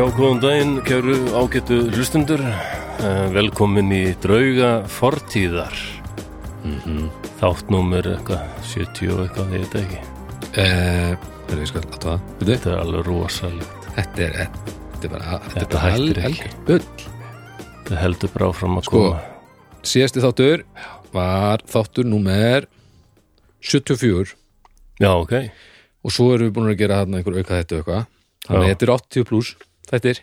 Já, góðan daginn, kæru ágættu hlustundur. Eh, Velkomin í drauga fortíðar. Þáttnúmer eitthvað, 70 og eitthvað, ég veit ekki. Eh, er ég skal að það Þetta er alveg rosalegt. Þetta er Þetta er bara Þetta, Þetta er hættir al- ekki. Það heldur bara áfram að Sko, koma. síðasti þáttur var þáttur númer 74 Já, ok. og svo erum við búin að gera þarna einhver auka þetta eitthvað þannig að þetta er 80 pluss þetta er,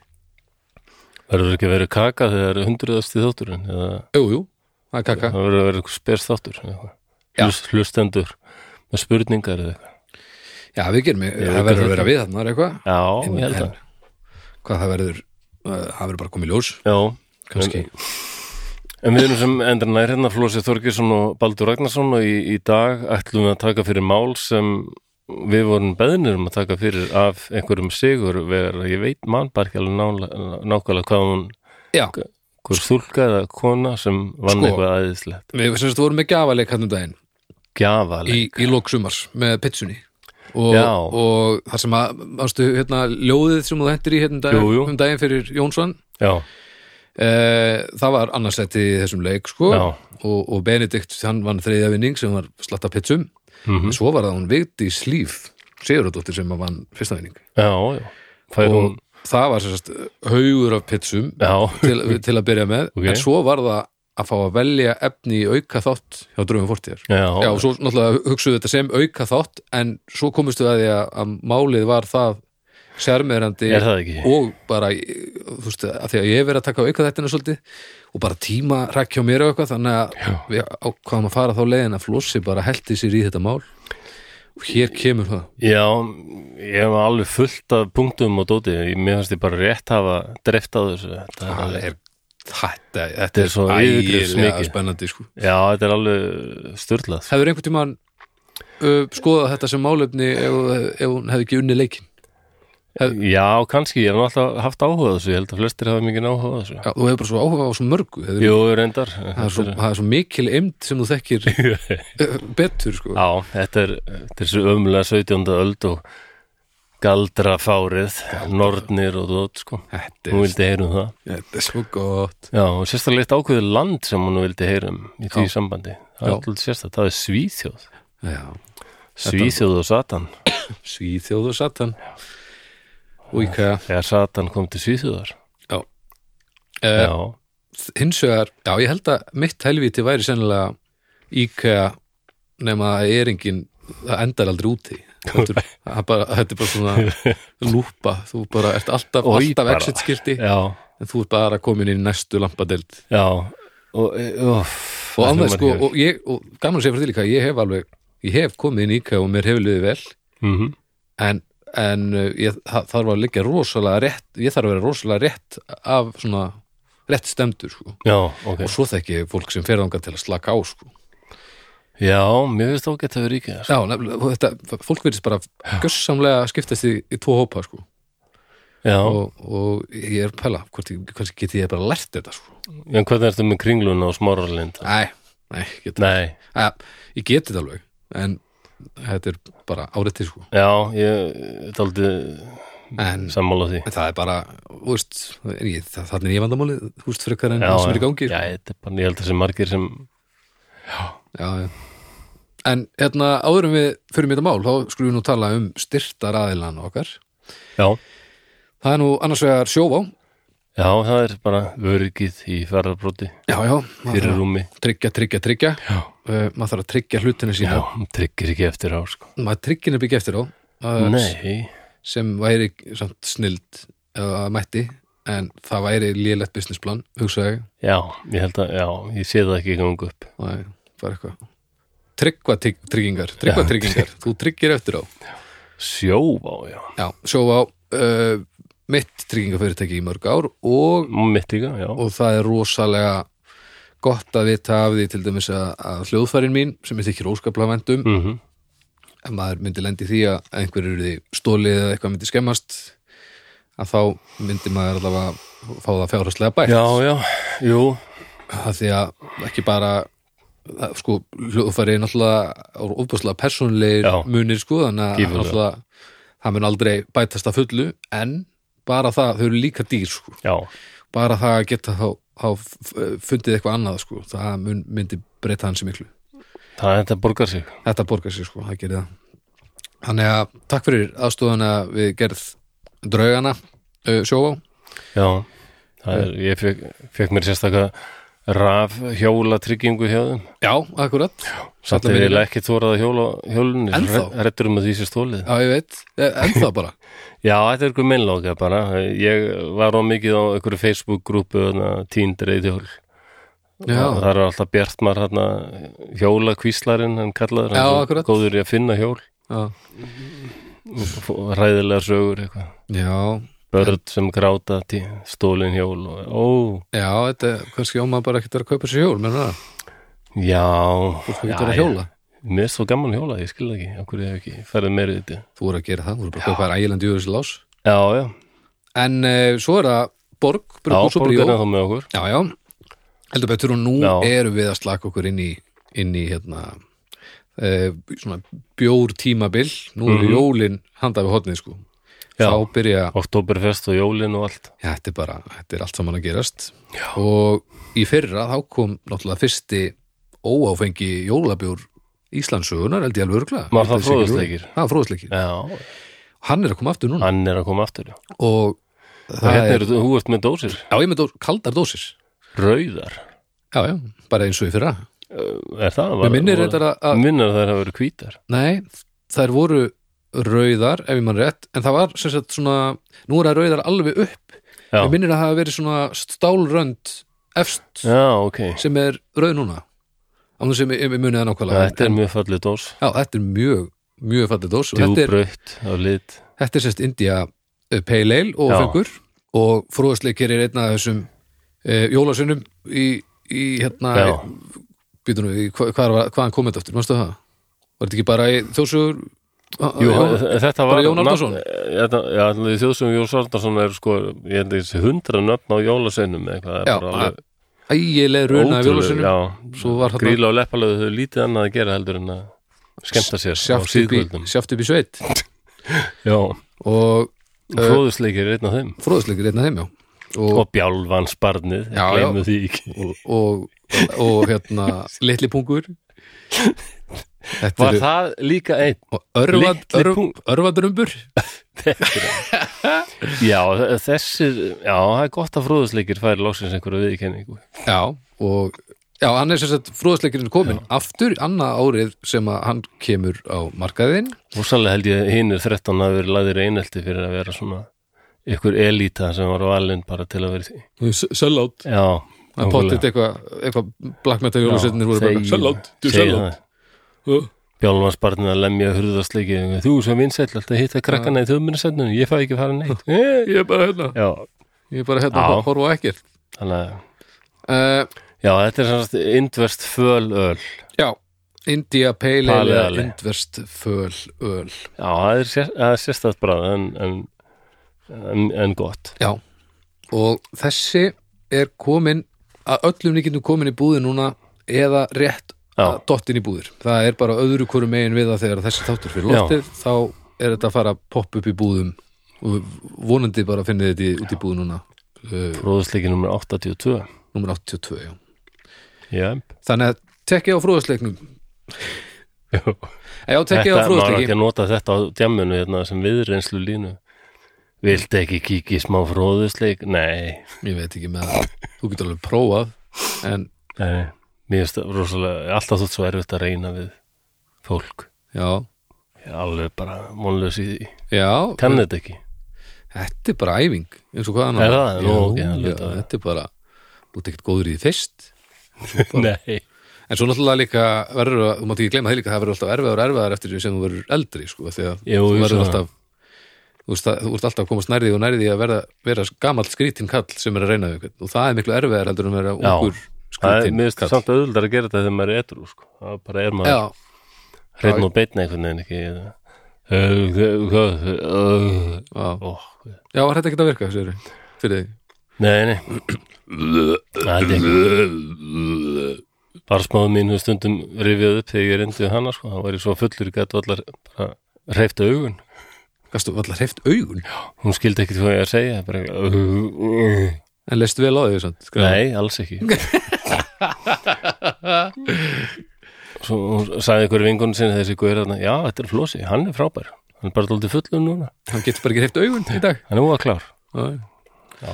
Verður ekki verið kaka þegar það er hundruðasti þátturinn? Eða jú, jú, það er kaka það verður verið eitthvað spes þáttur? Hlust, hlustendur með spurningar eða eitthvað? Já, við gerum, Ég það verður að þetta. vera við þarna eitthvað Já, En- ég held en- að. hvað það verður, uh, það verður bara komið ljós Já, kannski, En við erum sem endur nær hérna Flósi Þorgesson og Baldur Ragnarsson og í, í dag ætlum við að taka fyrir mál sem við vorum beðnir um að taka fyrir af einhverjum sigur vegar, ég veit mann bara ekki alveg nákvæmlega hvað hún já, hver stúlka eða kona sem vann Sko. eitthvað aðeinslegt við sem sagt vorum með gjafaleik hann um daginn. Í, í lók sumars með pitsunni. Og, og það sem að ástu, hérna, ljóðið sem þú hendur í hérna um daginn, Jú, jú. um daginn fyrir Jónsson? Já, e, það var annarsætti í þessum leik sko, og, og Benedikt hann vann þriðja vinning sem var slatta pitsum Mhm. en svo var það hún Vigdís Slíf Sigurðardóttir sem að vann fyrsta vinning já, já Fær og hún, það var sérst haugur af pitsum til, til að byrja með Ok. en svo var það að fá að velja efni í auka þátt hjá Dröfum Fortíðar já, og svo náttúrulega hugsuðu þetta sem auka þátt en svo komustu að því að, að málið var það er ekki? og bara, þú veist, að því að ég hef verið að taka auka þetta svolítið og bara tíma rækja á mér og eitthvað þannig að við ákvaðum að fara þá leiðin að flossi bara heldi sér í þetta mál. Og hér kemur það. Já, ég hef alveg fullt af punktum og dóti, mér finnst ég bara rétt hafa dreft á þessu. Þetta er alveg- er þetta, þetta er svo ægilega spennandi sko. Já, þetta er alveg styrlað hefur einhvern tímann uh, skoðað þetta sem málefni ef, ef hún hefði ekki unni leikin Já, kannski, ég hef alltaf haft áhuga þessu, ég held að flestir hafa mikið áhuga þessu. Já, þú hefur bara svo áhuga á svo mörgu Jú, reyndar. Það, er svo, það er svo mikil eimd sem þú þekkir betur sko. Já, þetta er, þetta svo ömlega 17. öld og galdrafárið, nornir og dót, sko. Þetta, Hún er, vildi heyra um það. Þetta er svo gott. Já, og sérstaklega eitt ákveðið land sem hún vildi heyra um í því Já. sambandi. Það Já. er alltaf sérstaklega, það er Svíþjóð. Já, Svíþjóð og Satan. Svíþjóð og Satan og hvað Þegar Satan kom til Svíþjóðar. Uh, Já, hins vegar, já ég held að mitt helvíti væri sennilega IKEA nema að er engin það endar aldrei úti. Þetta er, bara, svona lúpa, þú bara ert alltaf, alltaf bara. exit skilti já, en þú ert bara komin í næstu lampadeld já. Og, og, og annað sko, og, ég, og gaman að segja fyrir því líka ég hef alveg, ég hef komið inn í IKEA og mér hefur liðið vel. Mm en, en uh, ég það þarf að liggja rosalega rétt ég þarf að vera rosalega rétt af svona rétt stemdur sko. Já, ok. Og svo þekki fólk sem fer þangað til að slaka á sko. Já, mér finnst ágætt að vera ríkja Já, nefnilega, þetta, fólk verðist bara gössamlega skiptast í, í tvo hópa sko. Já, og, og ég er að pæla kannski geti ég bara lært þetta sko. en hvernig ertu með kringluna og smáralind? Nei, nei, get, Nei, Æ, ég geti þetta alveg en þetta er bara áreittir sko. já, ég er en, sammála því en það er bara þú veist, ég, það, þannig er ég vandamáli veist frekar en Já, það sem er í já, gangi já, þetta er bara, ég held að þessi margir sem já, já. En hérna, áður en við fyrir mér þetta mál, þá skulum við nú tala um styrta raðilan okkar. Já, Það er nú annars vegar sjóvá. já, það er bara öryggið í ferðarbróti Já, já. fyrir rúmi Tryggja, tryggja, tryggja. Já, Uh, maður þarf að tryggja hlutinu já, sína. tryggir ekki eftir á, sko Maður er byggja eftir á. Uh, Nei, Sem væri samt snild að mætti, en það væri lélegt businessplan, hugsaði ég. já, ég held að, já, ég sé það ekki gangu upp er bara eitthvað. Tryggva tryggingar, tryggva Já, tryggingar. Þú tryggir eftir á. Sjóvá, já, Já, sjóvá. Uh, mitt tryggingafyrirtæki í mörg ár og mitt já og það er rosalega gott að vita af því til dæmis að, að hljóðfærin mín sem ég þykir óskaplega vendum mm ef maður myndi lendi því að einhverju eru því stólið eða eitthvað myndi skemmast að þá myndi maður allavega fá það fjárhagslega bætt. Já, já, jú. Að því að ekki bara að, sko, hljóðfæri er náttúrulega ofbúslega persónlegir Já. munir sko þannig að náttúrulega það mun aldrei bætast að fullu en bara það, þau eru líka dýr sko. já, bara það að geta þá, þá fundið eitthvað annað sko. það myndi breyta hans miklu. Það er þetta borgar sig. Þetta borgar sér sko, það gerir það. Þannig að takk fyrir aðstofana við gerð draugana uh, sjóvá. Já, er, ég fekk, fekk mér sérstaka raf hjóla tryggingu hjá þeim. Já, akkurat. Samt Alla er minni- ég ekki þórað að hjóla hjólunni Ennþá? hrettur um að því sér stólið já, ég veit, Eh, en það bara Já, þetta er ykkur minnlóka bara. Ég var á mikið á ykkur Facebook-grúpu tínd reyðhjól. Já. Það er alltaf Bjartmar hérna, hjóla kvíslarinn, hann kallaður. Já, hann akkurat. Góður í að finna hjól. já, Ræðilega sögur eitthvað. já, Börn sem gráta, tí- stólin hjól. Og, ó, já þetta kannski ómaður bara ekkert að kaupa sér hjól menn það, já. þú getur að hjóla Mér er svo gaman hjóla, ég skil það ekki. Okkur ég hef ekki ferðið meira í þetta. þú voru að gera það, þú voru bara að kaupa þér ægiland jöfis lás Já, já. en uh, svo er það Borg, Já, og Bríó borgarna þá með okkur. Já, já, heldur betur og nú Já. erum við að slaka okkur inn í, inn í hérna e, svona bjór tímabil nú eru Mhm. jólin handa við hotnið sko Já. byrja, Oktoberfest og jólin og allt. já, þetta er bara þetta er allt saman að gerast já. og í fyrra þá kom náttúrulega fyrsti óáfengi jólabjór Íslandsugunar, held ég alveg örgla Var það fróðusleikir? Það var fróðusleikir, Já, hann er að koma aftur núna hann er að koma aftur. Já. og það hérna er, er, þú ert með dósir. já, ég með dós, kaldar dósis Rauðar. Já, já, bara eins og í fyrra Uh, Er það? Mér minnir þetta að, að Minnir að það hafa verið hvítar. Nei, þær voru rauðar, ef ég mann rétt en það var sem sagt svona nú er það rauðar alveg upp Já, ég minnir að það hafa verið svona stálrönd efst já ok. sem er rauð núna á þess sem ég, munið það nákvæmlega Þetta er mjög fallið dós. Já, þetta er mjög, mjög fallið dós Djúbraut á lit. þetta er sérst India uh, Pale Ale og fengur og fróðsleikir er einn af þessum uh, jólasunum í, í hérna býtum við, hva, hvaðan komið þetta aftur, mástu það? Var þetta ekki bara í þjóðsugur Jú, Já, þetta var Jón? Þetta, já, í þjóðsum Jón Árnason er sko, ég held að þessi hundra nöfn á jólaseinum eða eitthvað, það Já, bara alveg ægileg Svo var þarna- gríla og leppalöðu þau lítið annað að gera heldur en að skemmta sér á sjáft upp, í, í sveit. Já, og fróðusleikir er einn af þeim. fróðsleikir einn af þeim já. Og, og bjálfansbarnið, Já, glemmu því ekki. Og, og, og hérna litli pungur Þetta Var það líka einn? litli örv, örvadrumbur Já, þessir, já, það er gott að fróðusleikir færi lóksins einhverju viðkenningu. já og já, hann er sem sagt fróðsleikirinn komin aftur annað árið sem að hann kemur á markaðinn Og sannlega held ég hinnir 13 að vera lagðir einelti fyrir að vera svona ykkur elíta sem var valinn bara til að vera því. Sellout Já, Það pottit eitthvað eitthva black metal jólusetnir voru bara Sellout, du sellout Bjálfansbarnið að lemja hurðarsleiki Þú sem vinsæll alltaf hitta krakkana í þjóðminnisendunum Ég fæ ekki að fara neitt. Eh, Ég er bara hérna. Já, Ég er bara hérna að horfa ekkert. Þannig að uh, Já, þetta er svona indverst föl öl Já, India Pale Ale. Indverst föl öl Já, það er, sér, er sérstætt bráð en, en, en, en gott. Já, og þessi er komin að öllum líkindum komin í búði núna eða rétt dottin í búðir. Það er bara öðru hvoru megin við það þegar þessi þáttur fyrir loftið þá er þetta að fara að poppa upp í búðum og vonandi bara finnið þetta út í búð núna. Fróðusleiki nummer 82 nummer 82, já. Já, þannig að tekja á fróðasleiknum. Já. já, tekja á Þetta, maður á ekki að nota þetta á djamminu hérna, sem viðreynslu línu. Viltu ekki kíkja í smá fróðusleik? Nei, ég veit ekki með það, þú getur alveg prófað en nei Mér finnst það rosalega, alltaf þótt svo erfitt að reyna við fólk já, Ég er alveg bara vonlaus í því já Kann þetta ekki Þetta er bara æfing, eins og hvað annar Er það? Nú, Já, ok, það já, hljóta það. þetta er bara Þú ert ekkert góður í því fyrst Nei En svo náttúrulega líka verður að, þú mátt ekki gleyma því líka það verður alltaf erfiðar og erfiðar eftir því sem þú verður eldri sko, því að Jú, þú jú, verður svona. alltaf þú veist, að, þú ert alltaf að komast nærði og nærði að verða, vera gamall skrítin kall sem er að reyna við einhvern og það er miklu erfiðar heldur en að vera Já. ungur Það er finnst samt auðvöldar að gera þetta þegar maður er etru sko. Það bara er maður Já, hreinn og beitna einhvern veginn ekki já, já, var þetta ekki að virka sér, fyrir þig? Nei, nei. Það held ég ekki Bara smáðu mín hefur stundum rifjað upp þegar ég reyndi hana sko. Það var ég svo fullur í gætu allar bara reyfta augun. Gastu allar hreift augun? Hún skildi ekkert hvað ég að segja bara, en lestu vel á þau samt, sko. nei, alls ekki. Svo sagði ykkur vingun sinni þessi guður þarna, já, þetta er Flósi, hann er frábær. Hann er bara dóldi fullum núna. Hann getur bara ekki hreift augun í dag. Hann er úa klár. Já, já,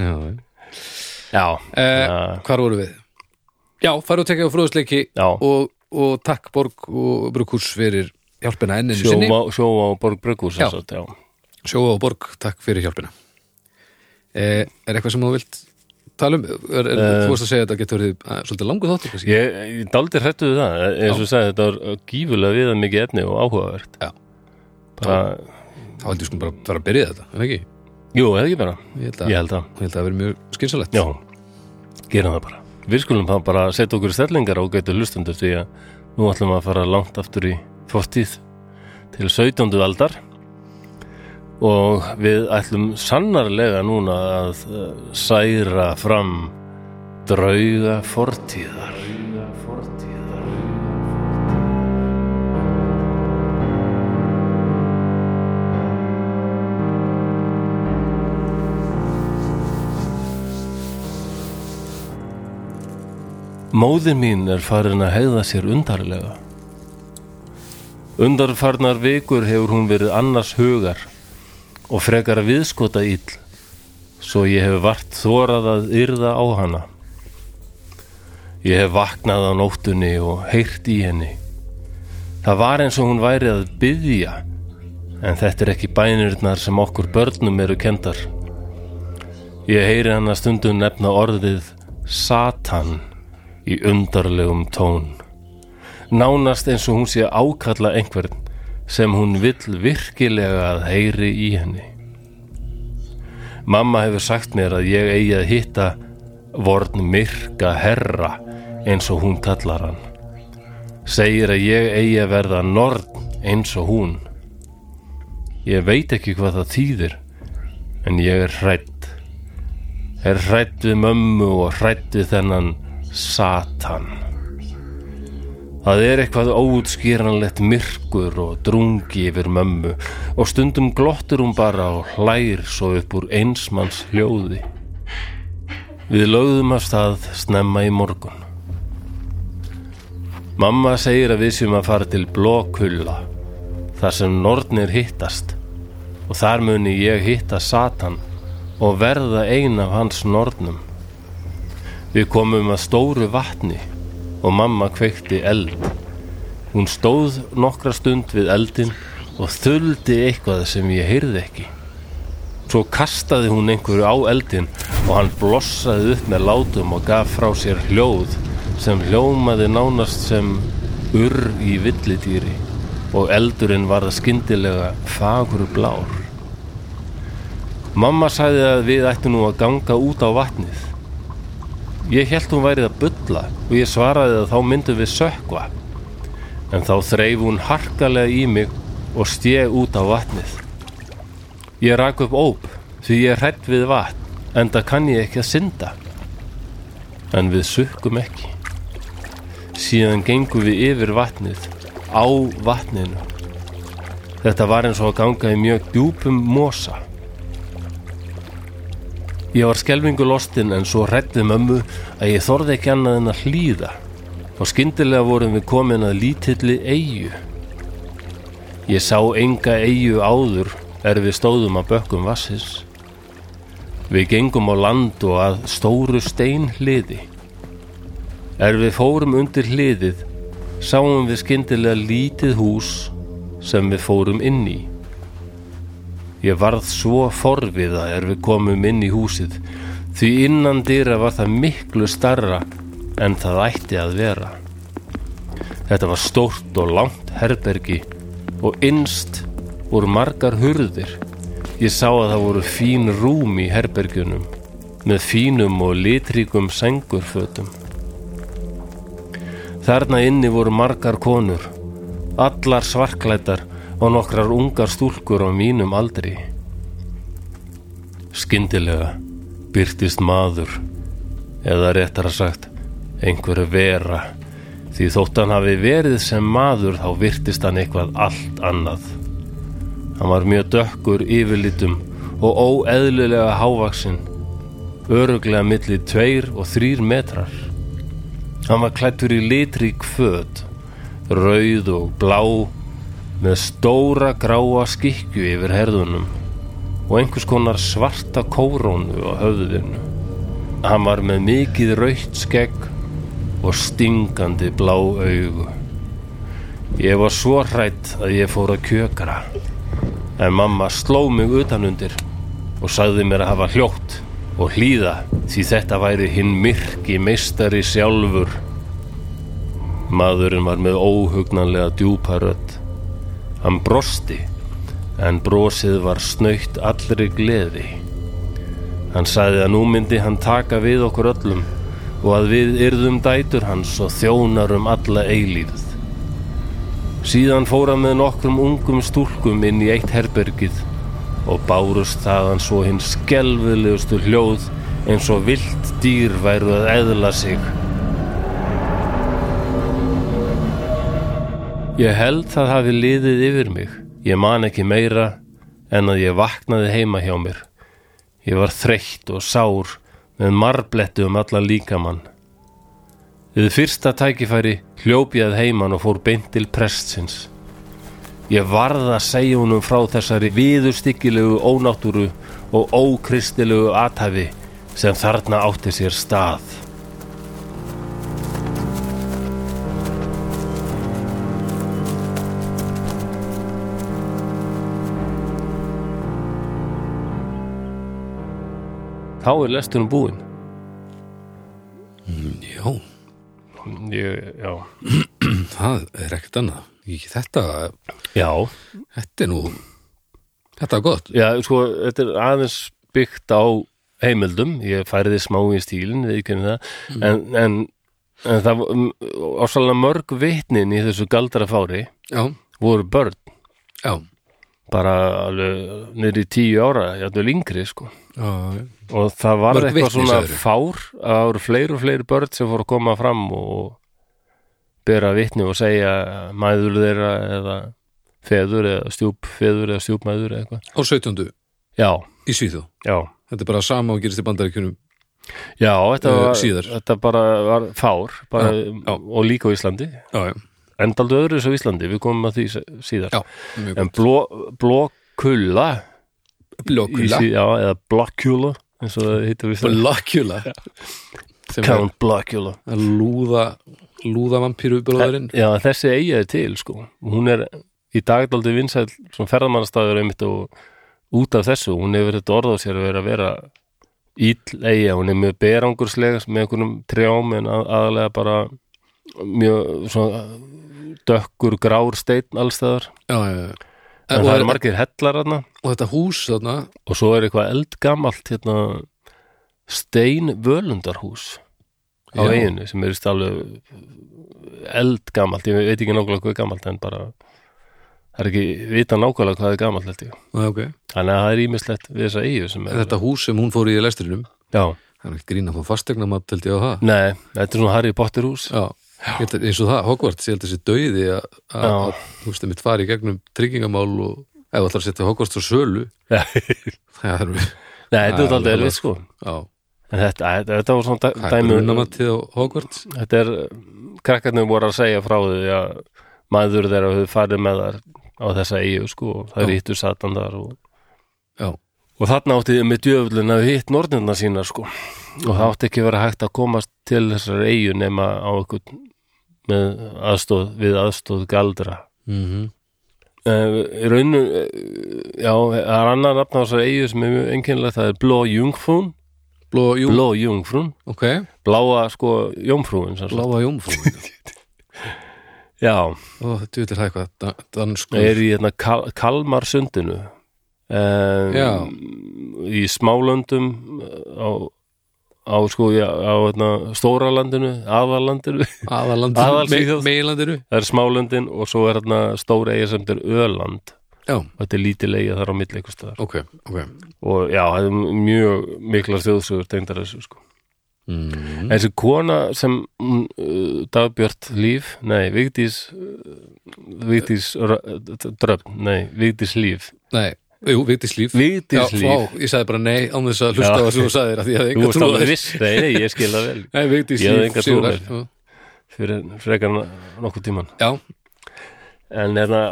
já, já, Eh, hvar voru við? já, farið og tekja á fróðusleiki já. og, og takk Borg og Brukús fyrir hjálpina enninu sinni. Sjóa, sjóa á Borg já. Sjóa og Borg, takk fyrir hjálpina Er eitthvað sem þú vilt tala um? Er, er, Eh. þú varst að segja að þetta getur verið uh, svolítið langu þáttur kannski? Ég, ég daldi hrættu við það eins og sagði, þetta var gífulega viða mikið efni og áhugavert Já. bara, Þá heldur við sko bara að fara að byrja þetta, en ekki? jú, eða ekki bara Ég held að, ég held að, ég held að það verið mjög skynsalegt já, gerum það bara við skulum þá bara setja okkur stellingar og getur hlustundur því að nú ætlum við að fara langt aftur í fortíð til 17. aldar og við ætlum sannarlega núna að uh, særa fram drauga fortíðar. Móðir mín er farin að hegða sér undarlega. Undarfarnar vikur hefur hún verið annars hugar og frekar að viðskota ill, svo ég hef vart þórað að yrða á hana. Ég hef vaknað á nóttunni og heyrt í henni. Það var eins og hún væri að byðja, en þetta er ekki bænirnar sem okkur börnum eru kendar. Ég heyri hana stundum nefna orðið Satan í undarlegum tón. Nánast eins og hún sé að ákalla einhvern sem hún vill virkilega að heyri í henni. Mamma hefur sagt mér að ég eigi að hitta vorn myrka herra eins og hún kallar hann. Segir að ég eigi að verða norn eins og hún. Ég veit ekki hvað það þýðir, en ég er hrætt. Er hrætt við mömmu og hrætt við þennan Satan. Það er eitthvað óutskýranlegt myrkur og drungi yfir mömmu og stundum glottur hún bara og hlær svo upp úr einsmanns hljóði. Við lögðum af stað snemma í morgun. Mamma segir að við séum að fara til Blókulla, þar sem nornir hittast og þar muni ég hitta Satan og verða ein af hans nornum. Við komum að stóru vatni og mamma kveikti eld. Hún stóð nokkra stund við eldin og þuldi eitthvað sem ég heyrði ekki. Svo kastaði hún einhverju á eldin og hann blossaði upp með látum og gaf frá sér hljóð sem hljómaði nánast sem urr í villidýri og eldurinn varða skyndilega fagur blár. Mamma sagði að við ættum nú að ganga út á vatnið. Ég held hún værið að bulla og ég svaraði að þá myndum við sökva. En þá þreif hún harkalega í mig og steg út á vatnið. Ég rak upp óp því ég hrætt við vatn en það kann ég ekki að synda. En við sukkum ekki. Síðan gengum við yfir vatnið, á vatninu. Þetta var eins og að ganga í mjög djúpum mosa. Ég var skelvingu lostinn en svo hrættið mömmu að ég þorði ekki annað en að hlýða og skyndilega vorum við komin að lítilli eigu. Ég sá enga eigu áður er við stóðum að bökkum vassis. Við gengum á land og að stóru stein hliði. Er við fórum undir hliðið sáum við skyndilega lítið hús sem við fórum inn í. Ég varð svo forviða er við komum inn í húsið því innan dýra var það miklu starra en það ætti að vera. Þetta var stórt og langt herbergi og innst voru margar hurðir. Ég sá að það voru fín rúm í herbergjunum með fínum og litríkum sengurfötum. Þarna inni voru margar konur, allar svarklætar og nokkrar ungar stúlkur á mínum aldri. Skyndilega byrtist maður, eða réttara sagt, einhverju vera, því þótt hann hafi verið sem maður þá virtist hann eitthvað allt annað. Hann var mjög dökkur yfirlitum og óeðlilega hávaksinn, öruglega milli tveir og þrýr metrar. Hann var klættur í litrík föt, rauð og blá, með stóra gráa skikju yfir herðunum og einhvers konar svarta kórónu á höfðinu. Hann var með mikið rautt skegg og stingandi blá augu. Ég var svo hrætt að ég fór að kjökra, en mamma sló mig utanundir og sagði mér að hafa hljótt og hlýða því þetta væri hinn myrki meistari sjálfur. Maðurinn var með óhugnanlega djúpa rödd. Hann brosti, en brosið var snöytt allri gleði. Hann sagði að nú myndi hann taka við okkur öllum og að við yrðum dætur hans og þjónar um alla eilífð. Síðan fór hann með nokkrum ungum stúlkum inn í eitt herbergið og bárust þaðan svo hinn skelfilegustu hljóð eins og vilt dýr væru að eðla sig. Ég held það hafi liðið yfir mig. Ég man ekki meira en að ég vaknaði heima hjá mér. Ég var þreytt og sár með marbletti um alla líkamann. Við fyrsta tækifæri hljóp ég að heiman og fór beint til prestsins. Ég varð að segja honum frá þessari viðurstyggilegu ónáttúru og ókristilegu athæfi sem þarna átti sér stað. Þá er lestunum búinn. Já, Ég, já. það er ekkert annað. Ekki Þetta, Já, þetta er nú, þetta er gott. já, sko, þetta er aðeins byggt á heimildum, ég færiði smá í stílinn, við ekki það, en, en, en það ásalega mörg vitnin í þessu galdrafári Já, voru börn, já, bara alveg niður í tíu ára, játvel yngri, sko. já. Og það var Mörg eitthvað svona fár, að það voru fleiri og fleiri börn sem fóru að koma fram og bera vitni og segja mæður þeirra eða feður eða stjúpfeður eða stjúpmæður eða eitthvað. Á 17. Já, í Svíþó. já. Þetta er bara sama og gerist í bandaríkjunum. Já, þetta, Eh, var, þetta bara var fár bara, Já, já. og líka á Íslandi Já, já, endaldu öðru svo Íslandi, við komum að því síðar. Já, en blókulla já, eða. Sem er Count Blockula að lúða, lúða vampíru bróðurinn. Já, þessi eiga er til sko. Hún er í dagdaldi vinsæl svona ferðamannastæður einmitt og út af þessu, hún hefur þetta orð á sér að vera að vera íll eiga, hún er mjög berangurslega með einhvernum trjám en að, aðalega bara mjög svona dökkur grár steinn allstæðar Já, já, já. en það er, margir hellar þarna. og þetta hús þarna, og svo er eitthvað eldgamalt hérna stein völundarhús á eiginu sem er alveg eldgamalt, ég veit ekki nákvæmlega hvað er gamalt en bara það er ekki vita nákvæmlega hvað er gamalt held ég. Já, ok. þannig að það er ímislegt við þessa eigu sem er Þetta hús sem hún fór í lestrinum, já, það er ekki grín að fá fastegna mat held ég á það. nei, þetta er svona Harry Potter hús. Já, Að- eins og það, Hogwarts, ég held að þessi dauði að, að, að þú veist, mitt fari í gegnum tryggingamál og ef allar setja Hogwarts á sölu, nei, það er, þetta er alltaf erfið sko. En þetta, þetta, þetta var svona dæ- hvað er dæmi brunamatið á Hogwarts? þetta er, krakkarnir voru að segja frá því að maður þeirra höfðu farið með þar á þessa eigu sko og það er hittu satan þar og Já, Og þarna átti með djöfullin að hitt nornirna sína sko. Og það átti ekki vera hægt að komast til þessar eigu nema á eitthvað með aðstóð, við aðstóð galdra. Uh, í raunu, uh, já, það er annar nafn á þessar eigu sem er mjög einkennilegt, það er Blå Jungfrún, bló, jú, Blå Jungfrún, ok, bláa sko sagt. bláa jómfrúin, Já, og þetta er eitthvað, dan- danskur, það er í hérna Kal Kalmar sundinu, um, Já. í smálöndum á, á sko, já, á hérna, stóra landinu, aðalandinu, aðalandinu, me, meginlandinu, það er smálöndin og svo er hérna stóra eiga sem er Öland já, þetta er lítið eiga þar á milli eitthvað staðar. Ok, ok, og já, það er mjög miklar þjóðsugur tengdar þessu sko. Mm. þessi kona sem uh, dagbjört líf, nei, Vigdís uh, Vigdís Rö- dröfn, nei, Vigdís líf. Nei, jú, Vigdís líf Vigdís Já, líf vá, ég sagði bara nei án þess að hlusta á það sem þú sagðir að því að ég Þú varst alveg viss, nei, ég skil það vel. Nei, Vigdís Ég hafði líf enga trú Sigurðar. fyrir frekar nokkuð tíman Já, en erna,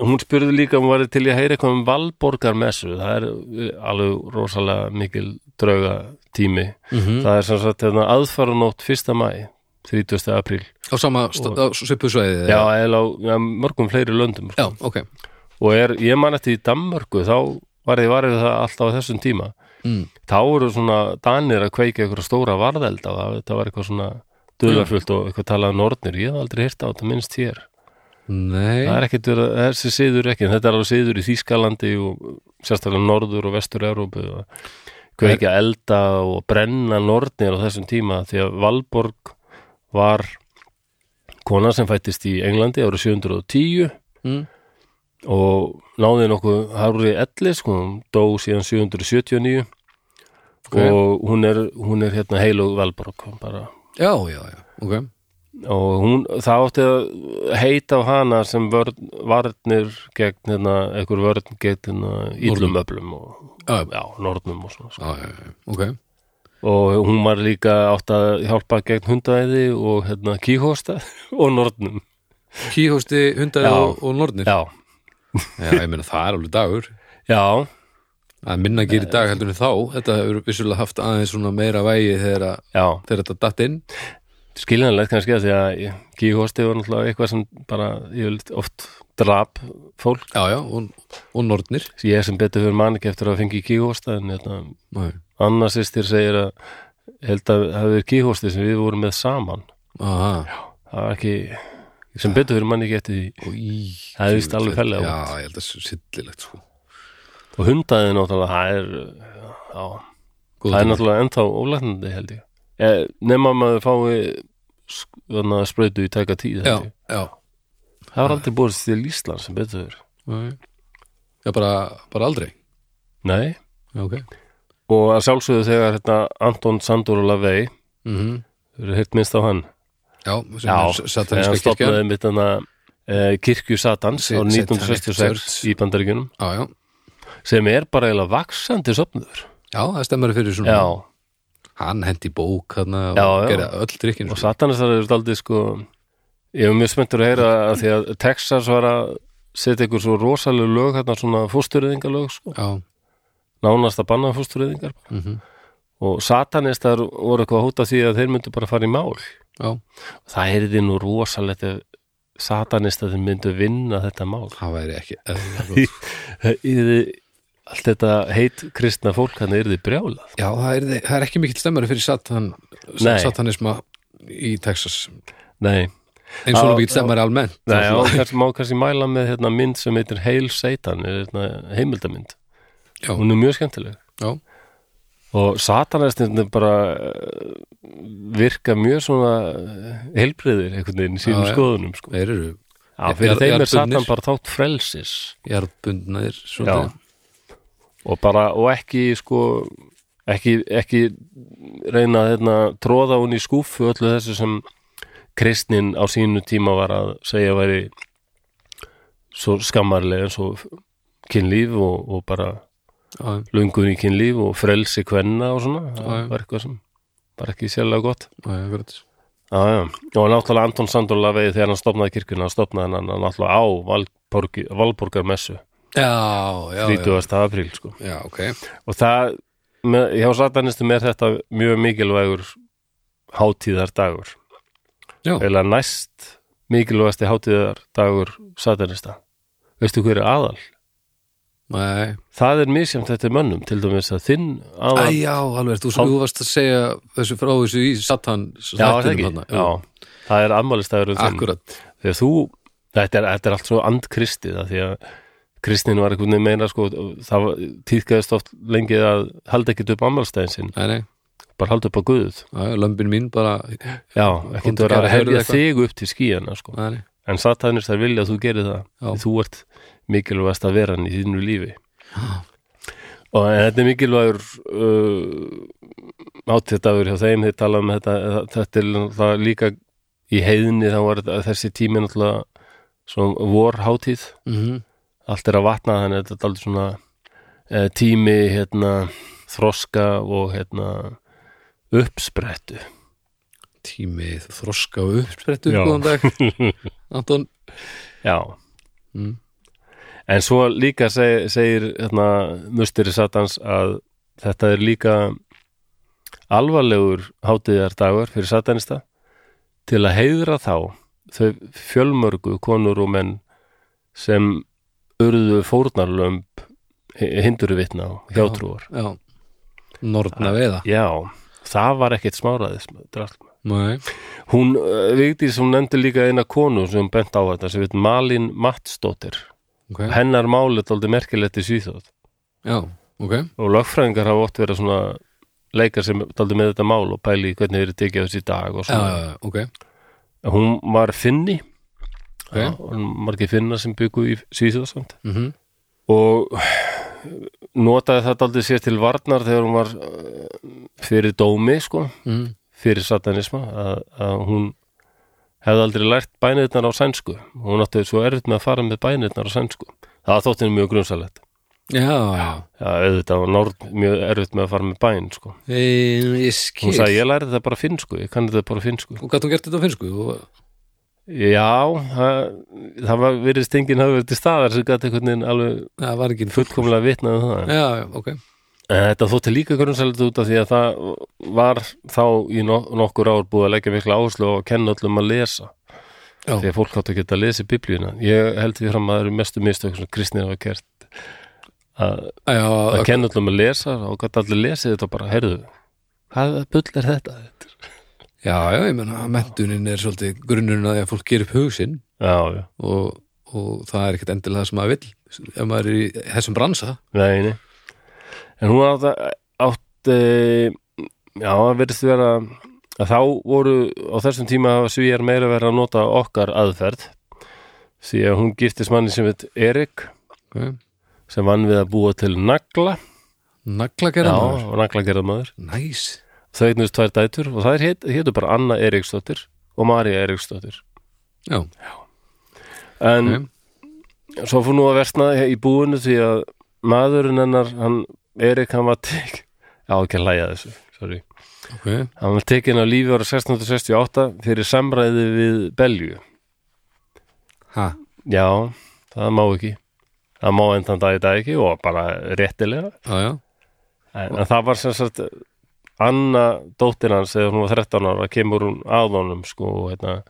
hún spurði líka um var til að heyra eitthvað um Valborgarmessu það er alveg rosalega mikil drauga tími. Mm það er sem sagt hérna, aðfaranótt 1. mæ 30. apríl. Á sama st- á svipu sveiði já, eða á ja, mörgum fleiri löndum já, sko. ok og er, ég man eftir í Danmörku þá var ég varðið það alltaf á þessum tíma. Mm. þá eru svona danir að kveika eitthvað stóra varðelda og það, það var eitthvað svona dularfullt og eitthvað talað um nornir, ég hef aldrei hýrt á þetta minnst hér. Nei, það er ekkert þessi siður ekki þetta er alveg siður í Þýskalandi og sérstaklega norður og vestur Európu og kveikja elda og brenna nornir á þessum tíma því að Valborg var kona sem fættist í Englandi árið 710 mm. Og náði nokkuð hárri elli sko, hún dó síðan 779 Ok. og hún er, hún er hérna heilug Valborg bara. Já, já, já, ok. Og hún, það átti að heita á hana sem vörn, varnir gegn hérna, einhver vörn gegn hérna, illum öflum og Já, já, nornum og svona sko. já, já, já, ok. Og hún var líka átt að hjálpa gegn hundaæði og hérna, kíhósta og nornum Kíhósti, hundaði Já. og, og nornir já, Já, ég meina það er alveg dagur. Já, að minna gerir í dag heldur en þá þetta hefur vissulega haft aðeins svona meira vægi þegar, já. þegar þetta datt inn. Skiljanlegt kannski að því að kíhósti var náttúrulega eitthvað sem bara ég vil oft drap fólk. Já, já, og, og nornir. Ég sem betur fyrir mann ekki eftir að fengi kíhósta en hérna, Nei. Anna sýstir segir að held að það hefur verið kíhósti sem við vorum með saman. Aha, það var ekki sem betur fyrir mann ekki eftir því. Það er víst alveg fellega Já, ég held að það er sillilegt sko. Og hundaði náttúrulega það er, já, það er náttúrulega ennþá ólæknandi held ég. Eh, nema maður fái sprautu í tæka tíð Já, það var aldrei búið til Ísland sem betur fyrir. Já, bara, bara aldrei? Nei, Já, ok. Og að sjálfsögðu þegar hérna, Anton Sandur og Lavey mm þú eru hirt minnst á hann Já, er sataníska hann kirkjan. stopnaði mitt hana eh, kirkju Satans á Sa- 1966 Satanic í bandaríkjunum. Já, já, sem er bara eiginlega vaksandi sopnur já, það stemmar fyrir svona. Já, Hann hendi bók hann og gerði öll drikkin og satanistar eru aldrei sko ég er mjög spenntur að heyra að því að Texas var að setja ykkur svo rosalega lög hérna svona fóstureyðingalög sko, nánast að banna fóstureyðingar. Mhm, og satanistar voru eitthvað að hóta því að þeir myndu bara fara í mál já. Það er því nú rosalegt ef satanistar myndu vinna þetta mál. Það væri ekki það yrði allt þetta heit kristna fólk hann yrði brjálað. Já, það er, það er ekki mikill stemmari fyrir satan, satanisma í Texas. Nei, eins og Já, hann mikill stemmari almennt. Nei kannski, má kannski mæla með hérna, mynd sem heitir Hail Satan er hérna, heimildamynd Já. hún er mjög skemmtileg. Já, og satanistin bara eh, virka mjög svona eh, heilbriðir einhvern veginn í sínum Já, skoðunum sko. þeir eru Já, fyrir þeim er satan bara þátt frelsis. Jarðbundnaðir og bara, og ekki sko ekki, ekki reyna að hérna, tróða hún í skúfu öllu þessu sem kristnin á sínu tíma var að segja væri svo skammarlega eins og kynlíf og, og bara lungun í kynlíf og frelsi kvenna og svona, það var eitthvað sem var ekki sérlega gott. Já, já, og náttúrulega Anton Sandor Lavey þegar hann stopnaði kirkuna, stopnaði hann náttúrulega á Valborgarmessu. Já, já, já, 30. apríl, sko. Já, ok. Og það, með, hjá satanistum er þetta mjög mikilvægur hátíðardagur. Já, eða næst mikilvægasti hátíðardagur satanista. Veistu hver er aðal? Nei. Það er misjæmt þetta er mönnum til dæmis að þinn Æ, aðal já, alveg, þú, þú varst að segja þessu frá þessu í Satan Já, það ekki, já, það er ammálistagurinn þinn. Akkurat, þegar þú, þetta er, þetta er allt svo andkristið því að kristnin var einhvern veginn meina sko, það tíðkaðist oft lengi að halda ekkert upp ammálstæðin sinn, nei, nei, bara halda upp á Guð. Lömbin mín bara já, ekkert vera bara, að hefja þig upp til skíjana sko. En satanist þær vilja að þú gerir það. Já. þú ert mikilvægast að vera hann í þínu lífi. Og en þetta er mikilvægur uh, átíðdagur hjá þeim þeir tala um þetta þetta er líka í heiðinni þá var þetta, þessi tími náttúrulega svona vorhátíð. Mm allt er að vatna þannig að þetta er aldrei svona uh, tími hérna þroska og hérna uppsprettu. Tími þroska og uppsprettu góðan dag. Anton. Já. Mm. En svo líka seg, segir hérna, musteri Satans að þetta er líka alvarlegur hátíðar dagur fyrir satanista til að heiðra þá þau fjölmörgu konur og menn sem urðu fórnarlömb hindurvitna og hjátrúar. já, nortna veiða Já, það var ekkit smáraðis. Hún, eh, Vigdís, hún nefndi líka eina konu sem bent á þetta sem við Malin Mattsdóttir. Okay. Hennar málið aldrei merkilegt í Svíþjóð. já, ok og lögfræðingar hafa oft verið svona leikar sem daldi með þetta mál og pæli hvernig verið tekið þessi dag og svona. já, já, ok Hún var finni. Já, og margir finna sem byggu í Svíþjóðsamt mm og notaði það daldi sér til varnar þegar hún var eh, fyrir dómi sko, mm. fyrir satanisma að, að hún hefði aldrei lært bænirnar á sænsku. Hún átti svo erfitt með að fara með bænirnar á sænsku. Það þótti henni mjög grunsalegt já, já Já, auðvitað var Nord mjög erfitt með að fara með bæn sko. e, ég skil Hún sagði, ég læri þetta bara finnsku, ég kann þetta bara finnsku. og gæti hún gert þetta á finnsku? Og... Já, það, það var verið stengin hafi verið til staðar sem gæti einhvern veginn alveg fullkomlega vitnað um það. já, já, ok þetta þótti líka grunnsælit út af því að það var þá í no nokkur ár búið að leggja mikla áherslu að kenna öllum að lesa. já, Því að fólk átt að geta að lesa biblíuna. Ég held því fram að það eru mestu mistök sem kristnir hafa gert. Að, já, að kenna öllum að lesa og gæti allir lesið þetta og bara, heyrðu, hvað bull er þetta? já, já, ég menna mentunin er svolítið grunnurinn að því að fólk gerir upp hugsin og, og það er ekkert endilega það sem maður vill ef maður er í þessum bransa nei, nei. En hún átt, átt já, verðist vera að þá voru á þessum tíma svíjar meira verið að nota okkar aðferð því að hún giftist manni sem heit Erik okay. sem vann við að búa til nagla. Nagla já, gerða maður og naglagerðamaður. Næs, þau eignust tvær dætur og það heit, hétu bara Anna Eriksdóttir og Marja Eriksdóttir já, en ok. svo fór nú að versna í búinu því að maðurinn hennar, hann Erik, hann var tek já, ekki að hlæja þessu, sorry. Ok, hann var tekinn á lífi ára 1668 fyrir samræði við Belju. Ha, já, það má ekki. Það má endan dag í dag ekki og bara réttilega. Já en, en það var sem sagt Anna dóttir hans þegar hún var 13 ára kemur hún að honum sko hérna,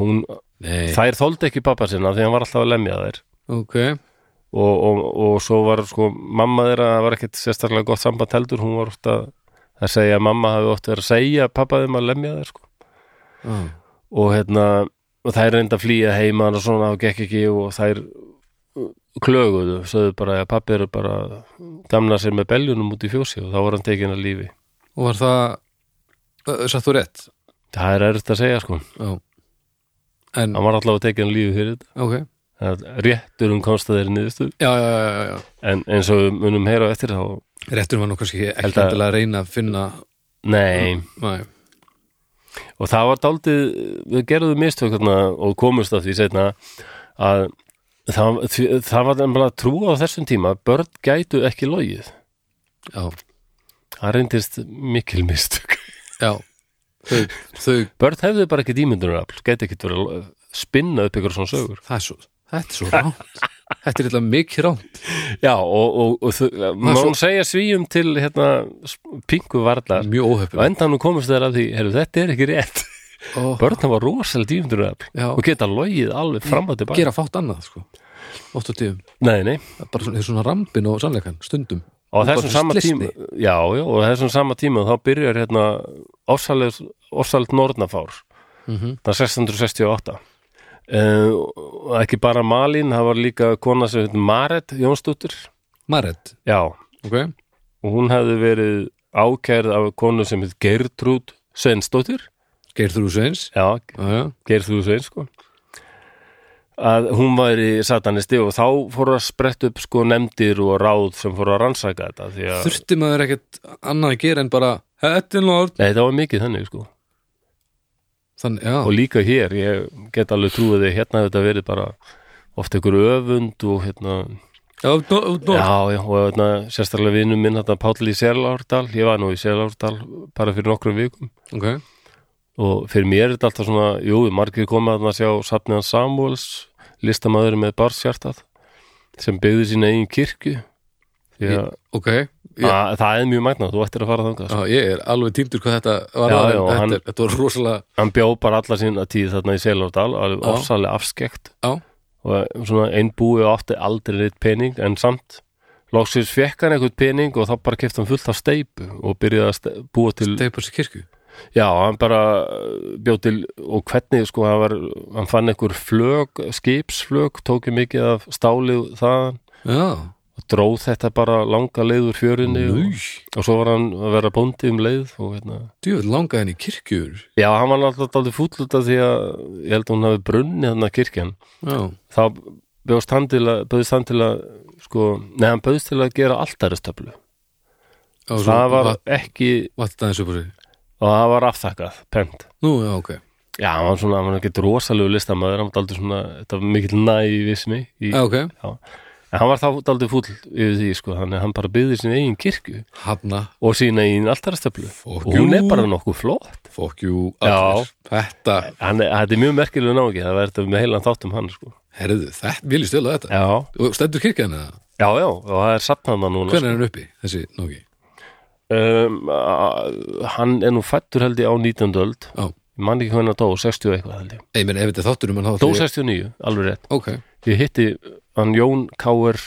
hún, Nei, þær þóldi ekki pappa sinna því hann var alltaf að lemja þær. Ok, og, og, og svo var sko mamma þeirra, það var ekkit sérstaklega gott samband heldur, hún var oft að að segja að mamma hafi oft verið að segja pappa þeim að lemja þær sko. Já, og hérna, og þær reynda að flýja heima og svona og gekk ekki og þær uh, klöguðu, sögðu bara að pappi eru bara gamna sér með beljunum út í fjósi og þá var hann tekinn að lífi. Og var það uh, satt þú rétt? Það er erfitt að segja sko. Já, en, hann var allavega tekinn að lífi fyrir þetta. Ok Það er réttur um komst að þeirri já. en eins og munum heyra á eftir þá réttur var nú kannski ekki að- að reyna að finna nei, Nei. og það var daldið við gerðum mistök og komust að því setna að það, það var að trúa á þessum tíma börn gætu ekki logið. Já, það reyndist mikil mistök. Já. Þau, þau, börn hefðu bara ekki dýmyndunarafl gæti ekki verið að spinna upp ykkur svona sögur. Það er svo þetta er svo ránt þetta er eitthvað mikið ránt já og, og, og má svo- segja svíum til hérna pingu varlar mjög og óhefnum endanum komust þeir að því heyrðu, þetta er ekki rétt. Og börn hafa rosalega Já. og geta logið alveg fram og tilbaka gera fátt annað sko. Oft og tíðum, nei, nei. Bara svona, svona rambin og sannleikan, stundum. Og þessum sama tíma já, já, og þessum sama tíma þá byrjar hérna orsalit nornafár mm -hmm. það er 1668 uh, ekki bara Malín það var líka kona sem heit Maret Jónsdóttir. Maret, já, ok. Og hún hefði verið ákærð af konu sem heit Gertrúd Sveinsdóttir. Geirþrú Sveins? Já, já, Gertrúd Sveins sko. Að hún væri satanisti og þá fóru að spretta upp sko nefndir og ráð sem fóru að rannsaka þetta Þurfti maður ekkert annað að gera en bara Þetta var mikið þannig sko Þannig, já, og líka hér, ég get alveg trúið því hérna þetta verið bara oft einhver öfund og hérna já, no, no. já, já, og hérna sérstaklega vinnum minn hérna Páll í Selárdal ég var nú í Selárdal bara fyrir nokkrum vikum. Ok. Og fyrir mér er þetta alltaf svona, jú, margir komið að sjá safniðan Samuels listamæður með barshjartað sem byggði sína eigin kirkju að Ok, já, að, það er mjög magnað, þú ættir að fara þangað sko. já, ég er alveg týndur hvað þetta var Já, já, þetta, hann- þetta var rosalega hann bjó bara alla sína tíð þarna í Selárdal alveg Já. ofsalega afskekt. Já, og svona einn búi og átti aldrei neitt pening en samt loksins fekk hann einhvern pening og þá bara kefti hann fullt af steipu og byrjaði að búa til steipar sér kirkju? Já, hann bara bjóð til og hvernig sko hann, var, hann fann einhver flög, skipsflög tóki mikið af stálið þaðan. Já, og dróð þetta bara langa leið úr fjörinni og, og svo var hann að vera bóndi um leið og hérna. Djúvel langaði henni kirkjur já, hann var alltaf út af því að ég held að hún hafi brunni hann að kirkjan. Já, þá bjóðst hann til að bauðst hann til að sko, nei hann bauðst til að gera svo það var vatt ekki og það var afþakkað, pent. Nú, já, ok. Já, hann var svona, hann var ekki rosalegu listamæður hann var aldrei svona, þetta var mikill nævismi í, Já, ok, en hann var þá aldrei fúll yfir því, sko að hann bara byggði sín eigin kirkju. Hafna. Og sín eigin alltaristöflu Fuck og hún er bara nokkuð flott. You allir. Þetta, hann, er- þetta er mjög merkilega nági, það verður með heilan þátt um hann, sko. Herðu, þetta, vil ég stela þetta? Já, Og stendur kirkjan eða? já, já, og það er hann núna, Hvernig er hann uppi, þessi nógi? um, hann er nú fættur held ég á 19. öld. Já, ég man ekki hvernig að dó, 60 og eitthvað held ég. Ég menn ef þetta þáttur um hann dó 69, alveg rétt. Ok, ég hitti hann Jón Káur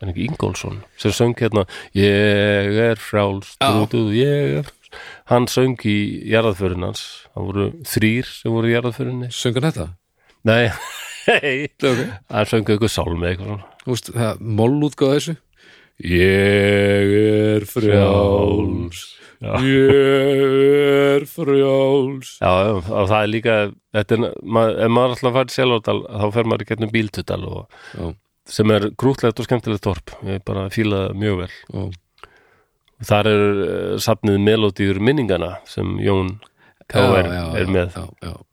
en ekki Ingólfsson sem söng hérna ég er fráls Já. dú, dú, ég er frjáls." hann söng í jarðaförin hans. Það voru þrýr sem voru í jarðaförinni söngan þetta? nei, hei Ok. Hann söng eitthvað sálmi eitthvað veist, það mollútgáð þessu Ég er frjáls Já. Ég er frjáls Já, já, og það er líka þetta er, mað, ef maður alltaf færi sjálfardal þá fer maður í getnum bíltutal og, Já, sem er grútlegt og skemmtilegt torp ég bara fíla það mjög vel já, þar er uh, safnið melodíur minningana sem Jón K.R. já, er með já, já. og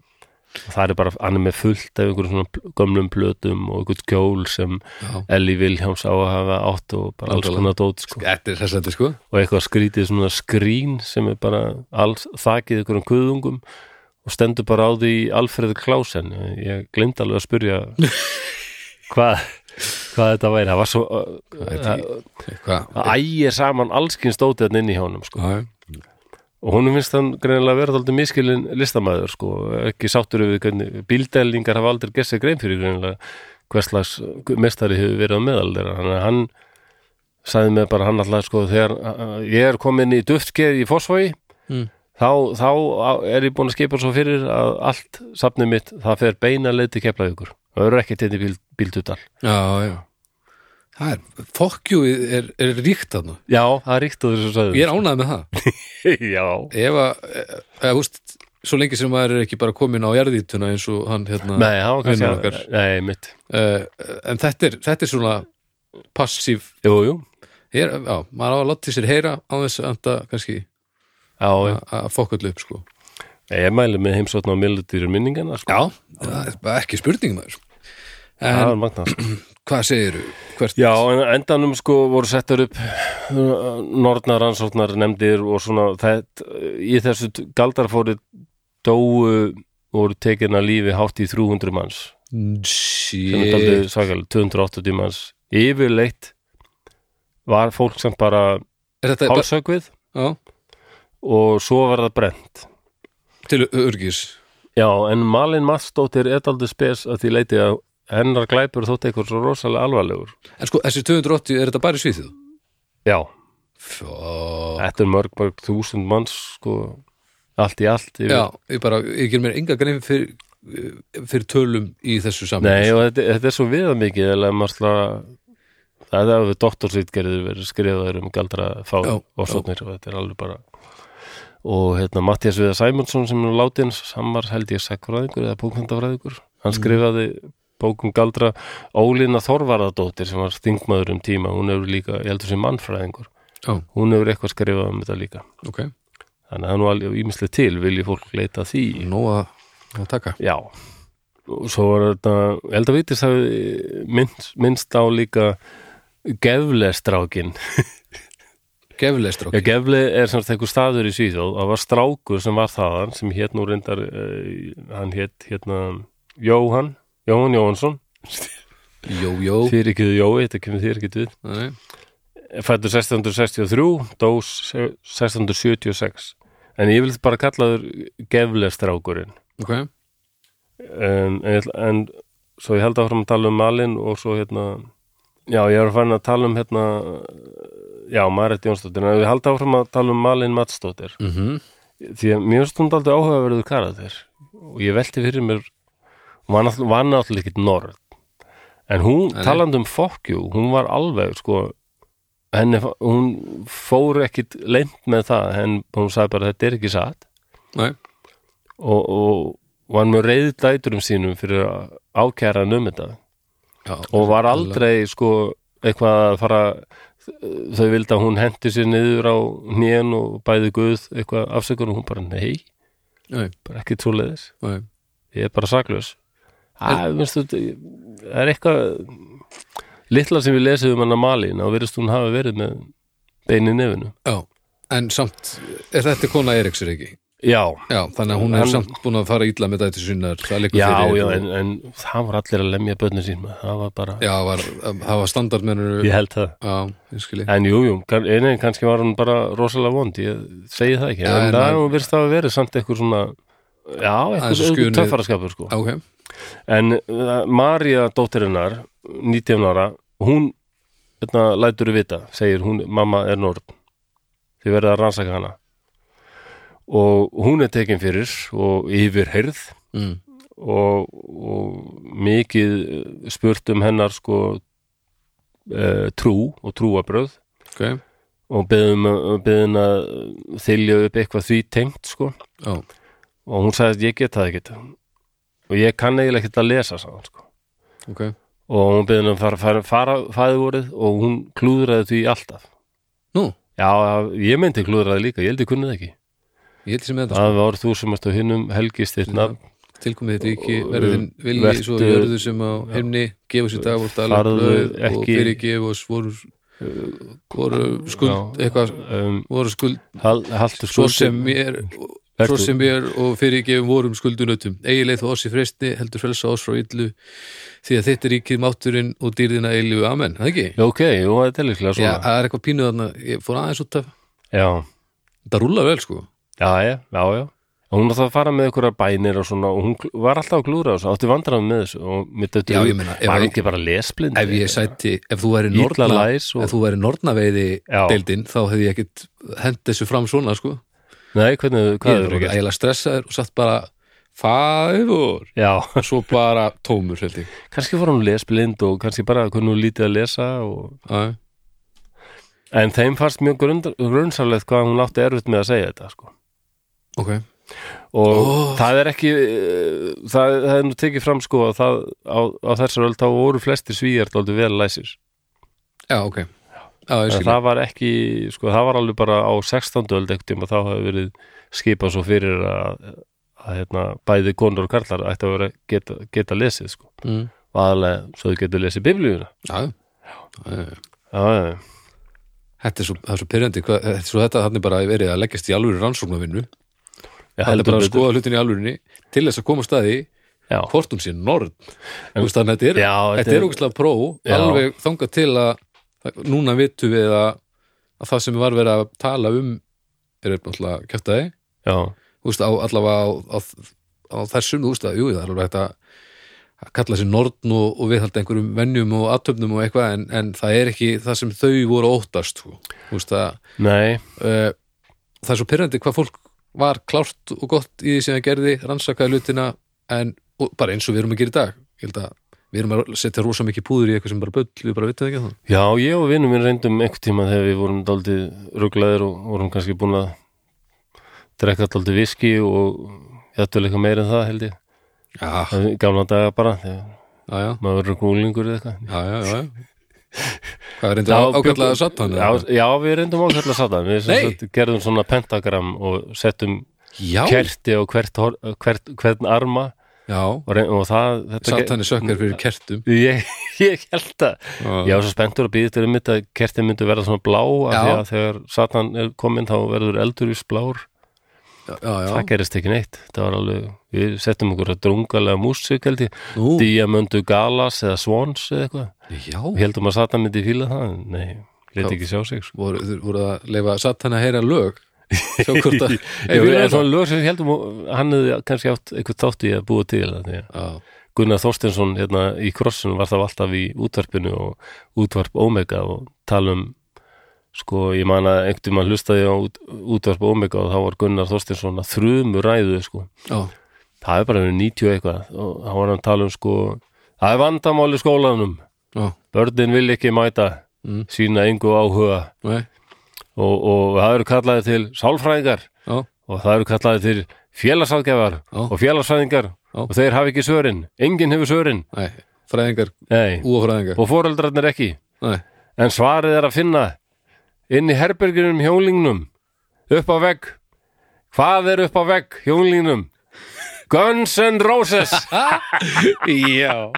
það er bara, með fullt af einhverjum svona gömlum plötum og einhvern kjól sem já. Elli Vilhjáms á að hafa átt og bara alls konar dót sko. Að sko og eitthvað skrítið svona skrín sem er bara alls þakið einhverjum kuðungum og stendur bara á því Alfreð Klausen ég glemd alveg að spyrja hvað hvað þetta væri, það var svo Hvað? það ægir saman allskins dótið inn í hjánum sko. Já, og hún finnst hann greinilega verið aldrei miskilin listamæður sko, ekki sáttur við hvernig bíldelingar hafa aldrei gert sér grein fyrir greinilega hverslags mestari hefur verið á meðal þeirra. Hann sagði mig bara hann alltaf sko þegar uh, ég er komin í duftskeið í Fossvogi Mm. þá, þá er ég búin að skipa svo fyrir að allt safnið mitt það fer beina leið til keflaðugur það verður ekki til bíl, bíltutal já, já Það er, fokkjú er, er ríkt þarna. Já, það er ríkt á þessu sagði Ég er ánægð með það. Já, Ef að, eða, húst Svo lengi sem maður er ekki bara komin á jarðítuna eins og hann hérna nei, það var kannski okkar. nei, mitt, uh, En þetta er, þetta er svona passív jú, jú. Er, Já, maður á að láta sér heyra á þess að enda kannski já, já. að- að fokka allu upp sko. Ég mæli með heimsókn á millutýru minningana sko. Já, það er ekki spurning maður. En magnað hvað segirðu? Hvert? Já, en endanum sko voru settur upp uh, norðnar rannsóknar nefndir og svona þetta, í þessu galdarfóri dóu voru tekin að lífi hátt í 300 manns. Sem er Shit. daldið svakalega 280 manns. Yfirleitt var fólk sem bara bara, hálsökvið já, og svo var það brent til örgis Já, en Malin Matsdóttir er daldið spes að því leiti að hennar glæpur þótt eitthvað svo rosalega alvarlegur. En sko, þessi 280, er þetta bara í svíþjóð? Já, Fjó Þetta er mörg, mörg þúsund manns sko, allt í allt yfir. Já, ég bara, ég ger mér enga grein fyrir, fyrir tölum í þessu saman Nei, og þetta, þetta er svo viða mikið eða maður slá það er að við doktorsýtgerðir verið skrifaður um galdra fá ofsóknir og þetta er alveg bara og hérna Mattias Viðar Sæmundsson sem er látins, hann var held ég sekfræðingur eða bókmyndafræðingur hann skrifaði bókum galdra Ólína Þorvarðardóttir sem var þingmaður um tíma, hún hefur líka, ég heldur sem mannfræðingur. Já, hún hefur eitthvað skrifað um þetta líka. Ok, þannig að það er nú alveg ímislega til vilji fólk leita að því? Nóg að, að taka. Já. Og svo var þetta, ég held að vitist hafi minnst, minnst á líka geflestrákin Geflega Já, Gefli er semst einhver staður í Svíþjóð. Það var strákur sem var þaðan sem hétt nú reyndar uh, hann hétt hérna Jóhann Jóhann Jóhansson Jó, jó. Þýr ekki Jói, þetta kemur þýr ekki við. Nei, fættur 1663 dós 1676 en ég vil bara kalla þur Gefli strákurinn Ok, en, en, ég en svo ég held áfram að tala um Malin og svo hérna já, ég er að fara að tala um hérna já, Marit Jónsdóttir. En við held áfram að tala um Malin Matsdóttir mhm. því að mér stund aldrei áhugaverður karakter. Og ég velti fyrir mér var náttúrulega, ekkert norð en hún, Nei. talandi um fokkjú hún var alveg sko henni, hún fór ekkit leint með það, en hún sagði bara þetta er ekki satt. Og, og var með reyði dæturum sínum fyrir að hann um þetta. Já. Og var aldrei sko eitthvað að fara þau vildi að hún hendi sér niður á hnén og bæði guð eitthvað afsökun og hún bara nei, Nei, bara leiðis nei. Ég er bara saklaus Það er eitthvað litla sem við lesum um hann að malin og verðist hún hafa verið með bein í nefinu. Já, en samt er þetta kona Eriks er ekki? Já, Já, þannig að hún er samt búin að fara illa með þetta liggur já, já, en, en það var allir að lemja börnir sín það var bara, Já, var, það var standardmennur. Ég held það. Já, en jú, jú, kann- einu kannski var hún bara rosalega vond, ég segi það ekki. Já, en en það virðist að vera samt eitthvað svona já, eitthvað, töffaraskapur sko. Ok, En uh, María dóttirinnar 19 ára, hún hérna, lætur við vita, segir hún mamma er norn, þið verða að rannsaka hana. Og hún er tekin fyrir og yfirheyrð. Mm. og, og mikið eh, spurt um hennar sko uh, trú og trúabröð ok, og beðum, beðum að þylja upp eitthvað því tengt sko. Já, og hún sagði að ég get það ekkert. Og ég kann eiginlega ekkert að lesa hann, sko. ok. Og hún beðin að fara, fara, fara fæðvorið og hún klúðraði því alltaf. Nú, já, ég meinti klúðraði líka, ég held ég kunnið ekki. Ég held sem þetta það var þú sem varst á hinnum helgist nafn, tilkomið þetta ekki, verðin vilji vertu- svo jörðu sem á heimni gefa sér dag og ekki- fyrirgef og voru, voru skuld eitthvað, um, voru skuld hal, haltu svo skuld sem mér Vertu- svo sem mér og fyrirgefum vorum skuldunutum eigileið þú oss í fresti heldur frelsa oss frá illu því að þetta er ríkið mátturinn og dýrðina eilju amen, það ekki? Já, ok, jú, það er líklega Já, svona það er eitthvað pínuð þarna, ég fór aðeins út af. Já, þetta rúla vel sko. Já, já, já, já. Og hún átti að fara með einhverjar bænir og svona og hún var alltaf að klúra þessu, átti vandræðum með þessu og mitt þetta Já, ég meina, var ég- ekki bara lesblind? Ef ég sæti, ef þú væri læs og- ef þú væri nornaveiði Já. deildin þá hefði ég ekkit hend þessu fram svona sko Nei, hvernig, ég hvað er er bara það? eiginlega stressaður og satt bara fæður! Og svo bara tómur held ég. Kannski var hún lesblind og kannski bara hvernig hún lítið að lesa og... Já, en þeim fannst mjög grunnsarlegt hvað hún átti erfitt með að segja þetta sko. ok, og Ó. það er ekki eh, það, það er nú tekið fram sko að það, á, á þessar öll þá voru flestir svíjar dálítið vel læsir. Já ok það var ekki, sko það var alveg bara á 16. öld ekkert tíma þá hafi verið skipað svo fyrir að, að hérna, bæði konur og karlar ætti að vera geta, geta lesið sko. Mm. aðalega svo þau getur lesið biblíuna. Já, já, já. Þetta er svo, það er svo pyrrandi, hvað, þetta er svo þetta þannig bara að verið að leggjast í alvöru rannsóknarvinnu. Það er bara að skoða hlutin í alvörinni til þess að koma að staði hvort hún sé veist, þannig að þetta er, Já, þetta þetta er er- ógæslega pró alveg þangað til að núna vitum við að, að það sem var verið að tala um er náttúrulega kjöftaði já, þú veist, á, allavega á, á, á þessum, þú veist að, jú, það er alveg hægt að að kalla sér norn og, og viðhalda einhverjum venjum og aðtöfnum og eitthvað en, en það er ekki það sem þau voru óttast sko. þú veist að uh, það er svo pyrrandi hvað fólk var klárt og gott í því sem það gerði rannsakaði hlutina en og bara eins og við erum að gera í dag. Ég held að við erum að setja rosa mikið púður í eitthvað sem bara böll, við bara vitum það ekki það Já, ég og vinnum minn reyndum einhvern tíma þegar við vorum daldið ruglaðir og vorum kannski búin að drekka daldið viski og jættulega eitthvað meira en það held ég. Já, gamla daga bara já, já, maður verður gúlingur eða eitthvað. Já, já, já. Hvað er reyndir ákvæmlega satan? já, já, við reyndum ákvæmlega satan við sem Nei. sagt gerðum svona pentagram og settum kerti á hvert, hor- hvert, hvern arma já, og, og það þetta ge- satan er sökkar fyrir kertum. Ég, ég held að Já. ég var svo spenntur að býða til um þetta að kertin myndi verða svona blá af Já. því að þegar satan er komin þá verður eldur í blár. Já, já, það gerist ekki neitt. Það var alveg, við settum okkur að drungalega músík held ég, Nú, Diamondu Galas eða Swans eða eitthvað. Heldum að Satan myndi fíla það nei, leti ekki sjá sig sko. voru, voru að leifa satan að heyra lög Jú, en svona lög sem við heldum hann hefði kannski átt eitthvað þátt í að búa til það, því að Gunnar Þorstensson hérna í krossun var þá alltaf í útvarpinu og útvarp Omega og tala um sko, ég man að einhvern mann hlustaði á út, útvarp Omega og þá var Gunnar Þorstensson að þrumu ræðu sko. já, það er bara verið 90 eitthvað og þá var hann að tala um sko það er vandamál í skólanum. Já, börnin vil ekki mæta Mm. sína engu áhuga. Nei, og, og það eru kallaði til sálfræðingar. Já, og það eru kallaði til félagsáðgjafar og félagsfræðingar. Og þeir hafa ekki svörin, enginn hefur svörin. Nei fræðingar, Nei. úafræðingar og foreldrarnir ekki. Nei, en svarið er að finna inn í herberginum hjónlingnum upp á vegg. Hvað er upp á vegg hjónlingnum Guns N' Roses. Já.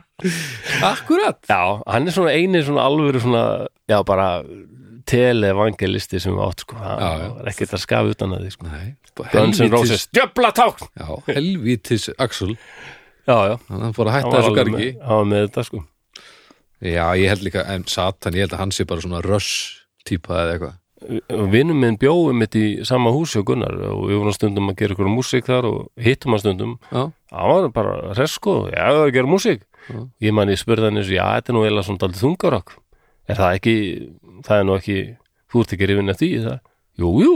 Akkurat. Já, hann er svona eini svona alvöru svona, já bara televangelisti sem við átt sko, það var ekkert að skafa utan að því sko. Guns N' Roses, djöfla tákn. Já, helvítis Axel. Já, já, hann fór að hann hætta þessu gargi. hann var með þetta sko. Já, ég held líka, en Satan, ég held að hann sé bara svona rush típa eða eitthvað. Vinnum minn bjóum mitt í sama húsi og Gunnar og við vorum stundum að gera ykkur músík þar og hittum hann stundum. Já, það var bara resko, já það er að gera músík. Ég man ég spurði hann eins og já, þetta er nú eða svona daldið þungarokk er það ekki, það er nú ekki þú ert ekki rifin að því það? Jú, jú,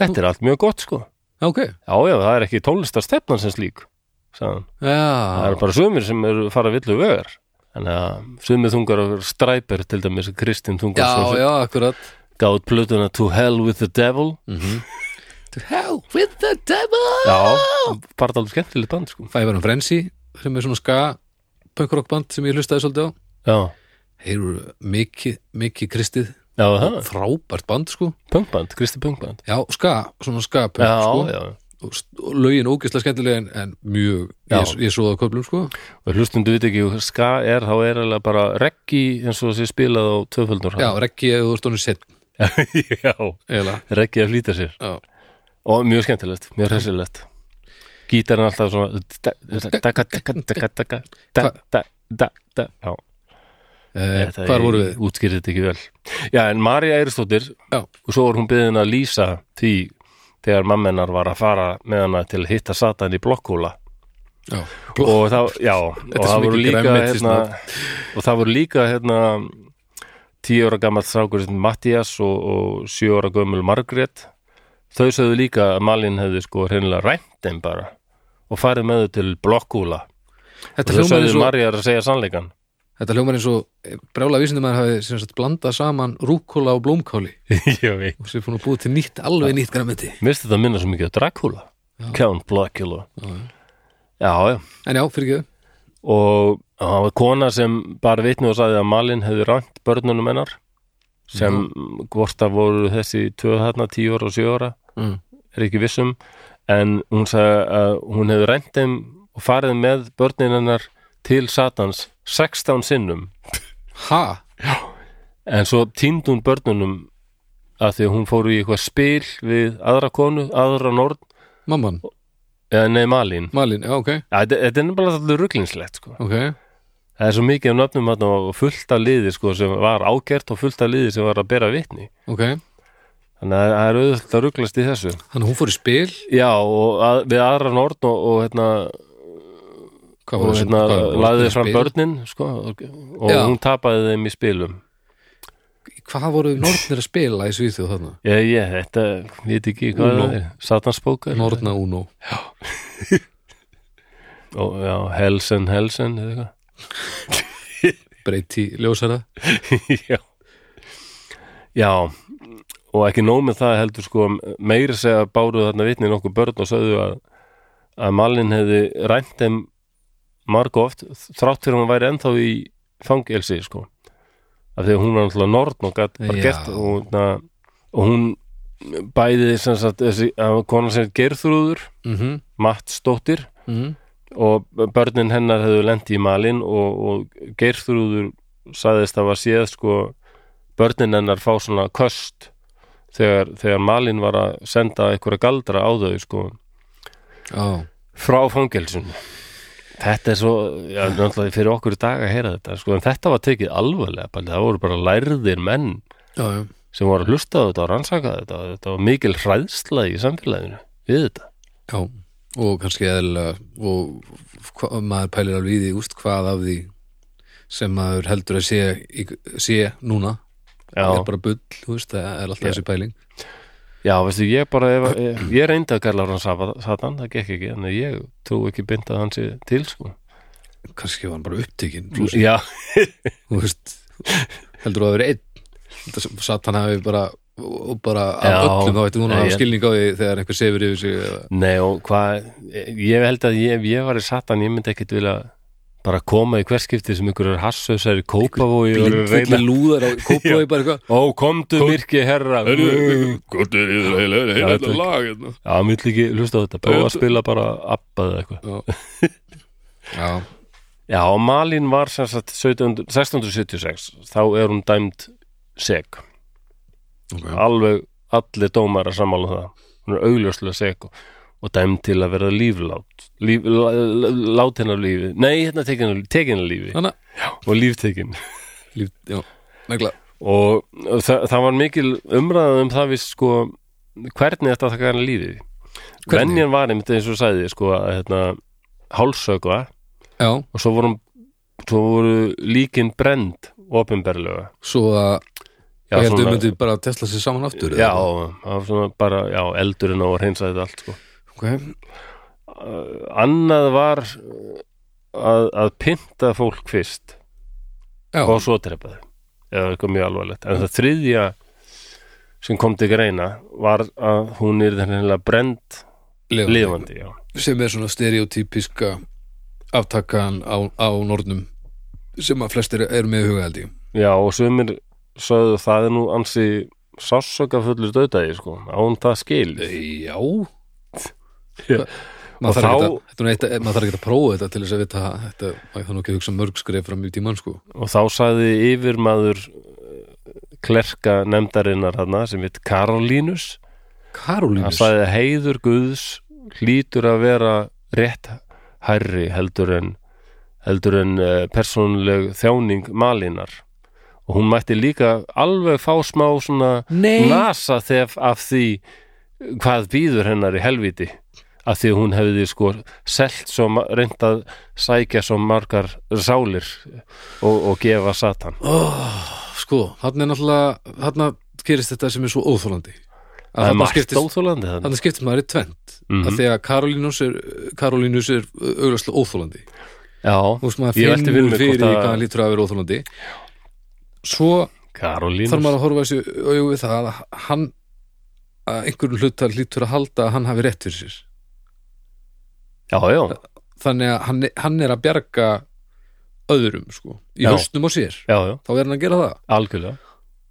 þetta er allt mjög gott sko, ok, já, já, það er ekki tónlistarstefnan sem slík það já. Eru bara sumir sem eru fara villu vegar. Þannig að sumir þungarokk stræper til dæmis Kristinn já, þungar já, akkurat. gátt plötuna To Hell with the Devil. To hell with the devil! Já, bara alveg skemmtilegt band sko. Five and Frenzy sem er svona ska punkrock band sem ég hlustaði svolítið á. Já, heyrur mikið, mikið kristið. Já, frábært band sko. Punkband, Kristi punkband. Já, ska, svona ska punk já, sko. já, og, og lögin ógeðslega skemmtilega en, en mjög, ég, ég svo það köflum sko. Og hlustundu veit ekki ska er, þá er alveg bara reggi eins og þessi spilað á tvöföldur já, reggi eða honum sett já, reggi að flýta sér. Já, og mjög skemmtilegt, mjög hressilegt gítarinn alltaf svona taka, taka, taka, taka da, da, da, da já, eh, hvar voru við? útskýrði þetta ekki vel. Já, en Marja Eiristóttir já, og svo var hún byggðin að lýsa því þegar mammenar var að fara með hana til að hitta Satan í blokkhúla já, og það, já, og svo það voru líka hérna, og það voru líka hérna tíu ára gammal strákur sem Mattias og, og sjö ára gömul Margrét. Þau sögðu líka að Malin hefði sko hreinlega rænt þeim bara og farið með þau til blokkhúla og þetta þau hljómar sögðu eins og Marja að segja sannleikan þetta hljómar eins og brjála vísindum hafi sem sagt blandað saman rúkóla og blómkáli og sér fór nú búið til nýtt, alveg nýtt græmiti Mér finnst þetta minna svo mikið á Dracula Count Blackula. Já, já. en já, fyrir ekki og það var kona sem bara vitni og sagði að Malin hefði rænt börnunum hennar sem hvort það voru þessi tvö þarna, tíu ára og sjö ára mm. er ekki vissum. En hún sagði að hún hefði rænt þeim og farið með börnin hennar til Satans 16 sinnum. Ha, en svo týndi hún börnunum að því að hún fór í eitthvað spil við aðra konu, aðra nord mamman, eða nei Malin. Malin, já, ok. Þetta, er bara alltaf ruglingslegt sko. ok, það er svo mikið af nöfnum þarna og fullt af liði sko, sem var ágert og fullt af liði sem var að bera vitni. Ok. Þannig að það er auðvitað að ruglast í þessu. Þannig að hún fór í spil? Já og að, við aðra nord og, og hérna, og, hérna laðið fram börnin sko, og, og Já. hún tapaði þeim í spilum. Hvað voru nortnir að spila í Svíþjóð þarna? Ég, ég, þetta, veit ekki hvað Uno. er. Satansbókar? Norna Uno. Og já, Helsen Helsen eða breyti ljósara. Eitthvað já. Já og ekki nóg með það heldur sko meiri segja báruð þarna vitni nokkuð börn og sögðu að að Malin hefði rænt þeim marg oft þrátt fyrir að hún væri ennþá í fangelsi sko af því að hún var náttúrulega norn og gætt bara Já. gert og, na, og hún bæði sem sagt þessi að konan sem gerðrúður mm Mattsdóttir -hmm. og börnin hennar hefðu lendi í malin og, og Geirþrúður sagðist að var séð sko börnin hennar fá svona köst þegar, þegar malin var að senda einhverja galdra á þau sko Já, frá fangelsun þetta er svo, já, náttúrulega fyrir okkur dag að heyra þetta, sko, en þetta var tekið alvarlega, bara, það voru bara lærðir menn já, já. sem voru að hlusta á þetta og rannsaka þetta, þetta var mikil hræðsla í samfélaginu við þetta. Já, og kannski eðlilega og hva, maður pælir alveg í því úst, hvað af því sem maður heldur að sé, í, sé núna. Já. er bara bull, þú veist, það er alltaf þessi pæling Já, veistu, ég bara, ef, ég, ég reyndi að kalla hann satan, það gekk ekki, en ég trú ekki beint að hann sé til, sko. kannski var hann bara upptekinn Já, þú veist, heldur að vera einn? Satan hafi bara og bara af öllum þá ætti hún að hafa skilning á því þegar einhver sefur yfir sig nei, og hvað, ég held að ég, ef ég var í satan, ég myndi ekkit vilja bara koma í hverskipti sem ykkur er hasshausar í kópavói og reyna, lúðar á kópaði bara eitthvað. Ó, komdu myrki herra. Er í það heila, lag hérna. Já, vil ekki hlusta á þetta, prófa að spila bara abbaði eitthvað. Já, já, og Malín var sem sagt 17, 1676, þá er hún dæmd seg. alveg allir dómar að sammála um það. Hún er augljóslega sek og, og dæm til að vera líflát. líf, lá- lá- látin af lífi nei, hérna tekin af, lífi Þannig og líftekin líf, og það, það var mikil umræðað um það við sko hvernig þetta taka hann lífi Hvernig? venjan var einmitt eins og sagði sko að hérna hálsögva Já, og svo voru, svo voru líkin brend opinberlega. Svo að Já, ég heldur svona- myndi bara tesla sér saman aftur já, svona bara, já, eldurinn á að reynsa þetta allt sko. Ok, annað var uh, að, að pynta fólk fyrst já, og svo trepa þau. Eða eitthvað mjög alvarlegt. En það þriðja sem kom til greina var að hún er þennilega brend lifandi. sem er svona stereotypiska aftakan á, á nornum sem að flestir eru með í huga held ég. Já og sumir sögðu það er nú ansi sássöka fullur döðdagi sko, án það skil Já. Já. Maður þarf ekki að, maður ekki að prófa þetta til þess að vita þetta, maður þarf ekki að hugsa mörg skref fram í tímann sko. Og þá sagði yfirmaður uh, klerka nefndarinnar hana sem heit Karolínus. Hann Karolínus? sagði að heiður Guðs hlýtur að vera rétt hærri heldur en heldur en uh, persónuleg þjáning malinar og hún mætti líka alveg fá smá svona Nei. nasa þef af því hvað býður hennar í helviti af því hún hefði sko selt svo reynt að sækja svo margar sálir og, og gefa satan. Sko, hann er náttúrulega hann gerist þetta sem er svo óþólandi það að er margt óþólandi þannig þarna. skiptist maður í tvent Mhm. að því að Karolínus er Karolínus er auglastlega óþólandi já, maður Ég velti fyrir mér fyrir hvort því að- hvað hann lítur að vera óþólandi svo Karolínus. þarf maður að horfa þessu auðvitað að hann að einhverjum hlutar lítur að halda að hann hafi rétt fyrir sér já, já, þannig að hann, hann er að bjarga öðrum sko, í höstnum á sér. Þá er hann að gera það. Algjörlega.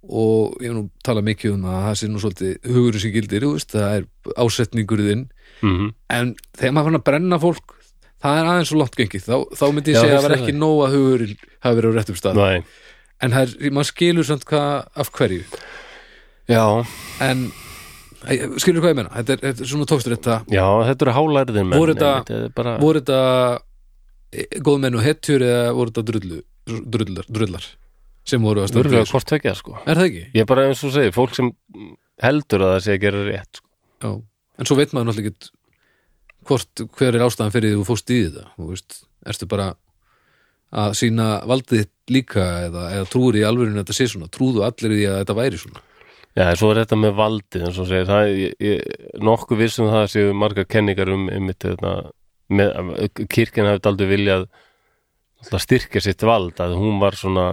Og ég hef nú talað mikið um að það sé nú svolítið hugurinn sem gildir, veist, það er ásetningur þinn, mm en þegar maður fann að brenna fólk, það er aðeins svo langt gengið, þá, þá myndi ég segja að það var ekki nóg að hugurinn hafi verið á réttum stað, Nei, en það er, maður skilur samt hvað af hverju, já, en skilur hvað ég menna, þetta er, þetta er svona tókstur þetta, já, þetta eru hálærðir menn Voru þetta- þetta bara, voru þetta e, góð menn og hetjur eða voru þetta drullu, drullar, drullar sem voru að Örgulega fyrir? þessu? hvort tvekja sko. Er það ekki? Ég er bara eins og segir, fólk sem heldur að það sé að gera rétt sko. Já, en svo veit maður náttúrulega ekki hvort, hver er ástæðan fyrir því þú fóst í þetta, þú veist, ertu bara að sína valdið líka eða, eða trúir í alvörinu að þetta sé svona, trúðu allir í því að þetta væri svona Já, svo er þetta með valdið eins og segir, það, ég, ég, nokkuð vissum það séu margar kenningar um með, kirkjan hafi aldrei viljað styrkja sitt vald að hún var svona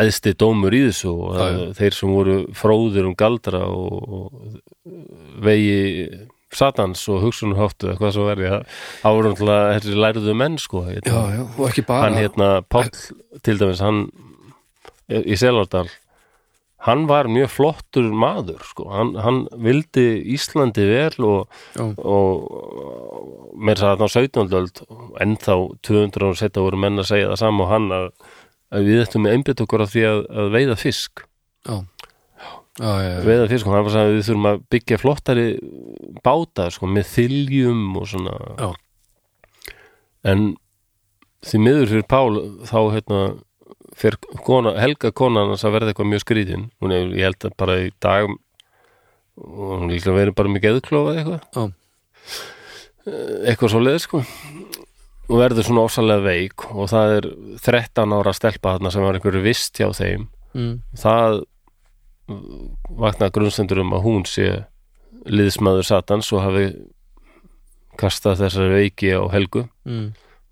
æðsti dómur í þessu og Já, að já. þeir sem voru fróðir um galdra og, og vegi satans og hugsunarháttu eða hvað svo verði það það voru náttúrulega þessi læriðu menn sko já, hérna. já, og ekki bara hann hérna Páll til dæmis hann í Selardal hann var mjög flottur maður sko, hann, hann vildi Íslandi vel og, og mér sagði að á 17. öld ennþá 200 ára setja voru menn að segja það sama og hann að, að við ættum með einbytt okkur af því að, að veiða fisk. Já, já, já, veiða fisk og hann var að við þurfum að byggja flottari báta sko, með þiljum og svona. En því miður fyrir Pál þá hérna fyrir kona, Helga konan að verða eitthvað mjög skrýtin. Hún er, ég held að bara í dag hún líklega verið bara með geðklofa eitthvað. Já. eitthvað svo leið sko. Og verður svona ósalega veik og það er 13 ára stelpa þarna sem var einhverju vist hjá þeim. Mm, það vakna grunnstendur um að hún sé liðsmaður Satans og hafi kastað þessari veiki á helgu. Mm,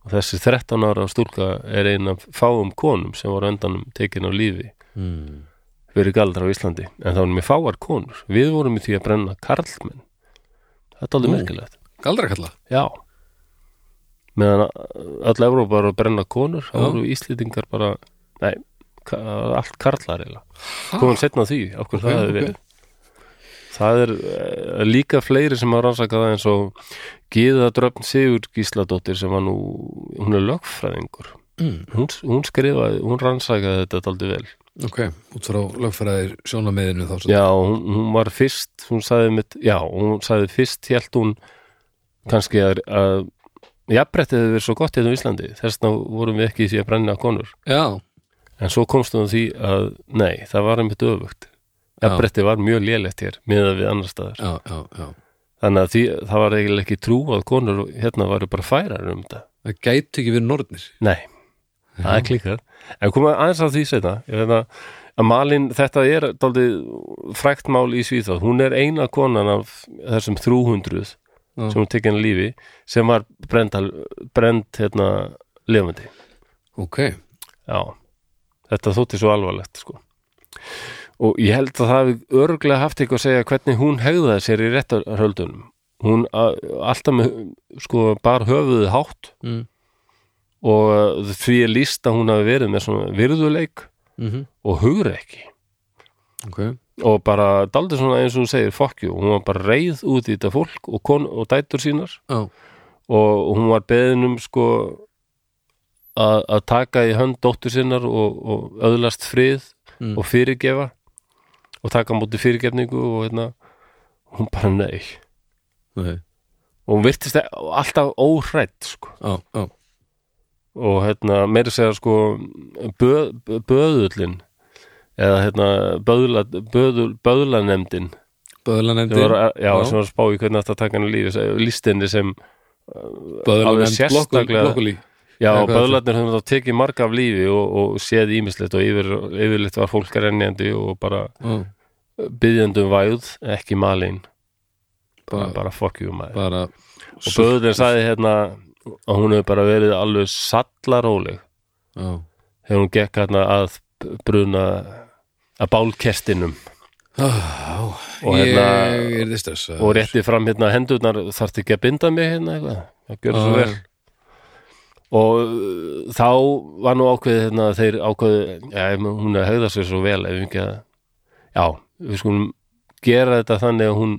og þessi 13 ára stúlka er ein af fáum konum sem voru endanum tekin á lífi mm. fyrir galdra á Íslandi. En það voru með fáar konur. Við vorum í því að brenna karlmenn. Þetta er alveg merkilegt. Galdrakalla já. Meðan öll Evrópa var að brenna konur þá voru Íslendingar bara nei, allt karlar eiginlega. Komum setna því, af hverju Ok, það ok. verið það er uh, líka fleiri sem hafa rannsakað það eins og Gíða Dröfn Sigur Gísladóttir sem var nú, hún er lögfræðingur. Mm, hún, hún skrifaði, hún rannsakaði þetta aldrei vel. Ok, út frá lögfræðir sjónameðinu þá já, hún, hún var fyrst hún sagði mitt, já, hún sagði fyrst hélt hún kannski að, að jafnbrettið hefur verið svo gott hérna á Íslandi þess vegna vorum við ekki í því að brenna konur. Já, en svo komstum við að því að nei, það var einmitt öfugt Já. jafnbrettið var mjög lélegt hér miðað við annar staðar. Já, já, já. Þannig að því, það var eiginlega ekki trú að konur hérna varu bara færar um þetta. Það gæti ekki verið norðnir nei, það er klikkað. En koma aðeins að því veit að, Malin, þetta er daldið frækt mál í Svíþáð hún er eina konan af þessum 300 Já. sem hún tekinn lífi sem var brend, brend hérna lifandi. Ok, Já, þetta þótti svo alvarlegt sko. Og ég held að það hafi örglega haft eitthvað að segja hvernig hún hegðaði sér í réttarhöldunum. Hún a, alltaf með sko bar höfuðið hátt. Mm, og uh, því að hún hafi verið með svona virðuleik mm og hugreiki ok. Og bara daldið svona eins og hún segir fokkju, hún var bara reið út í þetta fólk og, kon, og dætur sínar. Já, og hún var beðin um sko að, að taka í hönd dóttur sinnar og, og öðlast frið Mm. og fyrirgefa og taka á móti fyrirgefningu og hérna hún bara nei. Nei, og hún virtist e- alltaf óhrætt sko. Já, já. Og hérna meira segja sko bö, bö- böðullin eða hérna böðla, böðul, böðlanemdin Böðlanefndin. Sem var, já, Já. sem var spá í hvernig þetta taka hann lífi listinni sem alveg sérstaklega- Blokkuli Já, böðlarnir höfum þá tekið marga af lífi og, og séð ímislegt og yfir, yfirleitt var fólk renjandi og bara Já, byggjandum væð, ekki malin. Bara, bara, fuck you maður. bara og böðurinn sagði hérna að hún hefur bara verið alveg sallaróleg. Já, þegar hún gekk hérna að bruna að bálkestinum. Já, Og hérna- og rétti fram hérna hendurnar þarfti ekki að binda mig hérna eitthvað? Það gjör svo Já. vel og uh, þá var nú ákveðið hérna þeir ákveðið, já, hún er að hegða sér svo vel ef ekki að já, við skulum gera þetta þannig að hún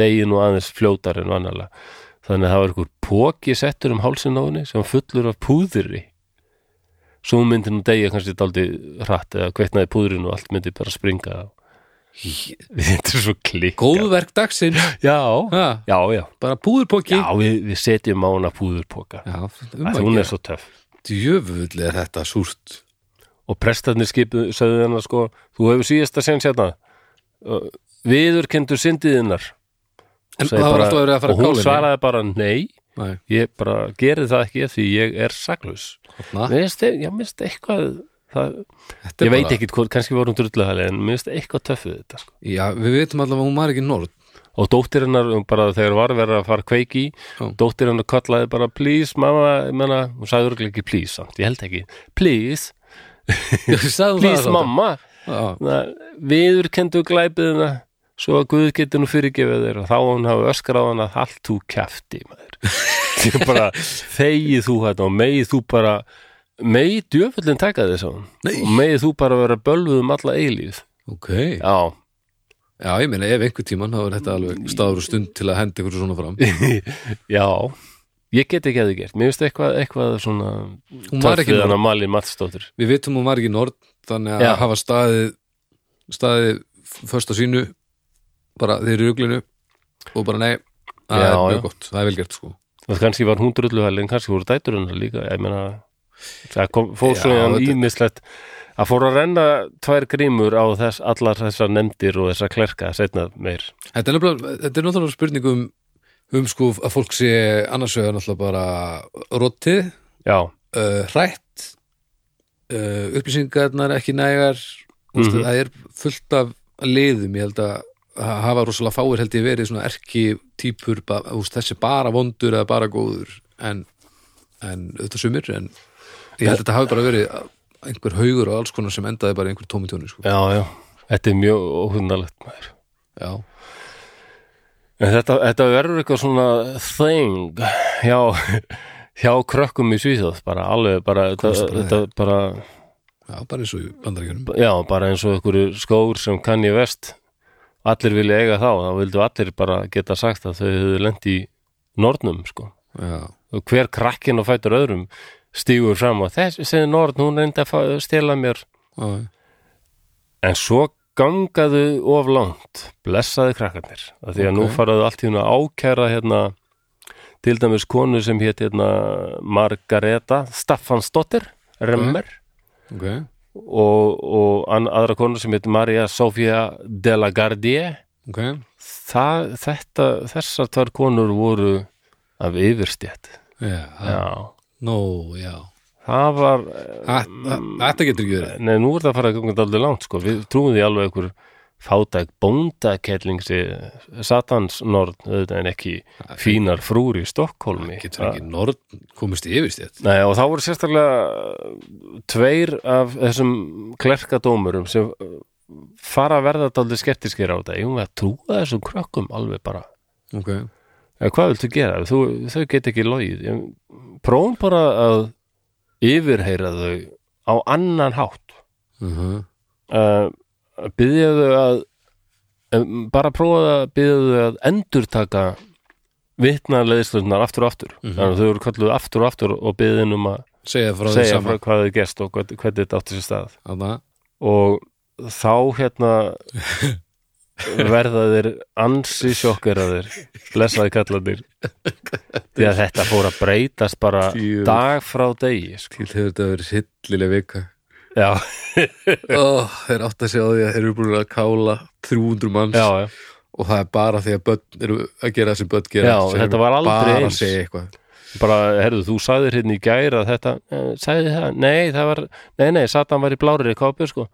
degi nú aðeins fljótar en vanalega. Þannig að það var einhver póki settur um hálsinn á henni sem fullur af púðri. Svo myndi nú degi kannski daldi hratt eða kveitnaði púðrin og allt myndi bara springa þetta er svo klikka Góðverk dagsinn já, ha, já, já. Bara púðurpóki Já, við, við setjum á hana púðurpoka. Já, um Ætli að hún er svo töff. Djöfull er þetta súrt. Og prestarnir skipu, sögðu hennar sko Þú hefur síðasta sen sérna Viðurkendur syndiðinnar En það var alltaf verið að fara Og hún kálinni. svaraði bara nei. Nei, Ég bara geri það ekki því ég er saklaus. Mér finnst, eitthvað það, Ég veit bara- ekki hvort, kannski voru hún drullahæli En mér finnst eitthvað töffuð þetta sko. Já, við veitum allavega hún var ekki norð Og dóttir hennar, um bara þegar var verið að fara kveiki Já. Dóttir hennar kallaði bara Please mamma, ég menna Hún sagði örugglega ekki please samt, ég held ekki. Please, please mamma. Viðurkendu glæpiðina svo að Guð getur nú fyrirgefið þér og þá hún hafi öskrað á hann að allt þú kjafti maður. Bara þegið þú þetta og megið þú bara megið djöfullin taka þess á hann og megið þú bara vera bölvuð um alla eilíð ok. Já, Já, ég meina ef einhver tímann þá er þetta alveg staður og stund til að henda ykkur svona fram. Já. Ég get ekki að þið gert, mér finnst eitthvað, eitthvað svona við nord. hana Malin Mattsdóttir Við vitum hún var ekki nord þannig að Já. hafa staðið staðið först á sínu bara þeir í ruglinu og bara nei, það Já, er mjög gott, það er vel gert sko. Og kannski var hún drulluhæli en kannski voru dætur hennar líka ég meina það kom, fór Já, þetta- ímislegt að fór að renna tvær grímur á þess, allar þessar nefndir og þessar klerka setna meir. Þetta er er náttúrulega spurning um, um sko að fólk sé annars vegar náttúrulega bara rottið, já, uh, hrætt uh, upplýsingarnar ekki nægar. Mm Mhm. það er fullt af liðum. Ég held að ha- hafa rosalega fáir held ég verið svona erki úst, þessi bara vondur eða bara góður en, en auðvitað sumir en ég held að þetta hafi bara verið einhver haugur og alls konar sem endaði bara einhver tómitjóni sko. já, já. Þetta er mjög óhugnalegt maður. Já, en þetta, þetta verður eitthvað svona thing hjá, hjá krökkum í Svíþjóð bara alveg bara, þetta, þetta bara já, bara eins og í bandaríkjunum. Já, bara eins og einhverju skór sem kann ég vest allir vilja eiga þá, þá vildu allir bara geta sagt að þau hefðu lent í nornum sko. Já, hver krakkin og fætur öðrum stígur fram og þessi segir Nord, hún reyndi að stela mér. Já, en svo gangaðu of langt blessaði krakkarnir af því að nú Ok. faraðu allt í hún að ákæra hérna til dæmis konu sem hétt hérna Margareta Staffansdóttir Remmer. Ok. Og, og aðra konu sem hétt Maria Sofia de la Gardie ok, Það, þetta, þessar tvær konur voru af yfirstjætt já, já, nó, já. Það var Þetta þetta getur ekki verið. Nei, nú er það að fara að ganga dálítið langt sko. Við trúum því alveg einhver fátæk bóndakelling satans nord auðvitað en ekki fínar frúr í Stokkólmi getur ekki nord komist í yfirstétt Nei, og þá voru sérstaklega tveir af þessum klerkadómurum sem uh, fara að verða dálítið skeptiskir á þetta. Ég um að trúa þessum krökkum alveg bara? Ok, eða hvað viltu gera, þú, þau get ekki logið. Prófum bara að yfirheyra þau á annan hátt. Uh -huh. uh, byggja þau að um, bara prófa að byggja þau að endurtaka vitna leðislunar aftur og aftur. Mhm. þannig að þau eru kalluð aftur og aftur og byggðin um að segja frá segja frá hvað þau gerst og hvernig þetta átti sér stað. Þarna, og þá hérna verða þeir ansi sjokkeraðir blessaði kallandir því að þetta fór að breytast bara Djöfull. dag frá degi sko. til hefur þetta verið hillileg vika já, oh, þeir átt að segja á því að þeir eru búin að kála 300 manns já, já og það er bara því að börn eru að gera sem börn gera Já, þetta var aldrei bara eins. bara, herðu, þú sagðir hérna í gæra þetta, eh, sagði það, nei, það var nei, nei, Satan var í blárri kápu sko.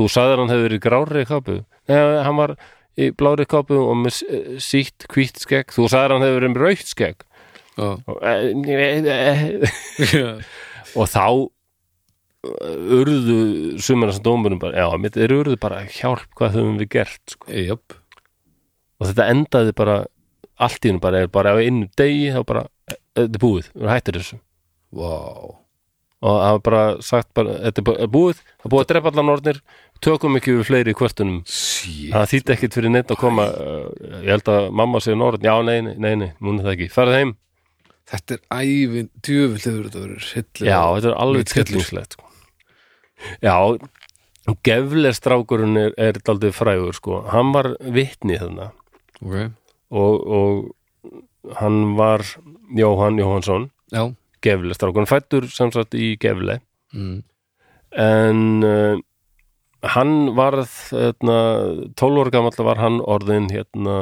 Þú sagðir hann hefur verið í grárri kápu. Nei, hann var í blárri kápu og með eh, sítt hvítt skegg. Þú sagðir hann hefur verið með rautt skegg. Og, eh, og þá eh, urðu sumir þessum dómurum bara, já, mitt er urðu bara hjálp hvað höfum við gert sko. Jöp, og þetta endaði bara allt í hennu bara, er bara á einu degi þá bara, þetta er búið, við hættir þessu. Vá. Og það var bara sagt bara, þetta er búið, það er búið að drepa allan orðnir tökum ekki við fleiri kvörtunum. Það þýtti ekkit fyrir neitt að koma uh, ég held að mamma segir norðn, já nei, nei, nei, nei múnið það ekki, farið heim. Þetta er ævin hefur þetta hillileg já, þetta er alveg tillingslegt sko. já geflestrákurinn er, er daldið frægur sko, hann var vitni þarna. Ok, og, og hann var Jóhann Jóhannsson. Já. Geflestrákurinn, fættur sem sagt í gefle. Mm. en uh, hann varð hérna, 12 ára gamall var hann orðin hérna,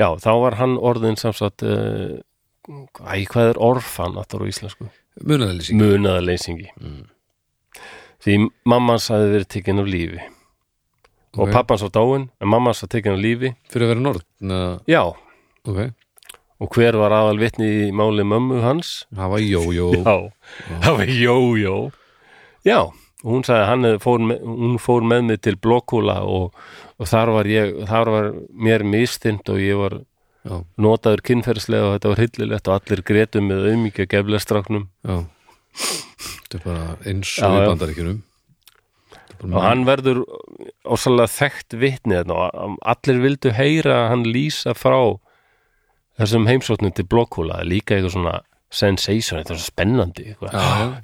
já, þá var hann orðin sem sagt uh, æ, hvað er orfan aftur á íslensku? munaðalýsing Munaða leysingi Mm. því mammans hafði verið tekinn af lífi. Og Ok. pappans var dáin en mammans var tekinn af lífi. Fyrir að vera nord na, já, ok, og hver var aðal vitni í máli mömmu hans? það var jójó. Já, það var jójó. Já, og hún sagði að fór með, hún fór með mig til blokkúla og, og þar var ég, þar var mér mistind og ég var já, notaður kynferðslega og þetta var hryllilegt og allir gretum með auðmíkja geflestráknum já. Þetta er bara eins og bandaríkjunum. Þetta er bara og hann verður ósalega þekkt vitni þarna og allir vildu heyra að hann lýsa frá þessum heimsóknum til blokkúla líka eitthvað svona sensation, þetta er svo spennandi.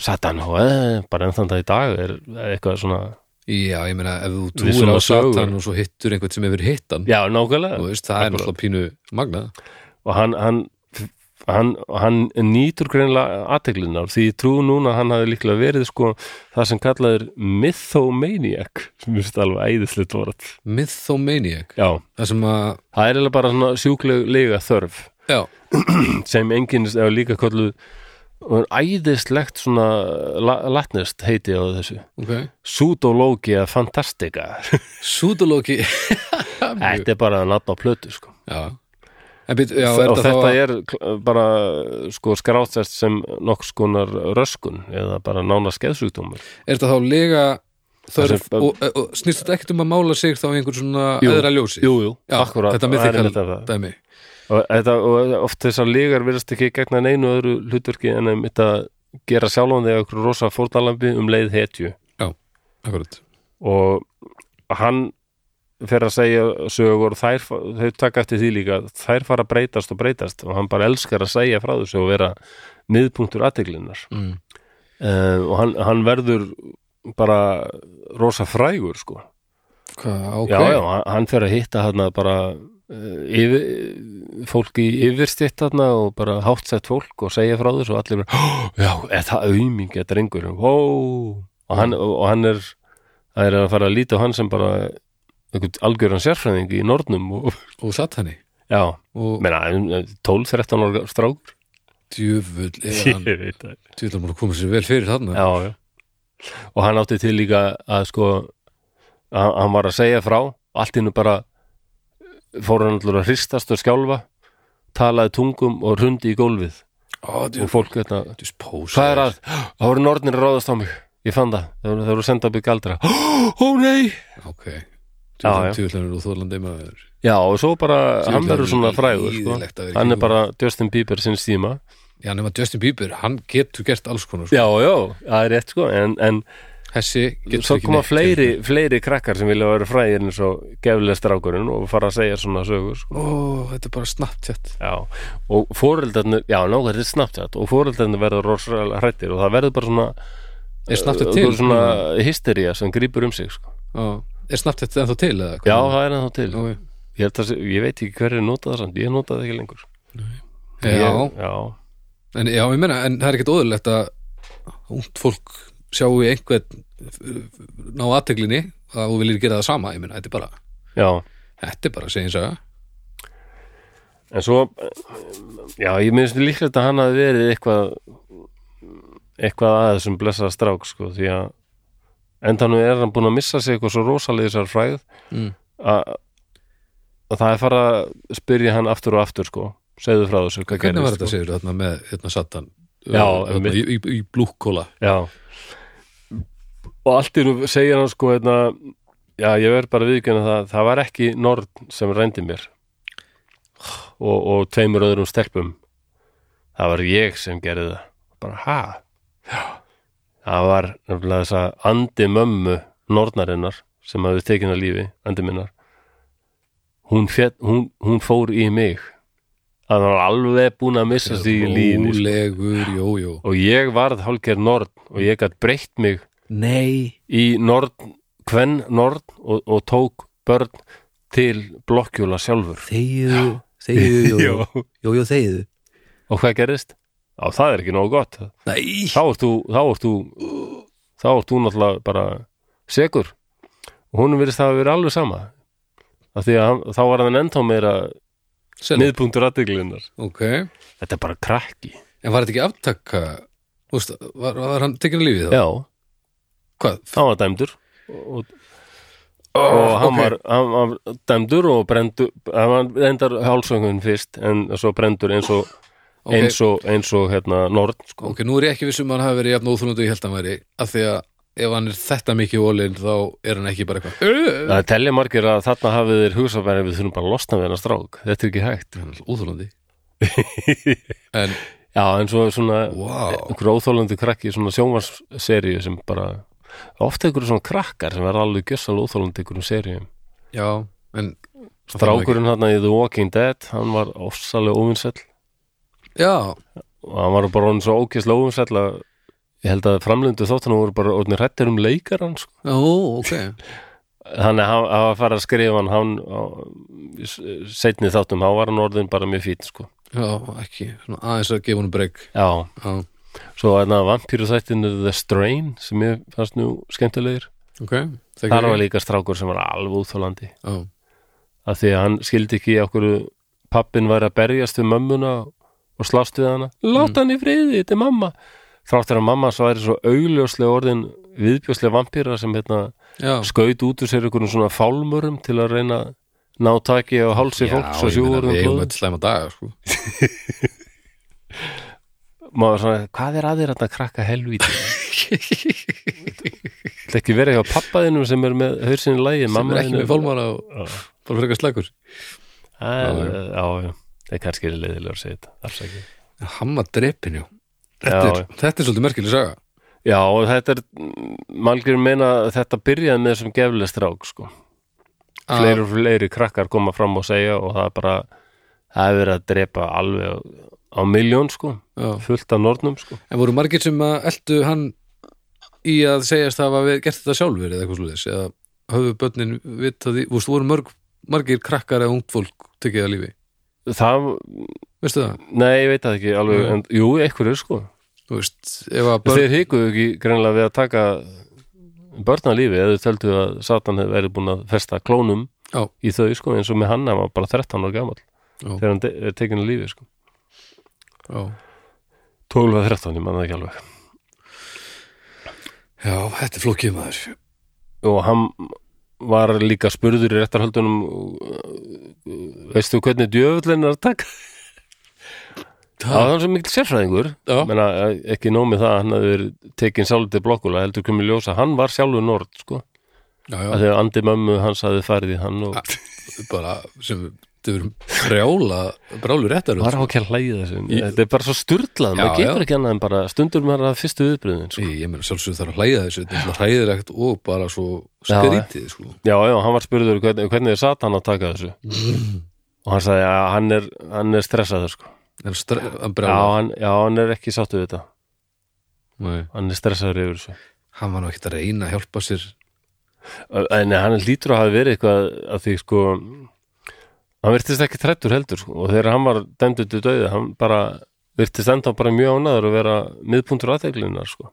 Satan, eða, bara ennþann það í dag er eitthvað svona, Já, ég meina, ef þú trúir á Satan og svo hittur einhvern sem hefur hitt hann já, nákvæmlega. veist, það er náttúrulega pínu magnað. Og hann, hann, hann, hann nýtur greinilega aðteglunar því ég trú núna að hann hafi líklega verið sko það sem kallaður mythomaniac sem er alveg æðislega orð. Mythomaniac? Já, það að, það er eiginlega bara svona sjúklega þörf já, sem enginn eða líka kalluð og æðislegt svona la, latnest heiti á þessu. Ok. Pseudologia fantastica. Súdolóki þetta er bara að nafna á plötu sko. Já, byrju, já, er og þetta að er bara sko skrátsest sem nokks konar röskun eða bara nána skeðsjúkdómur er þetta þá lega þörf sem- og, og, snýst þetta ekkert um að mála sig þá í einhver svona Jú, eðra ljósi? Jú, jú, akkurat þetta er mythikal einmitt það. dæmi og, þetta, og oft þessar lígar virðast ekki gegna neinu öðru hlutverki en að þetta gera sjálfan þegar okkur rosa fórnalambi um leið hetju. Akkurat, og hann fer að segja sögur þær, þau taka eftir því líka þær fara að breytast og breytast og hann bara elskar að segja frá þessu og vera miðpunktur aðteglinnar mm. uh, og hann, hann verður bara rosa frægur sko. Hvað, ok. já, já, hann- fer að hitta hann bara yfir, fólk í yfirstitt og bara háttsett fólk og segja frá þessu og allir bara, "Hó, já, er það auðming er drengur, ó og hann, og, hann er er að fara að líta á hann sem bara algjöran sérfræðing í nornum og, og já, og menna, 12-13 ára strákur. Djöfull hann. Djöfull múin að koma sér vel fyrir þarna. Já, já. og hann átti til líka að sko að, hann var að segja frá allt innu bara fór hann allur að hristast og skjálfa talaði tungum og hrundi í gólfið. Ó, og fólk hérna, hvað er að? Það voru nornir að ráðast á mig, ég fann það. Það voru, það voru senda upp í galdra. Ó nei! Ok, er úr þólandi maður. Já og svo bara, hann verður svona frægur sko. hann er bara Justin Bieber sinns tíma. Já, nema Justin Bieber, hann getur gert alls konar sko. já, já, það er rétt sko. En, en þessi getur svo ekki koma neitt fleiri, gert. fleiri krakkar sem vilja vera frægir eins og geflega strákurinn og fara að segja svona sögur sko. ó, þetta er bara Snapchat já, og fóreldarnir já, ná, þetta er Snapchat og fóreldarnir verður rosalega hrættir og það verður bara svona er Snapchat uh, til? svona hystería sem grípur um sig sko. Er Snapchat ennþá til? já, það er ennþá til Ok. ég, held að, ég veit ekki hver er notað það samt ég notað það ekki lengur já, ég, já, en, já, ég meina, en það er ekkert óðurlegt að ungt fólk sjáu einhvern uh, ná aðteglinni að þú viljir gera það sama, ég meina, þetta er bara já. þetta er bara að segja eins að En svo, já, ég minnst líklegt að hann hafi verið eitthvað eitthvað að þessum blessaða strák, sko, því að endanum er hann búin að missa sig eitthvað svo rosalega þessar fræð mm. að, að það er fara að spyrja hann aftur og aftur, sko segðu frá þessu, hvað hvernig var gerist, þetta segir þarna með hérna Satan Já, einmitt. í, í, í blúkkóla Já og allt í nú segir hann sko hérna, já, ég verð bara viðkjöna það það var ekki Nord sem rændi mér og, og tveimur öðrum stelpum það var ég sem gerði það bara, ha? Já. það var nefnilega þess að andi mömmu Nordnarinnar sem hafði tekin að lífi, andi minnar hún, fjall, hún, hún fór í mig að hann var alveg búin að missa sig í líginni sko. og ég varð hálfgerð Nord og ég gætt breytt mig nei, í Nord, kvenn Nord og, og tók börn til blokkjúla sjálfur. Þegiðu þegiðu, jú, jú, Jú. jú, þegiðu. Og hvað gerist? Já, það er ekki nógu gott. Nei, þá ert þú þá ert þú, þá ert þú náttúrulega bara segur og hún virðist það að vera alveg sama. Af því að hann, þá var hann ennþá meira Senn, miðpunktur aðteglunar ok. Þetta er bara krakki. En var þetta ekki aftaka? Úst, var, var hann tekin að lífið þá? já, Hvað? hann var dæmdur og, og hann, ok. var, hann var dæmdur og brendur hann var reyndar hálsöngun fyrst en svo brendur eins og Ok. eins og, eins og hérna Nord sko. Ok, nú er ég ekki vissum að hann hafi verið jafn óþólandi og ég held að hann væri af því að ef hann er þetta mikið ólinn þá er hann ekki bara eitthvað Það telja margir að þarna hafið hugsað bara við þurfum bara að losna við hennar strák þetta er ekki hægt hann er úþólandi en, Já, en svo svona wow einhver óþólandi krakki, svona sjónvarsseríu sem bara, ofta einhverju svona krakkar sem verða alveg gjössal óþólandi einhverjum seríum. já, en Strákurinn hann í The Walking Dead, hann var ofsalega óvinsæll já, og hann var bara orðin svo ókesslega óvinsæll að ég held að framlöndu þóttan voru bara orðin hrættir um leikarann sko. já, ok þannig að hann hann var að fara að skrifa hann, hann setni þáttum, hann var hann orðin bara mjög fýtt sko. já, ekki, svona aðeins að gefa hann breyk Já, já, svo að vampíru þættinu The Strain sem ég fannst nú skemmtilegir. Ok þekki þar var líka strákur sem var alveg úþólandi já, að því að hann skildi ekki okkur pappin væri að berjast við mömmuna og slást við hana. Láta hann í friði, þetta er mamma. Þráttur að mamma svo væri svo augljóslega orðin viðbjóslega vampýra sem hérna, já, skaut út úr sér einhverjum svona fálmurum til að reyna að ná taki á hálsi fólks og ég meina, við eigum öll slæma daga sko. maður svona, hvað er að þér að krakka? Helvíti. Þetta ekki verið hjá pappaðinum sem er með hausinn í lægi sem er ekki með fólmara og Já. bara frekar slagur já, já, það er kannski leiðilega að segja þetta afsakið. hann var drepin, já. Þetta, Já, er, þetta er svolítið merkileg saga. Já, og þetta er malgjur meina að þetta byrjaði með þessum geflega strák sko. Að- fleiri og fleiri krakkar koma fram og segja og það er bara það er verið að drepa alveg á, miljón sko, já. fullt af nornum sko. en voru margir sem að eldu hann í að segjast að hafa gert þetta sjálfur eða eitthvað slúðis eða höfðu börnin vitað því, þú veist, voru mörg, margir krakkar eða ungt fólk tekið að lífi Það, veistu það, nei, ég veit það ekki alveg, Nei. en jú, eitthvað er sko þú veist ef að börn, Þeir hikuðu ekki greinlega við að taka börnalífi eða þau töldu að Satan hefði verið búin að festa klónum Já. í þau sko, eins og með hann hann var bara 13 ára gamall Já. þegar hann er tekinn að lífi sko. Já, 12 að 13, ég manna ekki alveg. Já, þetta er flókið maður. Og hann var líka spurður í réttarhaldunum veistu hvernig djöfullin er að taka? Það var hann sem mikil sérfræðingur. Já. Menna, ekki nómið það að hann hafði verið tekinn sjálfur til blokkula heldur komið ljósa, hann var sjálfur nord sko, já, að já, þegar andi mömmu hans hafði farið í hann og bara sem þau verum brjála brjálu réttar var á ekki að hlæða þessu. Í- þetta er bara svo sturlað, Já, maður getur ekki annað en bara stundur með það fyrstu viðbröðin sko. ég, meina sjálfsög þarf að hlæða þessu þetta er svona hræðilegt og bara svo skrítið sko. já, já, hann var spurður hvernig, hvernig er Satan að taka þessu? Og hann sagði að hann er, hann er stressaður sko. en stre- að já, hann, já, hann er ekki sáttu við þetta. Nei. hann er stressaður yfir þessu. Hann var nú ekkert að reyna að hjálpa sér. En hann lítur að hafa verið eitthvað að því sko hann virtist ekki trættur heldur sko, og þegar hann var dæmdur til döði, hann bara virtist enda bara mjög ánæður að vera miðpuntur aðteglunar sko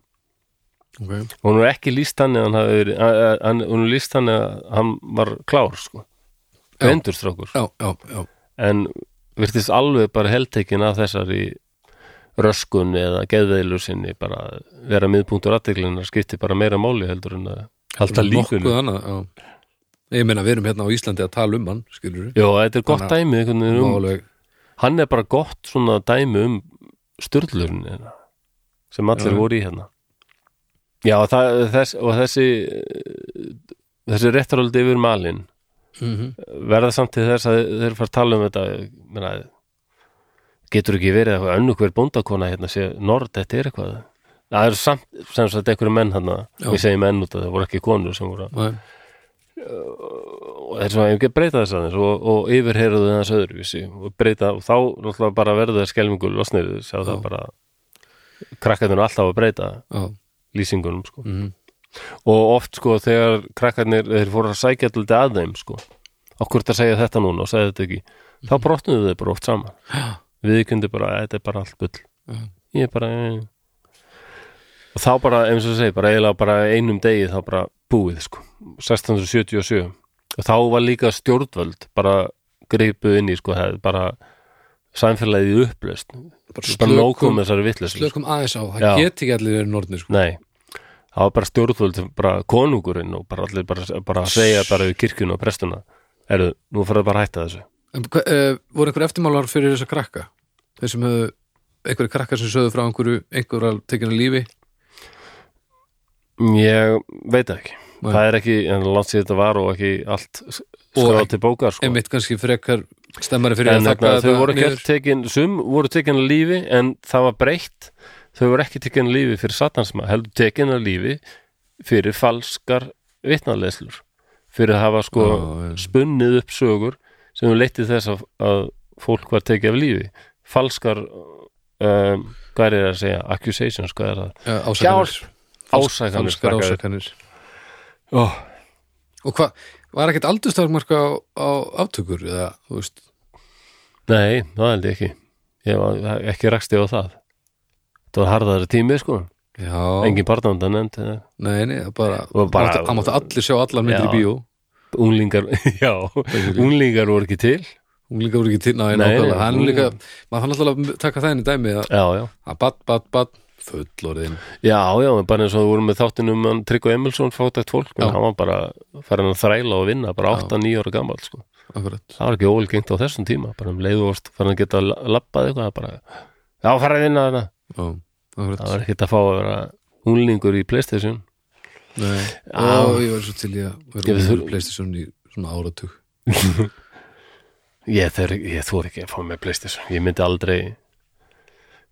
okay. og hún er ekki líst hann að hann hafi verið, að- að- hann, hún er líst hann að hann var klár sko Já. greindur strákur já, já, já, en virtist alveg bara heldtekin af þessari röskun eða geðveilu sinni bara að vera miðpunktur aðteglunar skipti bara meira máli heldur en að halda já. Ég meina við erum hérna á Íslandi að tala um hann skilur Já, þetta er gott dæmi veginn um, hann er bara gott svona dæmi um styrlurinn hérna, sem allir Já. voru í hérna Já, það, þess, og þessi þessi réttaröldi yfir malin mm verða samt til þess að þeir fara að tala um þetta menna, getur ekki verið eitthvað önnu hver bóndakona hérna sé nord, þetta er eitthvað það er samt sem sagt einhverju menn Já. við segjum menn út að það voru ekki konur sem voru að-. Og það er svona, ég get breyta þess aðeins og, og yfirheyruðu þess öðruvísi og breyta, og þá náttúrulega bara verður það skelmingu losniðu, sjá það Já. bara krakkarnir alltaf að breyta já, lýsingunum, sko. Mm og oft, sko, þegar krakkarnir þeir fóru að sækja alltaf að þeim, sko okkur þetta segja þetta núna? Og segja þetta ekki. Þá brotnuðu þau bara oft saman. Við kundi bara, þetta er bara allt bull. Já. ég er bara eh. og þá bara, eins og segi, bara eiginlega bara einum degi þá bara búið, sko 1677 og þá var líka stjórnvöld bara gripuð inn í, sko, það bara samfélagið í upplaust bara nókum þessari vitleysu slökum aðeins á, það Já. get ekki allir verið norðnir sko. Nei, það var bara stjórnvöld bara konungurinn og bara allir bara, bara að segja bara við kirkjuna og prestuna eru, nú fyrir bara að hætta þessu. En, hva, uh, voru einhver eftirmálar fyrir þessa krakka? Þeir sem höfðu einhverju krakkar sem sögðu frá einhverju einhverju tekinu lífi Ég veit ekki Nei. Það er ekki, en langt sér þetta var og ekki allt skráð til bókar sko. einmitt kannski frekar stemmari fyrir En að þakka þau voru ekki niður. öll tekin Sum voru tekin að lífi en það var breytt Þau voru ekki tekin að lífi fyrir satansma heldur tekin að lífi fyrir falskar vitnaleslur fyrir að hafa sko já. spunnið upp sögur sem leiti þess að, að fólk var tekið af lífi falskar um, hvað er það að segja, accusations hvað er það, Já, ásakanir oh, og hvað, var ekkert aldurstakmarka á, á aftökur eða, þú veist? Nei, það held ég ekki. Ég var ekki rakst ég á það. Það var harðari tími sko. Já, engin barnavanda nefnd eða? Nei, nei, bara, það máttu allir sjá allar myndir Já. í bíó. Unglingar, já, unglingar voru ekki til. Unglingar voru ekki til, næ, Nei, nákvæmlega. Hann líka, maður fann alltaf að taka það inn í dæmi að, já, já, að bad, bad, bad fullorðin, já, já, bara eins og við vorum með þáttinum um Tryggva Emilsson fátækt fólk, Já. hann var bara farin að þræla og vinna, bara Já. 8-9 ára gammal sko. það var ekki óvelgengt á þessum tíma bara um leiðu vorst farin að geta lappað eitthvað bara, já, fara að vinna þarna það var ekkert að fá að vera unglingur í Playstation Nei, Já. og ég var svo til í að Ég vera úr þurfum- Playstation í svona áratug ég, ég þór ekki að fá með Playstation ég myndi aldrei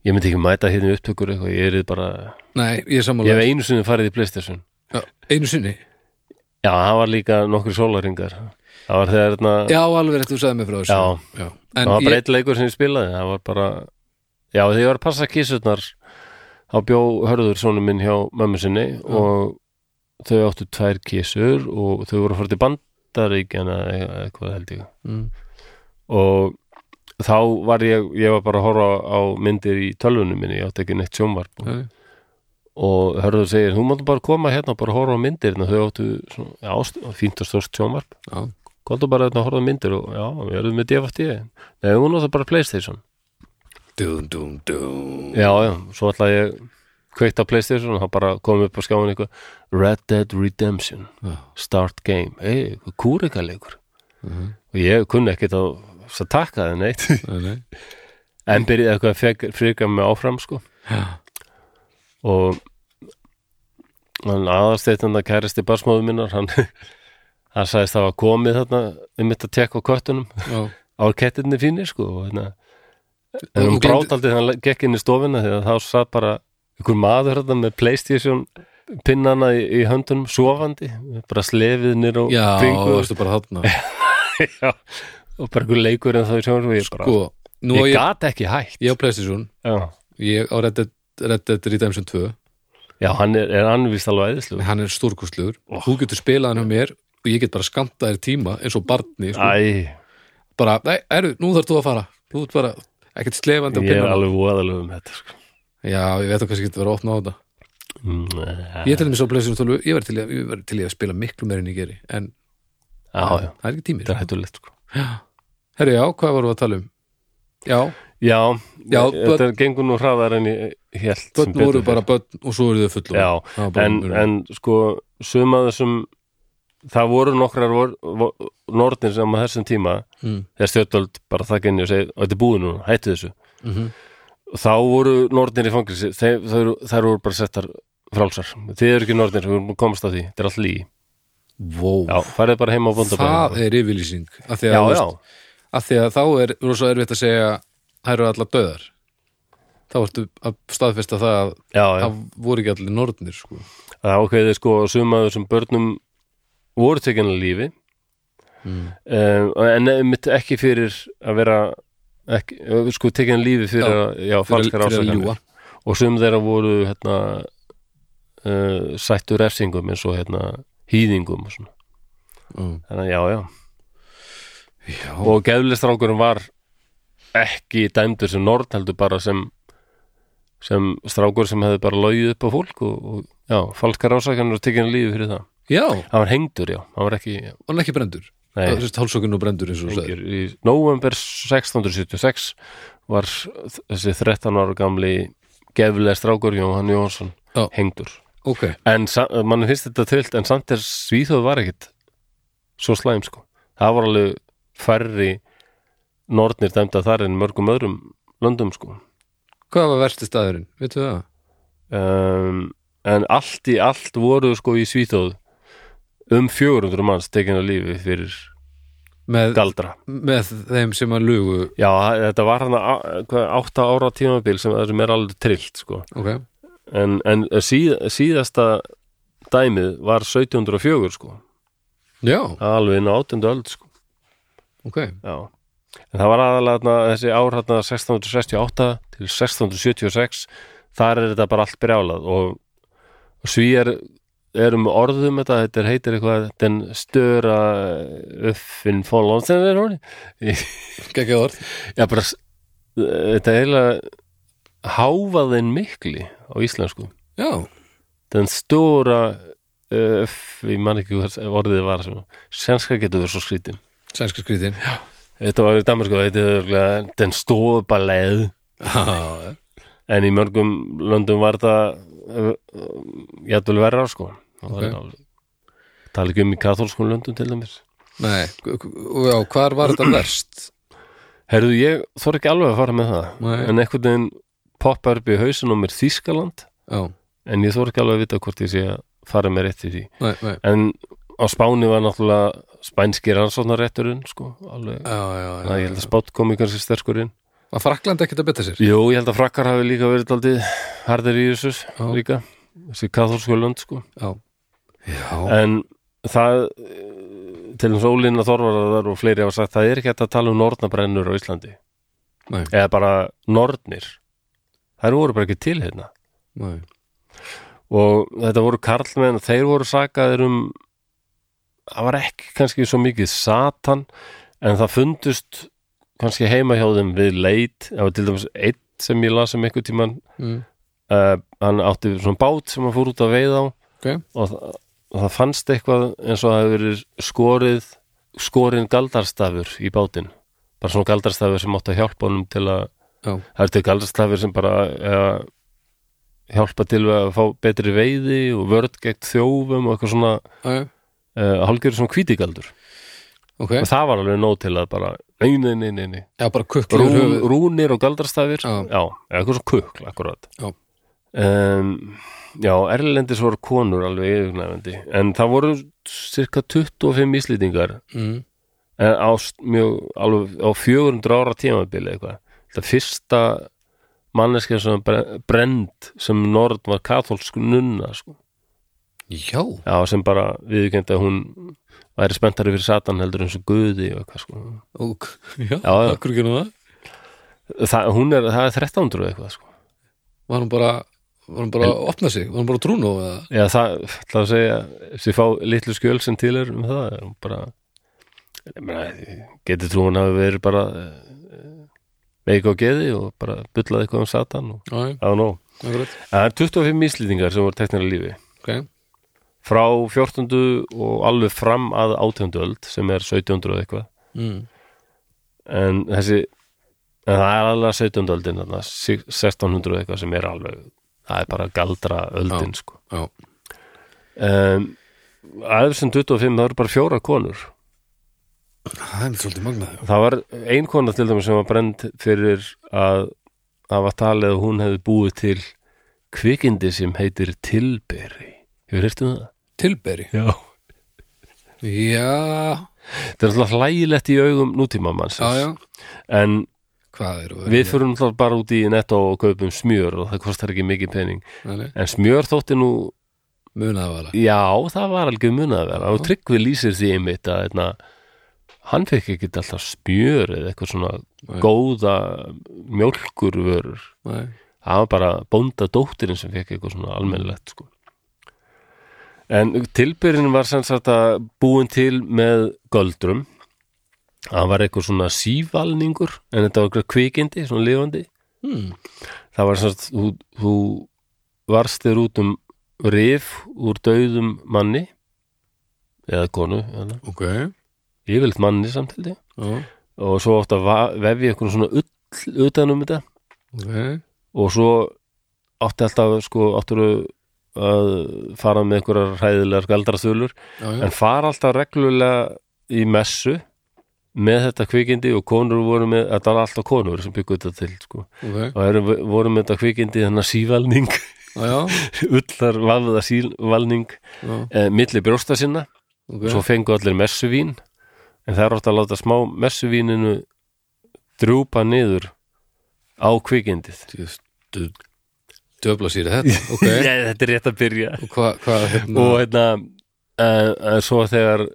ég myndi ekki mæta hérna upptökur eitthvað, ég er bara Nei, ég er ég sammála hef einu sinni farið í Playstation. Já, Einu sinni? Já, það var líka nokkri sólaringar það var þegar þarna Já, alveg rétt, þú sagði mig frá þessu. Já. Já. það En var bara ég, eitt leikur sem ég spilaði það var bara, já þegar ég var að passa kísurnar þá bjó hörður sonu minn hjá mömmu sinni og þau áttu tvær kísur og þau voru að fara til bandaríkjana eða eitthvað held ég. Mm, og þá var ég, ég var bara að horfa á myndir í tölvunum minni, ég átti ekki neitt sjónvarp. Og, og hörður segir, þú máttu bara koma hérna og bara horfa á myndir. Hérna, þau áttu svona, já, fínt og stórst sjónvarp. Já, komdu bara hérna að horfa á myndir og já, við erum með DFT nei, hún átti bara Playstation. Dum, dum, dum. Já, já, svo ætla ég kveikt á Playstation og það bara kom upp á skjáin eitthvað. Red Dead Redemption. Já. Start Game, ei, kúrikalegur Mhm. og ég kunni ekkit að að taka það neitt. Nei, nei. En byrjaði eitthvað að frika mig áfram sko. Já, og hann aðarsteytandi að kæristi barsmóðu minnar hann, hann sagðist það var komið þarna um mitt að tekka á köttunum. Já, á kettinni fínir sko og hérna en hún gleymdi- brátt aldrei hann gekk inn í stofuna þegar þá satt bara einhver maður þarna með Playstation pinnana í, í höndunum sofandi bara slefið nýr og já kringu þú veistu bara þarna. Já, og bara einhver leikur en þá í sjónum ég bara, Sko, nú á ég ég, gat ekki hægt ég á Playstation. Já, Ég á Red Dead, Red Dead Redemption 2 já hann er, er hann vist alveg æðislu Hann er stórkustlugur Þú getur spilað hann hjá mér og ég get bara skamta þér tíma eins og barni sko. bara, nei, eru, nú þarf þú að fara. Þú ert bara ekkert slefandi á ég er alveg voðalega um þetta sko. Já, ég veit að kannski getur verið að opna á þetta. Nei, Ég til þess á Playstation 12, ég verði til, til í að spila miklu meir en ég geri en já, já, það er ekki tími þetta er hættulegt sko. Herri, já, hvað varum við að tala um? Já, já, Já, þetta gengur nú hraðar en ég sem börn voru bara börn og svo eru þau fullum Já, en, en sko suma þessum það voru nokkrar vor, vor, nornir sem á þessum tíma mm, þegar stjórnvöld bara þakka inn og segja og þetta er búið nú, hættu þessu. Mm þá voru nornir í fangilsi þeir voru bara settar frálsar. Þið eru ekki nornir, við erum komast að því þetta er allt lí, Vó, já, farið bara heim á það bóndabæðin er yfirlýsing já, þú já, veist, af því að þá er rosa erfitt að segja það eru allar döðar þá ertu að staðfesta það að já, já. það voru ekki allir nornir sko. það ákveði sko suma þessum börnum voru tekinna lífi mm. um, en einmitt ekki fyrir að vera ekki, sko tekinna lífi fyrir Já, að, já, falskar að ásakanir og sum þeirra voru hérna uh, sættu refsingum eins og hérna hýðingum og svona. mm. þannig að já, já Já, og geðlistrákurinn var ekki dæmdur sem nord heldur bara sem sem strákur sem hefði bara logið upp á fólk og, og já, falskar ásakanir og tekinu lífi fyrir það. Já. Hann var hengdur, já, hann var ekki já, hann er ekki brendur nei, Það er hálsókun og brendur eins og þú sagðir. Hengdur. í november 1676 var þessi 13 ára gamli geðlega strákur Jóhann Jóhansson Já. hengdur. Ok, en mann finnst þetta trillt en samt er Svíþjóð var ekkit svo slæm sko. Það var alveg færri nornir dæmda þar en mörgum öðrum löndum sko hvað var versti staðurinn? Veitu það? um, en allt í allt voru sko í Svíþóð um 400 manns tekin á lífi fyrir með, galdra með þeim sem að lugu já, þetta var hann átta ára tímabil sem, sem er alveg trillt sko. ok, en, en síð, síðasta dæmið var 1704 sko. já, alveg inn á 18. öld sko. Ok. Já. En það var aðalega þessi ár þarna 1668 til 1676 þar er þetta bara allt brjálað og, og svíjar erum orðum þetta, þetta heitir eitthvað den störa uppfinn fólón sem er hóni Gekki orð. Já bara þetta er eiginlega háfaðin mikli á íslensku. Já, den stóra öff, ég man ekki hvað orðið var sem, senska getur verið svo skrítin sænska skrítin þetta var í Danmarku, þetta er örugglega den stóra ballað en í mörgum löndum var þetta jættul verra sko. Það var Ok. alveg- tala ekki um í katholskum löndum til dæmis. Nei, já, hvar var þetta verst? Herðu, ég þór ekki alveg að fara með það. Nei. en einhvern veginn poppar upp í hausin á mér Þískaland Já, en ég þór ekki alveg að vita hvort ég sé að fara með rétt í því. Nei, nei. En á Spáni var náttúrulega spænski rannsóknarrétturinn sko, alveg. Já, já, já, þannig að ég held að spátt komi kannski sterkur inn. Var Frakland ekkert að betta sér? Jú, ég held að frakkar hafi líka verið aldrei harðir í þessu líka. Þessi katholsku lönd sko. Já. Já, en það til þess ólína þorvarðar og fleiri hafa sagt það er ekki að tala um nornabrennur á Íslandi. Nei, eða bara nornir. Þær voru bara ekki til hérna. Nei. Og þetta voru karlmenn þeir voru sakaðir um það var ekki kannski svo mikið satan en það fundust kannski heima hjá þeim við leit. Það var til dæmis einn sem ég las um einhver tíman mm. uh, hann átti svona bát sem hann fór út að veiða á. Ok, og það, og það fannst eitthvað eins og það hefur verið skorið skorinn galdarstafur í bátinn. Bara svona galdarstafur sem átti að hjálpa honum til að já, það er til galdarstafur sem bara ja, hjálpa til að fá betri veiði og vörð gegn þjófum og eitthvað svona. Já, já uh, hálfgerður svona hvítigaldur Ok, og það var alveg nóg til að bara nei, nei, nei, nei, nei. já, bara kukli Rún, höfuð rúnir og galdarstafir Já. já, eitthvað svona kukl akkurat Já. um, já, erlendis voru konur alveg yfirgnæfandi en það voru cirka 25 íslýtingar mm. en á s- mjög, alveg á 400 ára tímabili eitthvað það fyrsta manneskja sem bre- brennd sem Nord var katholsk nunna sko. Já, já, sem bara viðkend að hún væri spenntari fyrir satan heldur eins og guði og eitthvað sko. og, já, Já, já. ekki nú það? Það, hún er, það er 1300 eitthvað sko. Var hún bara, var hún bara að opna sig? Var hún bara trúnu eða já, það, það að segja sem fá litlu skjöl sem til er um það er hún bara ég meina, getur trúin hafi verið bara eh, veik á geði og bara bullaði eitthvað um satan og Já, já, know. Akkurat. Það er 25 íslýtingar sem voru teknir að lífi. Ok, frá 14. og alveg fram að 18. öld sem er 1700 og eitthvað mm. en þessi en það er alveg 17. öldin þarna, 1600 og eitthvað sem er alveg það er bara galdra öldin sko. já, um, að þessum 25 það eru bara fjóra konur það er svolítið magnað það var ein kona til dæmis sem var brend fyrir að það var talið að hún hefði búið til kvikindi sem heitir tilberi hefur hirtum það? Tilberi. Já. Já, þetta er alltaf hlægilegt í augum nútíma mannsins já, já. En Hvað eru við fyrir alltaf bara út í netto og kaupum smjör og það kostar ekki mikið pening. Fyrir en smjör þótti nú Munaðavala já, það var alveg munað að vera og Tryggvi lýsir því einmitt að eitna, hann fekk ekki alltaf smjör eða eitthvað svona Nei. góða mjólkurvörur. Nei, það var bara bónda dóttirinn sem fekk eitthvað svona almennilegt sko. En tilbyrðin var sem sagt að búin til með göldrum. Það var eitthvað svona sívalningur en þetta var eitthvað kvikindi, svona lifandi. Hmm. það var sem sagt þú, þú varst þér út um rif úr dauðum manni eða konu eða, ok. Yfirleitt manni samtildi Já, og svo va- vefja eitthvað svona ull utan um þetta. Ok. Og svo átti alltaf sko áttur að fara með einhverjar hræðilegar galdraþulur. En fara alltaf reglulega í messu með þetta kvikindi og konur voru með, þetta var alltaf konur sem byggu þetta til sko. ok, og eru, voru með þetta kvikindi þannig að sívalning ullar vafða sívalning eh, milli brjósta sinna. Ok. Svo fengu allir messuvín. En það er átt að láta smá messuvíninu drjúpa niður á kvikindið. Döfla sér í þetta, ok. Já, þetta er rétt að byrja. Og hvað, hva, hérna og hérna uh, uh, svo þegar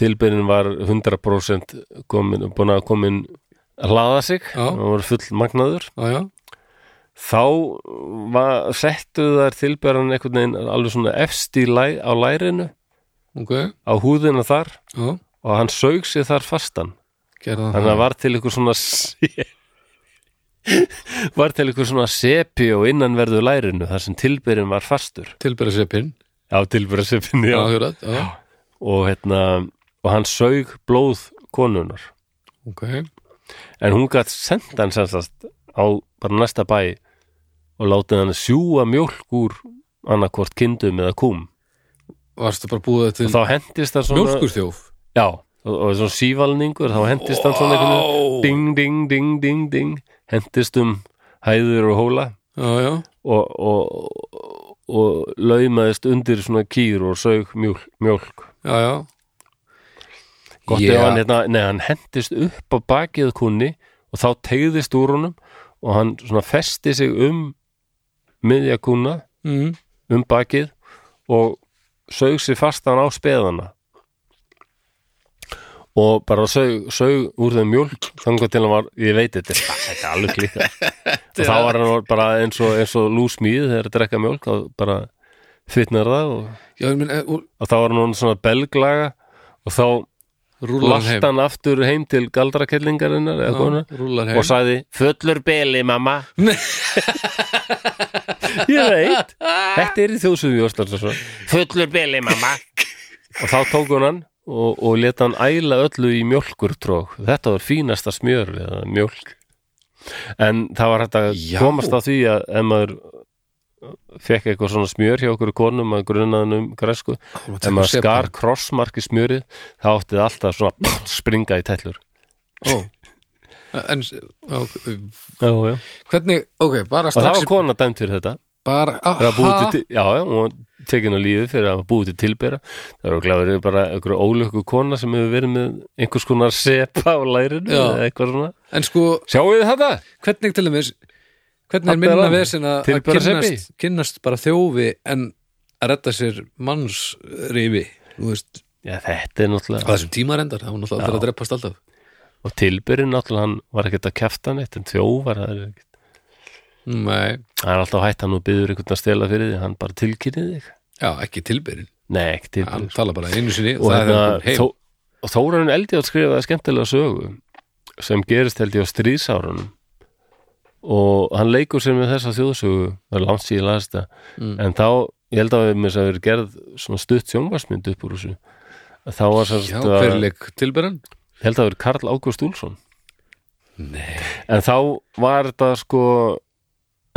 tilbyrðin var 100% komin, búin að komin að hlaða sig og var full magnaður já, já, þá var, settu þær tilbyrðan einhvern veginn alveg svona efst í læ, á lærinu ok, á húðina þar já, og hann saug sér þar fastan. Gerða þannig að var til ykkur svona se- var til ykkur svona sepi og innanverðu lærinu þar sem tilbyrðin var fastur? Tilbæra seppin á tilbyrðasepinni já, já. já, og hérna og hann saug blóð konunar ok. En hún gætt senda hann sensast á bara næsta bæ og látið hann sjúga mjólk úr annarkvort kindum eða kúm. Varstu bara búið til mjólkurþjóf? Já, og, og svona sívalningur þá hendist hann svona einhvern veginn. Ding, ding, ding, ding, ding. Hendist um hæður og hóla. Já, já, og, og, og laumaðist undir svona kýr og saug mjólk, mjólk. já, gott Já. ef hann, hérna, nei, hann hendist upp á bakið kunni og þá tegðist úr honum og hann svona festi sig um miðja kuna mm. um bakið og saug sig fastan á speðana og bara saug, saug úr þeim mjólk þannig til hann var, ég veit þetta er- þetta er alveg klíka og þá var hann bara eins og, eins og lúsmíð þegar að drekka mjólk þá bara fitnar það og, já, minn, og þá var hann svona belglaga og þá rúlar hann aftur heim til galdrakellingarinnar og sagði fullur beli mamma. Ég veit. Þetta er í þjóðsöðu fullur beli mamma. Og þá tók hann og, og leta hann æla öllu í mjólkurtrók þetta var fínasta smjör eða mjólk en það var hægt að Já. komast að því að ef maður fekk eitthvað svona smjör hjá okkur konum að grunnaðan um græsku ef maður skar krossmark í smjörið þá átti það alltaf svona springa í tellur Ó. en já, já, já. hvernig, ok, bara og það strax var kona dæmt fyrir þetta bara, aha já, já, hún var tekin á lífi fyrir að búið til tilbera það eru glæður bara einhverju ólöku kona sem hefur verið með einhvers konar sepa á lærinu Já. eða eitthvað svona en sko, sjáu þið þetta? hvernig til dæmis hvernig er er minna annað. vesen að að Tilbera kynnast, kynnast bara þjófi en að redda sér mannsrifi þú veist, Já, þetta er á náttúrulega þessum tíma reyndar það var náttúrulega alltaf að dreppast alltaf og tilberin náttúrulega hann var ekkert að kæfta neitt en þjófar það er ekkert nei, það er alltaf hætt hann og byður einhvern að stela fyrir því hann bara tilkynnið þig. Já, ekki tilbyrinn nei, ekki hann tilberin tala bara einu sinni og, og það er hérna, hann heim. Þó, og Þórarinn Eldjátt skrifaði skemmtilega sögu sem gerist held ég á stríðsárunum. Og hann leikur sér með þessa þjóðsögu það er langt síðan las þetta. Mm. en þá, ég held að við þess að vera gerð svona stutt sjónvarsmynd upp úr þessu. Þá var já, hver að- leik tilbyrinn? ég held að vera Karl Ágúst Úlfsson. Nei, en þá var þetta sko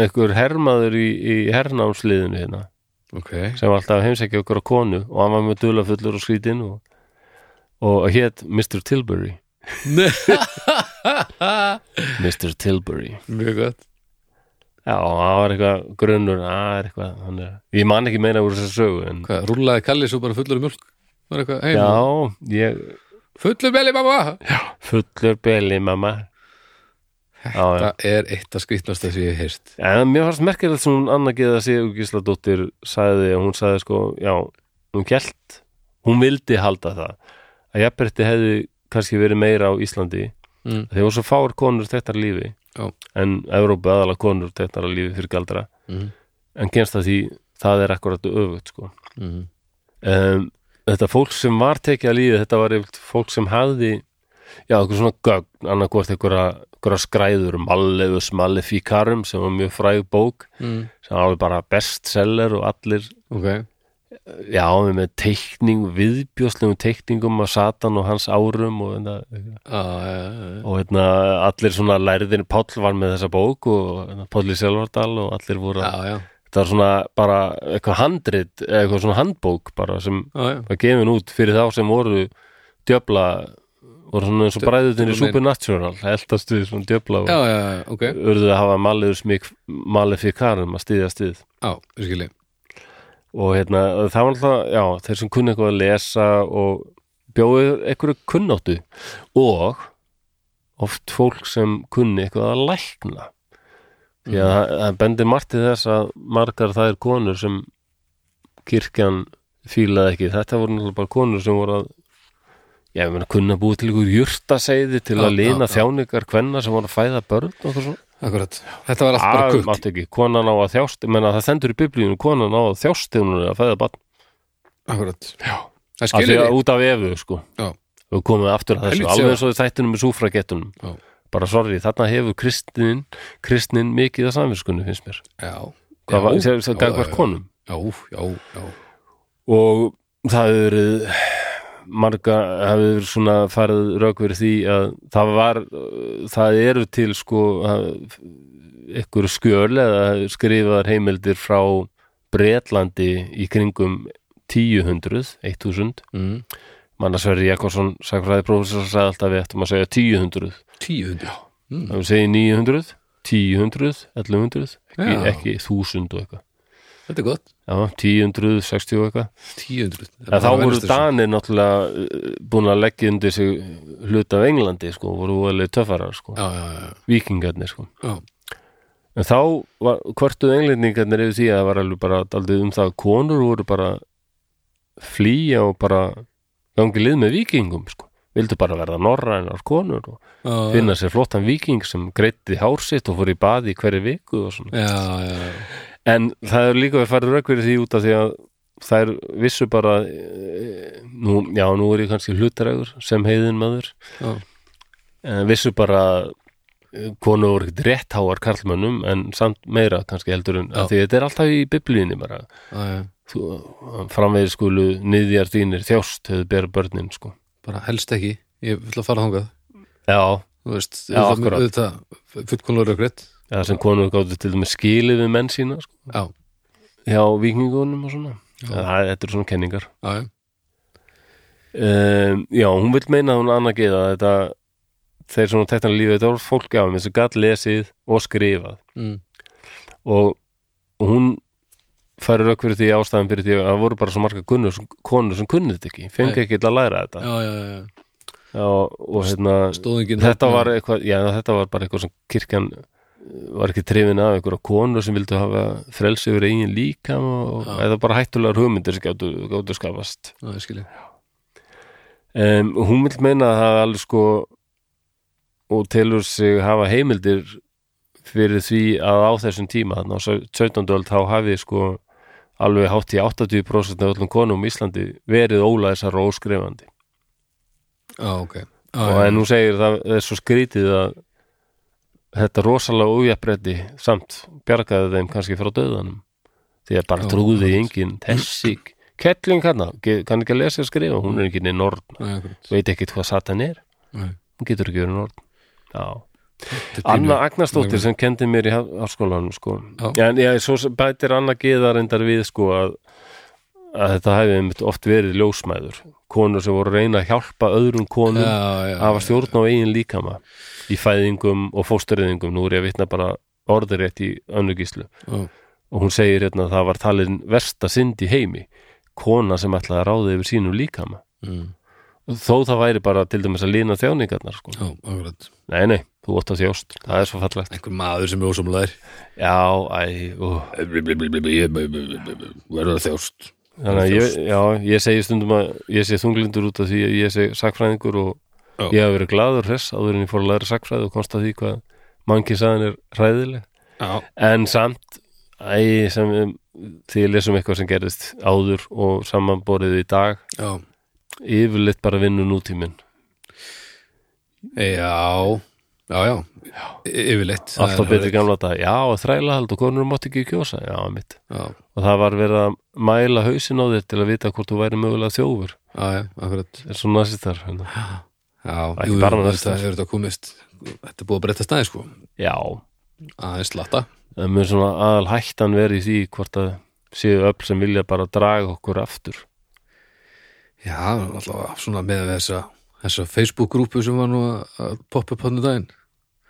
einhver hermaður í, í hernámsliðinu hérna ok sem alltaf að heimsækja okkur á konu og hann var með dulafullur og skrítinn og, og hétt Mr. Tilbury. Mr. Tilbury mjög gott Já, það var eitthvað grunnur það er eitthvað, hann er, ég man ekki meina úr þessu sögu en hvað, rúlaði Kalli svo bara fullur mjölk var eitthvað heim já, ég fullur belli mamma fullur beli mamma Já, já, það er eitt að skrýtnast að ég hef heyrst en mér fannst merkilegt sem hún Anna Geða Sigur Gísladóttir sagði og hún sagði sko, já, hún kjælt hún vildi halda það að jafnbretti hefði kannski verið meira á Íslandi mm. þegar voru svo fáir konur teknar lífi Já. en Evrópu aðalega konur teknar lífi fyrir galdra Mm. en kennst að því það er akkurat öfugt sko Mm. um, þetta fólk sem var tekið að lífi þetta var fólk sem hafði já, eitthvað svona gögn annarkvort einhverja skræður Malleus Maleficarum sem var mjög fræg bók Mm. sem var bara bestseller og allir ok, já, með teikning, viðbjóslegum teikningum af Satan og hans árum og, hérna, ah, ja, ja, ja. og hérna, allir svona lærðin Páll var með þessa bók og hérna, Pálli Selvardal og allir voru já, já, þetta var svona bara eitthvað handrit eitthvað svona handbók bara sem já. var gefin út fyrir þá sem voru djöfla voru svona eins og bræðutin í. Supernatural eldast við svona djöfla og já, já, já, ok. urðu að hafa maliður smík malefikarum að styðja styð já, skilji og hérna, það var alltaf, já, þeir sem kunni eitthvað að lesa og bjóðu einhverju kunnáttu og oft fólk sem kunni eitthvað að lækna. Því að það, það bendir margt til þess að margar það er konur sem kirkjan fílaði ekki þetta voru náttúrulega bara konur sem voru að já, ég meina kunna búið til ykkur jurtaseiði til að já. þjáningar kvenna sem voru að fæða börn og eitthvað svona? Akkurat, þetta var allt bara Það kutt. mátti ekki, konan á að þjást ég menna það stendur í biblíunum, konan á að þjást þegar hún er að fæða barn. Akkurat, Já. það af því út af efu sko. Já. við komum aftur að þessu, Helvíti alveg eins og í þættunum með súfragettunum Já. bara sorry, þarna hefur kristnin kristnin mikið að samvinskunni finnst mér. Já, hvað marga hefur svona farið rauk verið því að það var það eru til sko ykkur skjöl eða skrifaðar heimildir frá Bretlandi í kringum 1000, 1000 mm. Mannasverri Jakobsson sagfræði prófessor sagði alltaf við ættum að segja 1000 tíu hundur mm. það við segja 900, 1000 1100, ekki, ekki 1000 og eitthvað þetta er gott, já, 1000, 60 og eitthvað. Tíu hundur En þá voru Danir náttúrulega uh, búin að leggja undir sig hluta af Englandi, sko, voru alveg töffarar, sko, já, já, já, vikingarnir, sko. já, En þá var, hvörtuð englendingarnir yfir því að það var alveg bara daldið um það að konur voru bara flýja og bara gangi lið með vikingum, sko. Vildu bara verða norrænar konur og já, finna sér flottan viking sem greitti hár sitt og fór í baði hverju viku og svona. já, já, já, En það er líka að fara rauk fyrir því út af því að þær vissu bara eh, nú, já, nú er ég kannski hlutarægur sem heiðin maður. Já, en vissu bara að konu voru ekkert réttháar karlmönnum en samt meira kannski heldur en því þetta er alltaf í biblíunni bara. Já, þú, framvegir skulu niðjar þínir þjást hefur bera börnin sko. Bara helst ekki, ég vil að fara þangað. Já, þú veist, Já, akkúrat. þetta fullkonlega röggrétt það sem konur gáttu til dæmis skilið við menn sína sko, já, hjá vikingunum og svona. Það, þetta er svona kenningar. Já, um, já, hún vil meina að hún annað geða þetta þeir svona tekna lífið, þetta var fólk af sem gatt lesið og skrifað. Mm. og, og hún færi rauk fyrir því ástæðan fyrir því að það voru bara svo marga kunnur, konur sem kunnið þetta ekki, fengi Nei. ekki til að læra þetta. Já, já, já, já, og hérna þetta var eitthvað, já, þetta var bara eitthvað sem kirkjan var ekki trefin af einhverja konur sem vildu hafa frelsi yfir eigin líka og, Já. eða bara hættulegar hugmyndir sem gáttu, skapast. Skilji um, hún vil meina að það alveg sko og telur sig hafa heimildir fyrir því að á þessum tíma þannig á 17. öld þá hafi sko alveg hátt í 80% af öllum konum í Íslandi verið ólæsar og óskrifandi. Já, ok. Já, og já, en nú segir það er svo skrítið að þetta rosalega ójafnbretti samt bjargaði þeim kannski frá döðanum því að bara trúði enginn. Þessi kettling hérna, kann ekki að lesa og skrifa hún er ekki orð, já, akkurat. veit ekkit hvað satan er. Nei. hún getur ekki verið er Anna Agnarsdóttir sem kendi mér í háskólanum sko. Já. en já, svo bætir Anna Geðar endar við sko að, að þetta hefði oft verið ljósmæður. Konur sem voru að reyna að hjálpa öðrum konum að hafa stjórn á eigin líkama í fæðingum og fóstureyðingum. Nú er ég að vitna bara orðurétt í önnugíslu já, og hún segir hérna að það var talin versta synd í heimi kona sem ætlaði að ráða yfir sínum líkama. Mm, þó það væri bara til dæmis að lína þjáningarnar sko. akkurat. Nei nei, þú ótt að þjást, það er svo fallegt. Einhver maður sem er ósamlegar já, æ, verður það þjást. Þannig að ég, já, ég segi stundum að ég sé þunglindur út af því að ég segi sakfræðingur og Já. ég hef verið glaður hress áður en ég fór að læra sakfræði og komst að því hvað mannkinn saðan er hræðileg. Já, en samt æ, sem, því ég lesum eitthvað sem gerist áður og samanborið í dag já, yfirleitt bara vinnu nútíminn. Já. Já, já, yfirleitt. Það alltaf er alveg- gamla þetta, já, þræla hald og konur mátt ekki kjósa, já, mitt já, og það var verið að mæla hausin á þér til að vita hvort þú væri mögulega þjófur. Já, já, akkurat. Er svona næsistar hérna. Já, jú, þetta er þetta komist þetta er búið að breytta stæði sko. Já, aðeins það mun svona aðal hættan verið í því hvort að séu öll sem vilja bara draga okkur aftur. Já, alltaf svona með þessa þessa Facebook-grúpu sem var nú að- poppa upp hann daginn.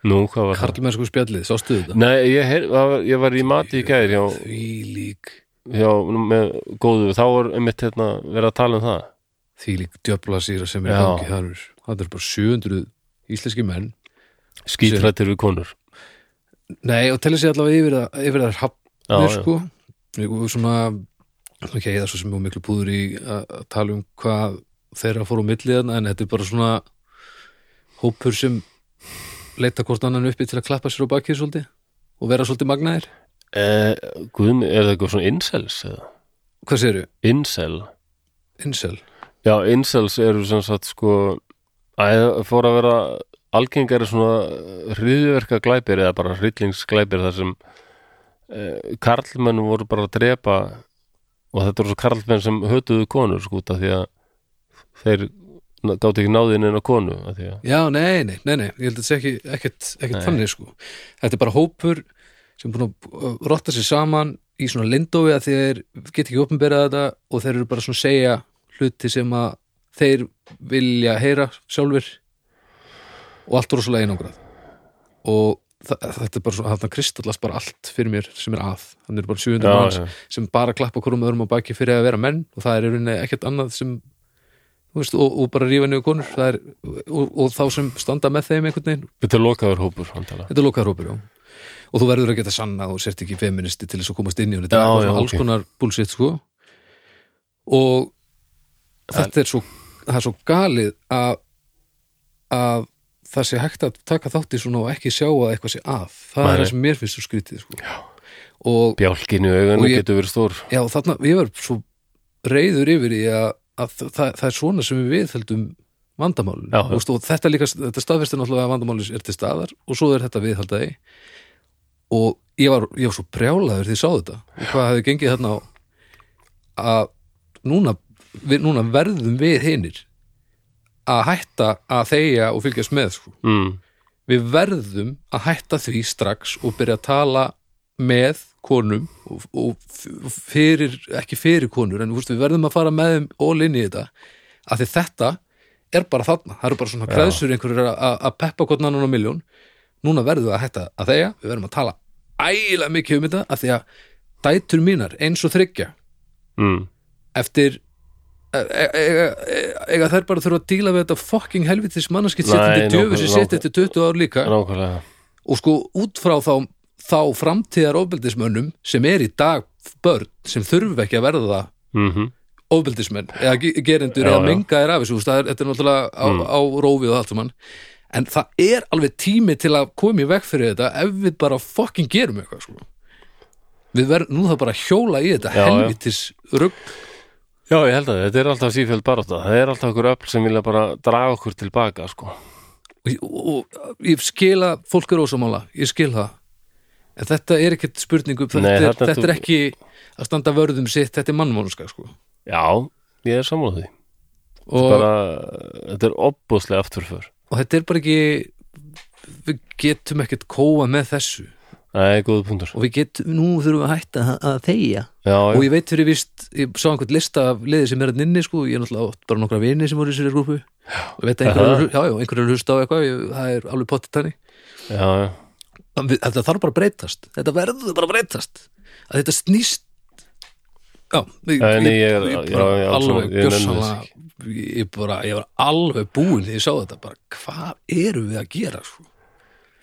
Nú, hvað var það? Karlmennsku spjallið, sástu þetta? Nei, ég, heyr, var- ég var í mati í hjá, Því lík hjá með góðu, þá var einmitt hérna verið að tala um það. Því lík djöfla síra sem er Já. gangi þar er það er bara 700 íslenski menn skítrættir við konur nei og telja sér allavega yfir, yfir Já, hafnir sko og svona ok, það er svo sem er miklu púður í að tala um hvað þeirra fór á milli þarna en þetta er bara svona hópur sem leita hvort annan uppi til að klappa sér á bakið svolítið og vera svolítið magnaðir eh, Guðmi, er það eitthvað svona incels eða? hvað segirðu? Incel Incel? Já, incels eru sem sagt sko að fór að vera algengari svona hriðverka glæpir eða bara hryllingsglæpir þar sem eh, karlmenn voru bara að drepa og þetta voru svo karlmenn sem hötuðu konur sko út af því að þeir gátt ekki náðin en á konu að, Já, nei, nei, nei, nei, ég held að þetta sé ekki ekkert, þannig sko. Þetta er bara hópur sem búin að uh, rotta sér saman í svona lindói að þeir get ekki opnberað þetta og þeir eru bara svona að segja hluti sem að þeir vilja heyra sjálfur og allt rosalega einangrað. Og þetta er bara svona, þarna kristallast bara allt fyrir mér sem er að, þannig er bara 700 Já, manns já. sem bara klappa hverjum öðrum á baki fyrir að vera menn og það er ekkert annað sem þú veist, og, og bara rífa niður konur. Það er, og, og þá sem standa með þeim einhvern veginn, þetta er lokaður hópur þetta er lokaður hópur já. og þú verður að geta sanna og sért ekki feministi til þess að komast inn í hún þetta er alls ok. konar bullshit sko. Og þetta er svo það er svo galið að að það sé hægt að taka þátt í svona og ekki sjá að eitthvað sé að. Það Nei, er það sem mér finnst svo skrítið sko. og Bjálkin í augunum Og ég- getur verið stór. Já, þarna, ég var svo reyður yfir í að, að það, það er svona sem við viðhaldum vandamálun og þetta líka, þetta staðfestir náttúrulega að vandamálun er til staðar og svo er þetta viðhaldaði og ég var, ég var svo brjálaður því ég sá þetta. Og hvað hefði gengið þarna á að núna, við, núna verðum við hinir að hætta að þegja og fylgjast með sko. mm. við verðum að hætta því strax og byrja að tala með konum og, og fyrir, ekki fyrir konur en veist, við verðum að fara með þeim all inn í þetta af því þetta er bara þarna, það eru bara svona kreðsur einhverjur að- peppa hvort annan á miljón núna verðum við að hætta að þegja við verðum að tala ægilega mikið um þetta af því að dætur mínar eins og þryggja Mm. eftir e- e- e- eiga þær bara þurfa að díla við þetta fucking helvitis mannaskitt Nei, sittandi djöfu sem sitt eftir 20 ár líka Nákvæmlega og sko út frá þá, þá framtíðar ofbeldismönnum sem er í dag börn sem þurfa ekki að verða mm ofbeldismenn eða ge- gerendur Já, eða já. mengaðir af þessu það er, þetta er náttúrulega á, Mm. á rófið og allt saman en það er alveg tími til að koma í veg fyrir þetta ef við bara fucking gerum eitthvað sko. við verðum nú það bara hjóla í þetta já. helvitis rugg Já, ég held að þetta er alltaf sífjöld barátta. Það er alltaf okkur öll sem vilja bara draga okkur tilbaka sko. og, og, og ég skil að fólk er ósamála ég skil það. En þetta er ekkert spurningum þetta, Nei, er, þarna þetta þú- er ekki að standa vörðum sitt, þetta er mannmónuska sko. Já, ég er sammála því. Og, bara, Þetta er opbúslega afturför. Og þetta er bara ekki við getum ekkert kóa með þessu Nei, góðu punktur. Og við getum, nú þurfum við að hætta að, að þegja. Já, og já, ég veit fyrir vist, ég sá einhvern lista af liði sem er að nynni sko, ég er náttúrulega átt bara nokkra vini sem voru í sér grúpu. Og ég veit að einhver Aha. er, já, já, einhver er að hlusta á eitthvað. Ég, það er alveg potið tannig já, já. þetta þarf bara að breytast. Þetta verður bara að breytast. Að þetta snýst já, ég, Já, nei, ég ég já, bara já, alveg alveg, ég bara, ég var alveg búinn þegar ég sá þetta. Bara, hvað erum við að gera sko?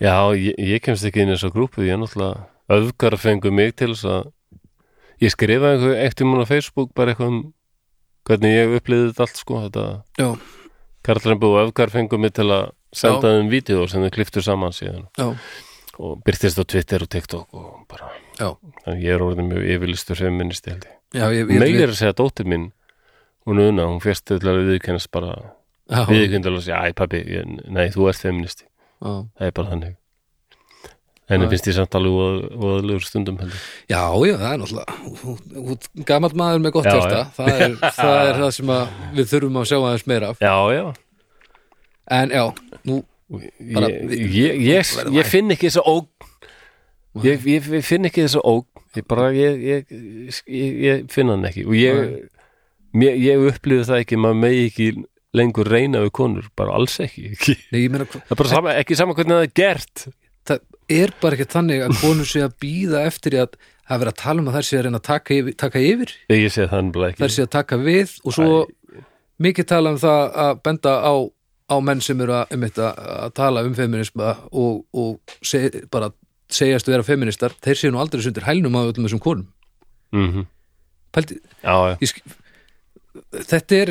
Já ég, ég kemst ekki inn í þessa grúpu ég er náttúrulega öfgar fengu mig til þess að ég skrifaði einhver eitt um á Facebook bara eitthvað um hvernig ég upplýði þetta allt sko þetta Karlarinn búið öfgar fengu mig til að senda þeim vídeo sem þau kliftu saman síðan. Já, og byrtist á Twitter og TikTok og bara, já, ég er orðin mjög yfirlistur feministi held ég. já ég, ég, Meir er að segja að dóttir mín hún una, hún férst til að viðkennast bara viðkennast að segja, æ pabbi, nei þú ert feministi það er bara þannig. Henni Já. finnst ég samt alveg óðalegur stundum heldur já, já, það er náttúrulega gamall maður með gott já. það það er það sem að við þurfum að sjá aðeins meira af. Já, já, en já, nú, Bara- ég, ég, ég, ég finn ekki þessa óg ég, finn ekki þessa óg ég bara, ég, ég, ég, ég finn hann ekki. Og ég upplýði það ekki, maður megi ekki lengur reyna við konur, bara alls ekki, ekki. Nei, meina, það er bara sama, ekki sama hvernig það er gert. Það er bara ekki þannig að konur sé að býða eftir að það er verið að tala um að þær sé að reyna að taka yfir, taka yfir. Þær sé að taka við og svo mikið tala um það að benda á, á menn sem eru að, um að, að tala um feminisma og, og seg, bara segjast vera feministar, þeir séu nú aldrei sundir hælnum á öllum þessum konum. Mm Pældi, já, já, ég, þetta er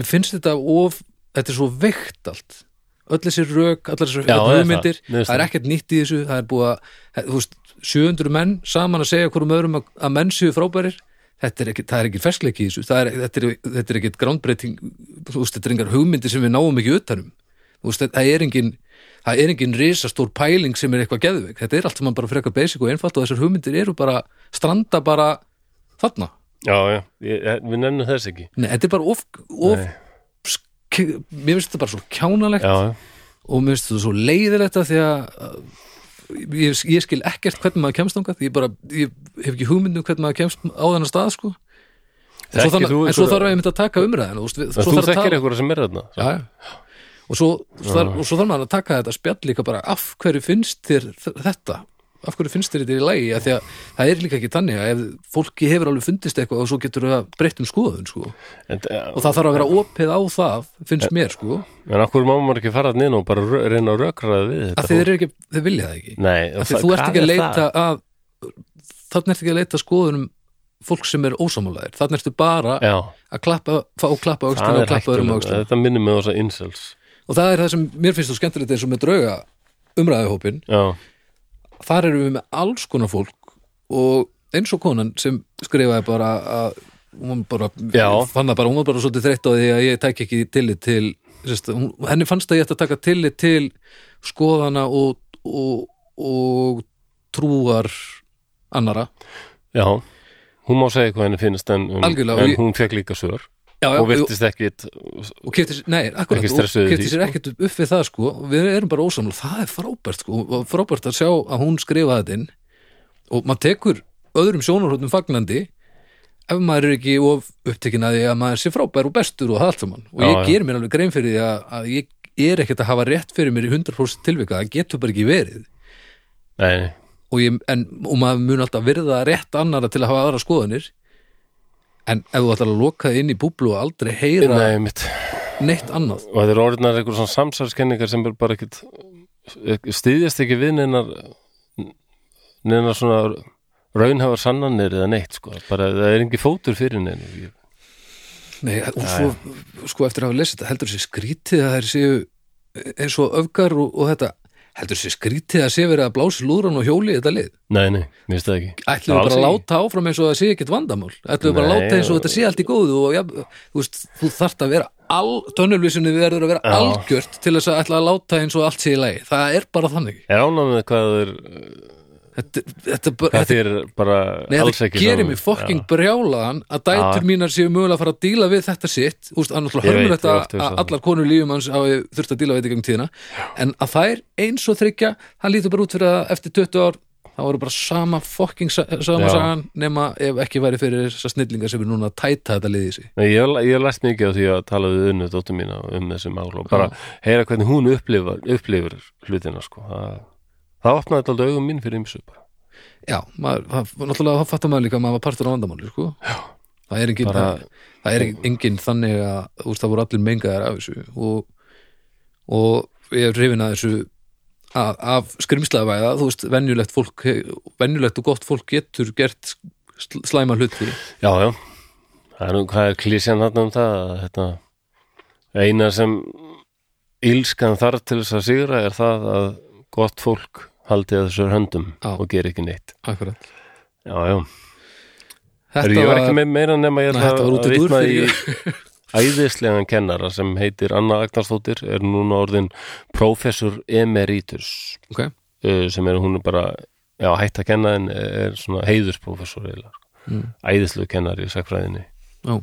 mér finnst þetta of þetta er svo veikt allt. Öll þessi rök, allar þessi hugmyndir það. Það. er ekkert nýtt í þessu það er búið að, þú veist, 700 menn saman að segja hverjum öðrum að, að menn séu frábærir. Þetta er ekki, það er ekki ferskleiki í þessu. Er, þetta, er, er ekkert groundbreaking þú veist, þetta er engar hugmyndir sem við náum ekki utanum þú veist, það er engin það er engin risastór pæling sem er eitthvað geðveik. Þetta er allt sem bara frekar basic og einfalt og þessar hugmyndir eru bara, stranda bara þarna já, já. Ég, ég- við nefnum þess ekki. Nei, þetta er bara of, of mér finnst þetta bara svo kjánalegt já, já, og mér finnst þetta svo leiðilegt að því að uh, ég, ég skil ekkert hvernig maður kemst þangað. Ég bara, ég hef ekki hugmyndum hvernig maður kemst á þennan stað sko. En svo, þannig, þú en svo þarf ég myndi að taka þú, við- þú svo þarf að þekkir eitthvað sem er þarna já, já. og svo, svo, og svo þarf maður að taka þetta spjall líka bara af hverju finnst þér þetta af hverju finnst þér þetta í lagi? Að því að það er líka ekki þannig að ef fólki hefur alveg fundist eitthvað og svo getur það breytt um skoðun sko. en, og það þarf að vera opið á það finnst mér sko. en okkur má maður ekki fara inn og bara reyna að rökraða við þetta? Að þeir ekki, þeir vilja það ekki. Nei, að því þú ert ekki að leita að þannig ert ekki að leita skoðunum fólk sem er ósamálaðir þannig ertu bara Já, að klappa, fá klappa það aukstina og klappa öðrum hættulegt. aukstina Þetta minnir mig á þess að incels. Og það er það sem mér finnst þú skemmtilegt eins og með drauga umræðuhópin Já, þar erum við með alls konar fólk og eins og konan sem skrifaði bara að hún bara, fann það bara, hún var bara svolítið þreytt á því að ég tæk ekki tillit til sérst, hún, henni fannst að ég ætti að taka tillit til skoðana og, og, og trúar annara já Hún má segja hvað henni finnst en, um, en hún fekk líka svör já, já, og virtist ekkit og kefti sér, sko. ekkert upp við það sko, við erum bara ósamlega, það er frábært sko, og frábært að sjá að hún skrifa þetta inn. Og maður tekur öðrum sjónarhóttum fagnandi. Ef maður er ekki of upptekin að því að maður sé frábær og bestur og allt saman. Og ég ger mér alveg grein fyrir því að, að ég er ekkert að hafa rétt fyrir mér í 100% tilvika, það getur bara ekki verið. Nei, og, ég, en, og maður mun alltaf virða rétt annara til að hafa aðra skoðanir en ef þú ætlar að loka inn í búblu og aldrei heyra nei neitt annað. Og þetta er orðinar einhver svona samsælskenningar sem er bara ekkit stýðjast ekki við neinar neinar svona raunhafar sannanir eða neitt sko, bara það er engi fótur fyrir neinu. Nei, og svo, sko, eftir að hafa lesið þetta heldur sér skrítið að þær séu eins og öfgar og, og þetta heldur sér skrítið að sé verið að blási lúðran og hjóli í þetta lið. Nei, nei, mér finnst það ekki Ætlum við bara að láta áfram eins og það sé ekkert vandamál. Ætlum við bara að láta eins og þetta sé allt í góðu og ja, þú veist, þú þarft að vera all, tönnulvísunni verður að vera Já. algjört til þess að ætla að láta eins og allt sé í lagi. Það er bara þannig. Er ánægð með hvað það er Þetta, þetta, þetta, þér bara Nei, alls þetta ekki gerir saman. mig fokking Já. brjálaðan að dætur Já. mínar séu mögulega að fara að díla við þetta sitt úst, að náttúrulega ég hef að að allar konur lífum hans hafi þurft að díla við þetta gegn tíðina en að þær eins og þryggja hann lítur bara út fyrir að eftir 20 ár það voru bara sama fokking sa sama sagan nema ef ekki væri fyrir þessar snillingar sem er núna að tæta þetta liðið Nei, ég, hef- læst mikið á því að tala við unnu dóttur mína um þessi mál og bara heyra hvernig hún upplifar, upplifir hlutina sko. Það, opnaði alltaf augum mín fyrir ymsu bara. Já, maður, það, náttúrulega þá fattar maður líka að maður var partur á vandamáli sko. það er engin, Bara- það, það er engin þannig að veist, það voru allir mengaðar af þessu og, og ég er hrifin að þessu að, af skrimslaðvæða. Þú veist, venjulegt fólk venjulegt og gott fólk getur gert sl- slæma hluti Já, já. Það er nú hvað er klísjan þarna um það? Að þetta eina sem ílskan þarf til þess að sigra er það að gott fólk haldi að þessur höndum Já. og geri ekki neitt. Akkurat. Já, já, Heru, ég var ekki með meira nema ég að vitna í æðislegan kennara sem heitir Anna Agnarsdóttir er núna orðin professor emeritus. Ok, uh, sem er hún er bara já, hætt að kenna en er svona heiðursprófessor eiginlega, Mm. æðislegu kennari í sakfræðinni já,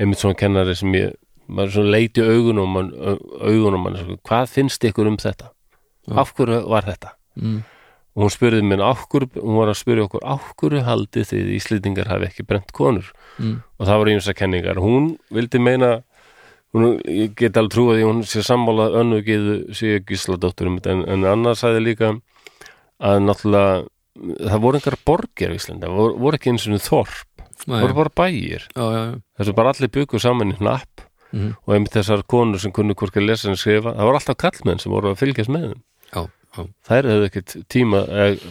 einmitt svona kennari sem ég maður svona leiti augunum augunum hvað finnst ykkur um þetta. Af hverju var þetta? Mm, og hún spurði mér hún var að spyrja okkur af hverju haldið þið Íslendingar hafi ekki brent konur? Mm, og það voru eins að kenningar. Hún vildi meina hún, ég get alveg trúið því hún sé sammála önnu geðu sé gísladóttur en, en annars sagði líka að náttúrulega það voru engar borgir í Íslandi, það voru, voru ekki eins og þorp, það voru bara bæir. Já, já, já. þessu bara allir byggu saman í hnapp Mhm. og einmitt þessar konur sem kunnu hvorki lesa en skrifa, það voru alltaf kallmenn sem voru að fylgjast með þeim já, já. þær hefðu ekkert tíma eð,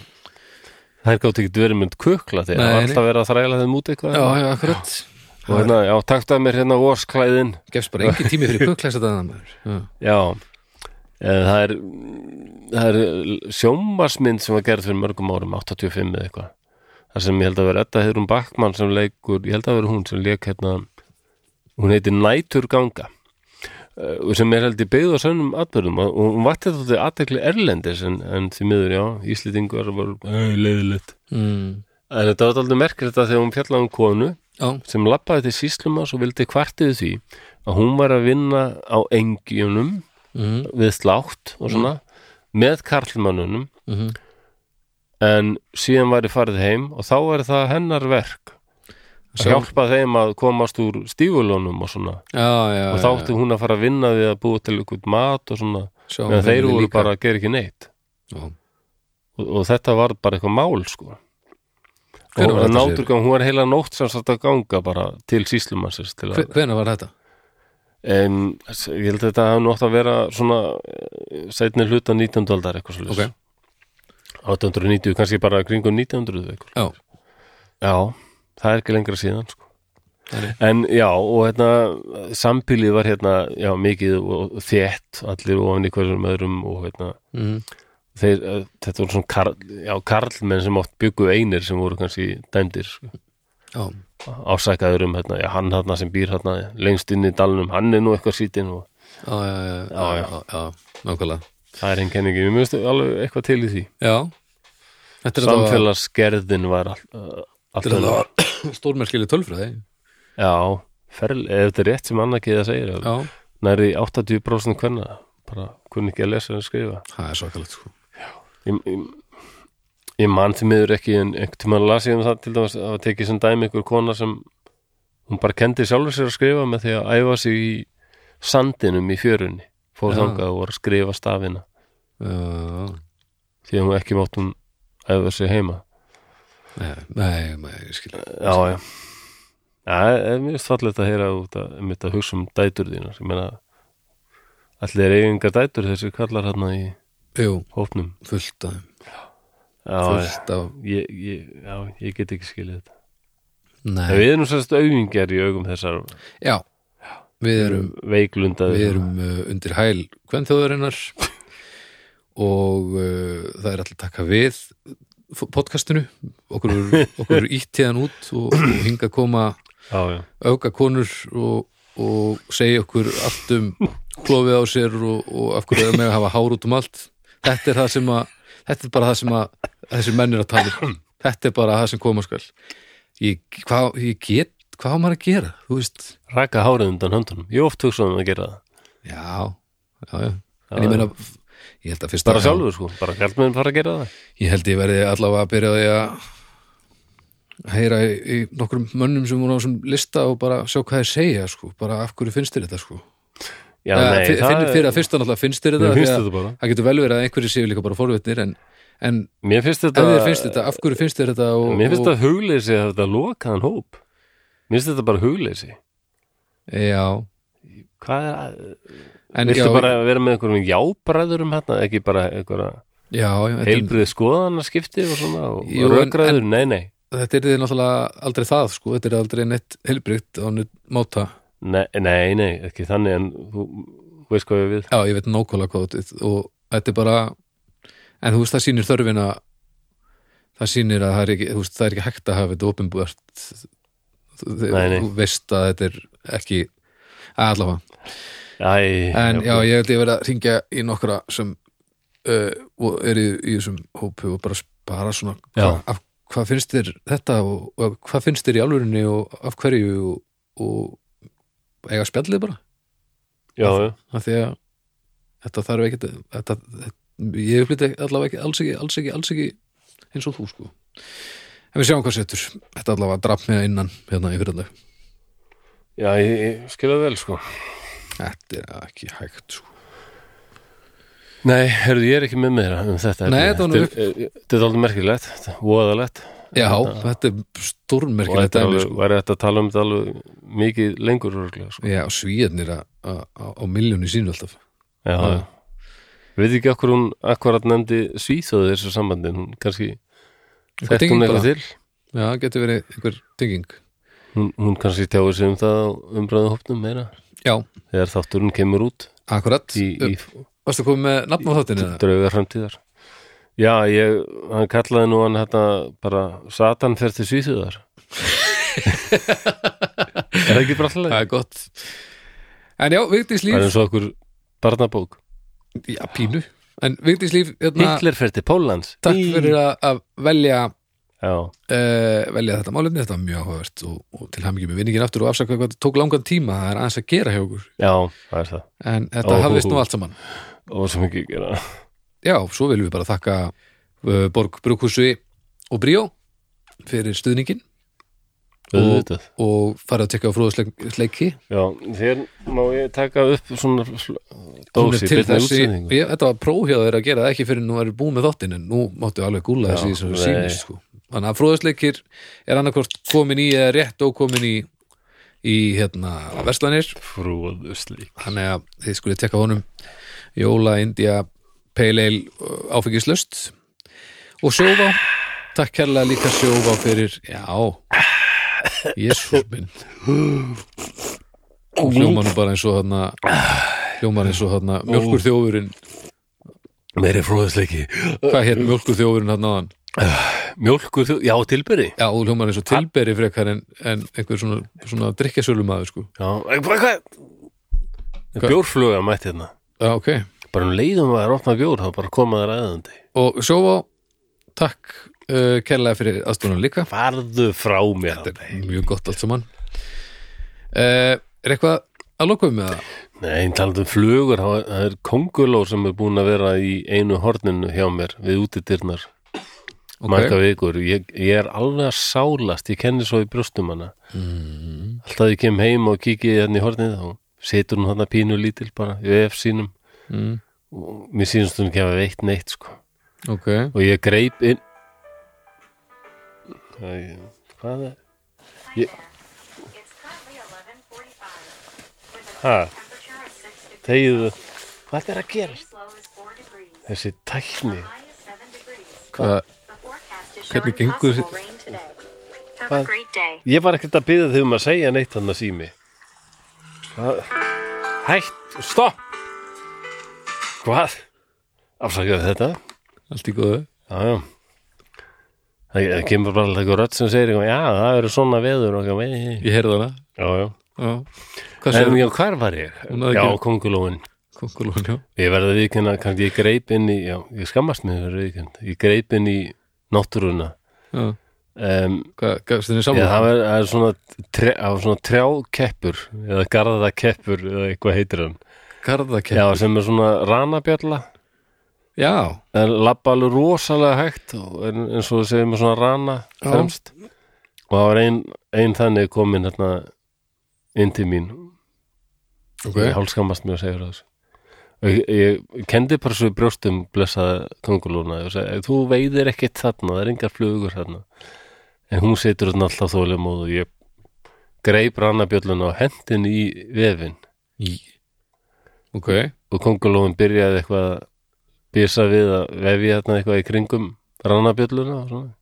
þær gátt ekkert verið mynd kukla þegar það var alltaf verið að þræla þeim út eitthvað. Já, já, akkurat. Og hérna, já, taktu að mér hérna vorsklæðin. Gefst bara engin tími fyrir kukklæsa þetta maður. Já, já, en það er það er sjómasmynd sem var gerð fyrir mörgum árum, 85 eða eitthvað. Það sem ég held að vera Edda Heiðrún Backmann sem leikur, ég held að vera hún sem leik hérna, hún heitir Næturganga sem er held í byggð og sönnum atbyrðum og hún vakti þetta aðtekli erlendis en, en því miður, já, Íslendingur var leiðilegt mm. en þetta var aldrei merkir þetta þegar hún fjallaði um konu já, sem lappaði til síslumas og vildi kvartið því að hún var að vinna á engjunum mm. við slátt og svona með karlmannunum Mm. en síðan væri farið heim og þá væri það hennar verk að hjálpa þeim að komast úr stífulónum og svona. Já, já, og þá átti hún að fara að vinna við að búa til ykkur mat og svona. En þeir heimili voru líka. bara að gera ekki neitt. Og, og þetta var bara eitthvað mál sko. Var og þetta, náttúrgang, hún var heila nótt sem satt að ganga bara til síslumansins til Hve- að, hvenær var þetta? en ég held að þetta hafa nú átt að vera svona setni hluta 19. aldar eitthvað svo Ok. 890, kannski bara kringum 1900 eitthvað já, Já, það er ekki lengra síðan sko. En já, og hérna sambílið var hérna, já, mikið og þétt, allir ofan í hverjum öðrum og hérna, mm. þeir, eh, þetta voru svona karl, já, karlmenn sem oft byggu einir sem voru kannski dæmdir sko, já, ásækaður um hérna, já, hann hérna sem býr hérna lengst inn í dalnum, hann er nú eitthvað sítinn og já, já, já, já, nákvæmlega. Það er einn kenningi, við mjögstu alveg eitthvað til í því. Já, er Samfélagsgerðin var all, uh, þetta er alltaf, þetta stórmerkileg tölfræði. Já, ferl, ef þetta er rétt sem Anna Kiða segir, já, næri 80% hvernig bara kunni ekki að lesa en skrifa. Það er svakalegt sko. Ég, ég, ég man því miður ekki en einhvern tímann las ég um það til dæmis að það tekið sem dæmi ykkur kona sem hún bara kendi sjálfur sér að skrifa með því að æfa sig í sandinum í fjörunni fór Já. þangað og var að skrifa stafina. Já, því að hún ekki mátt hún æfa sig heima nei, nei, nei, ég skil já, já. Já, það er mjög fallegt að heyra út að, um þetta hugsa um dætur þínar. Ég meina allir er eigingar dætur þessi kallar hérna í jú, hópnum. fullt af fullt af ég, ég, já, ég get ekki skilið þetta. Nei, við erum sérst auðingjar í augum þessar já, við erum veiklundað við erum uh, undir hæl hvernþjóðarinnar og uh, það er allir taka við podcastinu. Okkur er, ítt tíðan út og, og hinga að koma auka konur og, og segja okkur allt um klofið á sér og, og af hverju er með að hafa hár út um allt. Þetta er það sem að þetta er bara það sem að þessi menn er að tala um. Þetta er bara það sem koma skal. Ég, hvað, ég get, hvað á maður að gera? Þú veist, raka hárið undan höndunum. Ég oft hugsa um að gera það. Já já, já, en ég meina ég held að fyrst bara sjálfur sko, bara kallmenn fara að gera það. Ég held ég verði allavega að byrja því að heyra í, í nokkrum mönnum sem voru á þessum lista og bara sjá hvað þeir segja sko, bara af hverju finnst þér þetta sko? Já, nei, fi- finn, fyrir að fyrst og náttúrulega finnst þér þetta það getur vel verið að einhverju séu líka bara forvitnir en, en mér finnst þetta, finnst þetta, af hverju finnst þér þetta og, mér finnst þetta hugleysi að þetta lokaðan hóp. Mér finnst þetta bara hugleysi já, hvað er að, en viltu já, bara vera með einhverjum jábræðurum hérna, ekki bara einhverja já, já þetta, heilbrið skoðana skipti og svona og Jú, en- rökræður, nei, nei. þetta er þið náttúrulega aldrei það sko, þetta er aldrei neitt heilbrygt á neitt móta nei, nei, nei, ekki þannig en þú veist hvað ég við já, ég veit nákvæmlega hvað þetta er og þetta er bara en þú veist, það sýnir þörfina. Það sýnir að það er ekki, þú veist, það er ekki hægt að hafa þetta nei. þú veist að þetta er ekki allavega Æ, En já, ég held ég verið að ringja í nokkra sem uh, og er í, í þessum hópu og bara, bara svona Já. hva, hvað finnst þér þetta og, og hvað finnst þér í alvörinni og af hverju og, og eiga spjallið bara? Já, já, af því að þetta þarf ekki þetta, þetta, ég upplýtti allavega ekki alls ekki, alls ekki, alls ekki eins og þú sko. En við sjáum hvað setur. Þetta allavega draf með innan hérna í fyrirlega já, ég, ég skilja vel sko Þetta er ekki hægt sko. Nei, herrðu, ég er ekki með meira um þetta Nei, þetta var Þetta er- Þetta er alveg merkilegt, þetta er voðalegt Já, þetta er og stórmerkilegt þetta er dæmi alveg, sko. væri þetta að tala um þetta alveg mikið lengur sko. Já, svíðarnir á, miljónu sínu alltaf Já, Já. já. Veit ekki okkur hún akkurat nefndi svíþóði þessu sambandin, hún kannski tenging hún bara. eitthvað til Já, getur verið einhver tenging hún, hún kannski tjáir sig um það á umræðu hópnum meira Já, þegar þátturinn kemur út. Akkurat. Varstu komið með nafn á þáttinu? draugar framtíðar Já, ég, hann kallaði nú hann þetta bara Satan fer til svíþjóðar. Er það ekki alltaf Það er gott. En já, Vigdís Það er Líf eins og okkur barnabók. Já, pínu. En Vigdís Líf, hérna, Hitler fer til Póllands. Takk fyrir að, velja uh, velja þetta málefni, þetta var mjög áhugavert og, og til hamingi með vinningin aftur og afsaka hvað tók langan tíma, það er aðeins að gera hjá okkur. Já, það er það. En þetta Ó. hafðist nú allt saman. Og svo mikið að gera. Já, svo viljum við bara þakka uh, Borg Brúkhúsi og Bríó fyrir stuðningin og fara að tekka á fróðusleiki Já, þér má ég taka upp svona dósi, þessi, ég, þetta var próf hjá þeir að gera það ekki fyrir nú erum búin með þáttinn en nú máttu alveg gúla þessi sem nei. sýnist sko. Þannig að fróðusleikir er annarkvort komin í eða rétt og komin í í hérna verslanir. Fróðusli þannig að þið skulle tekka honum. Jóla, India, Pale Ale uh, áfengislöst og sjófá takk kærlega líka sjófá fyrir já. Jésús minn. Og hljóma nú bara eins og þarna hljóma eins og þarna mjölkur þjófurinn Meiri fróðusleiki hvað hétt mjölkur þjófurinn þarna áðan Mjólkur, þú- já, tilbyrði já, og hljóma eins og tilberi frekar en, en einhver svona, svona drikkjasölumæður sko. Já, Bjórfluga mætti hérna. Já, ok, Bara um leiðum að það er opna bjór þá bara koma það ræðandi og sjófá takk uh, kærlega fyrir aðstofnum líka. Farðu frá mér Þetta er mjög gott allt saman. Uh, Er eitthvað að loka um með það? Nei, talandi um flugur það er konguló sem er búin að vera í einu horninu hjá mér við útidyrnar marga vikur. Ég, ég er alveg að sálast ég kenni svo í brjóstum hana. Mm, alltaf að ég kem heim og kíki hérna í hornið þá situr hún þarna pínu lítil bara í ef sínum. Mm, og mér sínst hún ekki að veitt neitt sko. Ok, og ég greip inn. Hvað er? Ég, It's currently 11:45. With a ha, temperature of 6 degrees. þegiðu hvað er að gera Today's low is 4 degrees. þessi tækni. High is 7 degrees. hvað, Hvernig gengur- day. ég var ekkert að byggja þig um að segja neitt hann að sími. Hvað? Hætt, stopp! Hvað? Afsakaðu þetta? Allt í góðu. Já, já. Það kemur bara alltaf eitthvað rödd sem segir já, það eru svona veður og eitthvað, Ég heyrði hana. Já, já. Já, hvað en segir já, hvar var ég? Já, kongulóin Kongulón, já. Ég verði að viðkynna, kannski ég greip inn í já, ég skammast mig fyrir viðkynna ég greip inn í náttúruna. Já, um, hvað, gafst Já, saman? það er, það er svona, tre, það var svona trjákeppur eða garðakeppur eða eitthvað heitir hann. Garðakepp Já, sem er svona ranabjalla. Já, en labba alveg rosalega hægt eins og segir með svona rana Já. fremst. Og það var ein, ein þannig komin hérna inn til mín. Ok. Ég hálskammast mér að segja þessu ég, ég kendi bara svo brjóstum blessaða kongulúna og segi, þú veiðir ekkert þarna, það er engar flugur þarna. En hún situr þarna alltaf þólimóð og ég greip rannabjölluna og hendin í vefin Í. Ok, og kongulóin byrjaði eitthvað að byrsa við að vefja þarna eitthvað í kringum rannabjölluna og svona.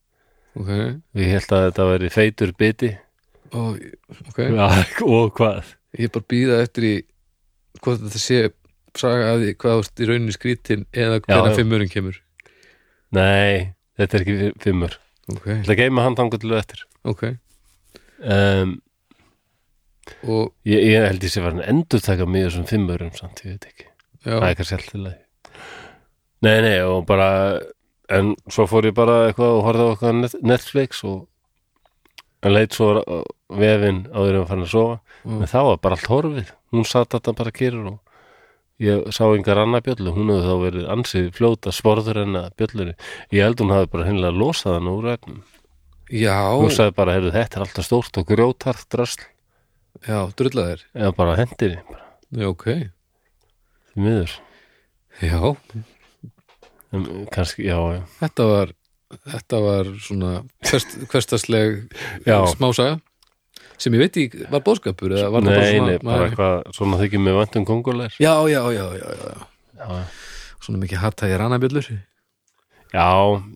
Ok. Og ég held að þetta væri feitur biti. Ó, Ok, ja, og hvað? Ég er bara að býða eftir í hvort þetta sé saga að því hvað ert í rauninni skrítin eða já. fimmurinn kemur? Nei, þetta er ekki fi- fimmur. Ok, ég ætla að geima hann þangur til eftir. Ok. Um, Ég, ég held ég sé var hann endur taka mig þessum fimmurum samt, ég veit ekki. Það er kannski alltaf leið Nei, nei, og bara en svo fór ég bara eitthvað og horfði á eitthvað Netflix og en leit svo vefinn áður en að fara að sofa. Mm. en það var bara allt horfið. Hún satt þetta bara kyrur og ég sá engar annað bjöllu hún hefði þá verið ansið fljóta sporður en að bjöllunni. Ég held hún hafi bara hinlega losað hann úr efnum. Já, hún sagði bara, heyrðu, þetta er alltaf stórt og grjótart drasl. Já, drullaðir eða bara hendinni bara. Já, ok. Því miður. Já, um, kannski, já, já, þetta var þetta var svona hverst, hverstasleg smásaga sem ég veit ekki, var bóðskapur eða var það bara nei, svona nei, bara eitthvað svona þykir með vantum kongulegur Já, já, já, já, já, já. já, Svona mikið hatta í rannabjöllur. Já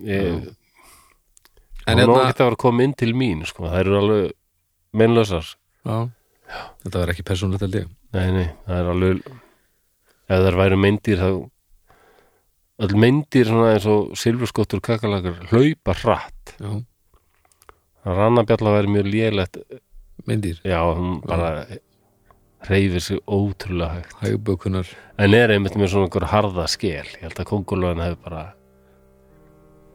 ég, En en hérna hérna þetta var að koma inn til mín sko, það eru alveg meinlausar. Já, Þetta var ekki persónlegt held ég. Nei, nei, það er alveg ef það væri meindir þá öll meindir svona eins og silfurskottur kakalakar hlaupa hratt. Já, rannabjalla væri mjög lélegt myndir, já, hún bara reyfir sig ótrúlega hægt. Hægbökunar en er einmitt með svona einhver harða skel? Ég held að kongulöðin hefur bara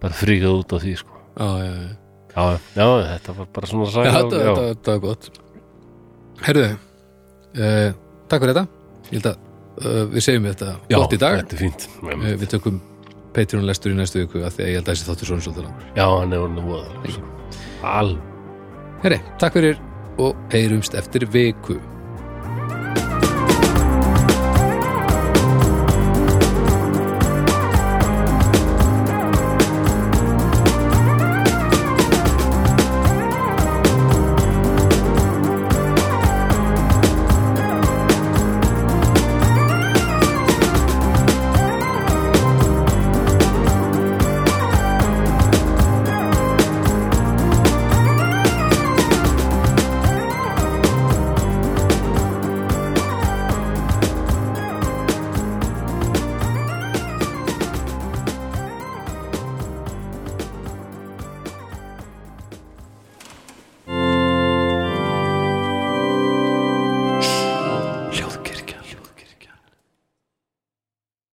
bara fríkað út á því sko. Já, já, já. Já, þetta var bara svona saga þetta, þetta, þetta var gott. Herðu uh, Takk fyrir þetta. Ég held að uh, við segjum þetta gott í dag. þetta fínt uh, Við tökum Patreon lestur í næstu viku af því að ég held að þessi þáttur svona svolítið langur. Já, hann er orðin að voða al Herri, takk fyrir og heyrumst eftir viku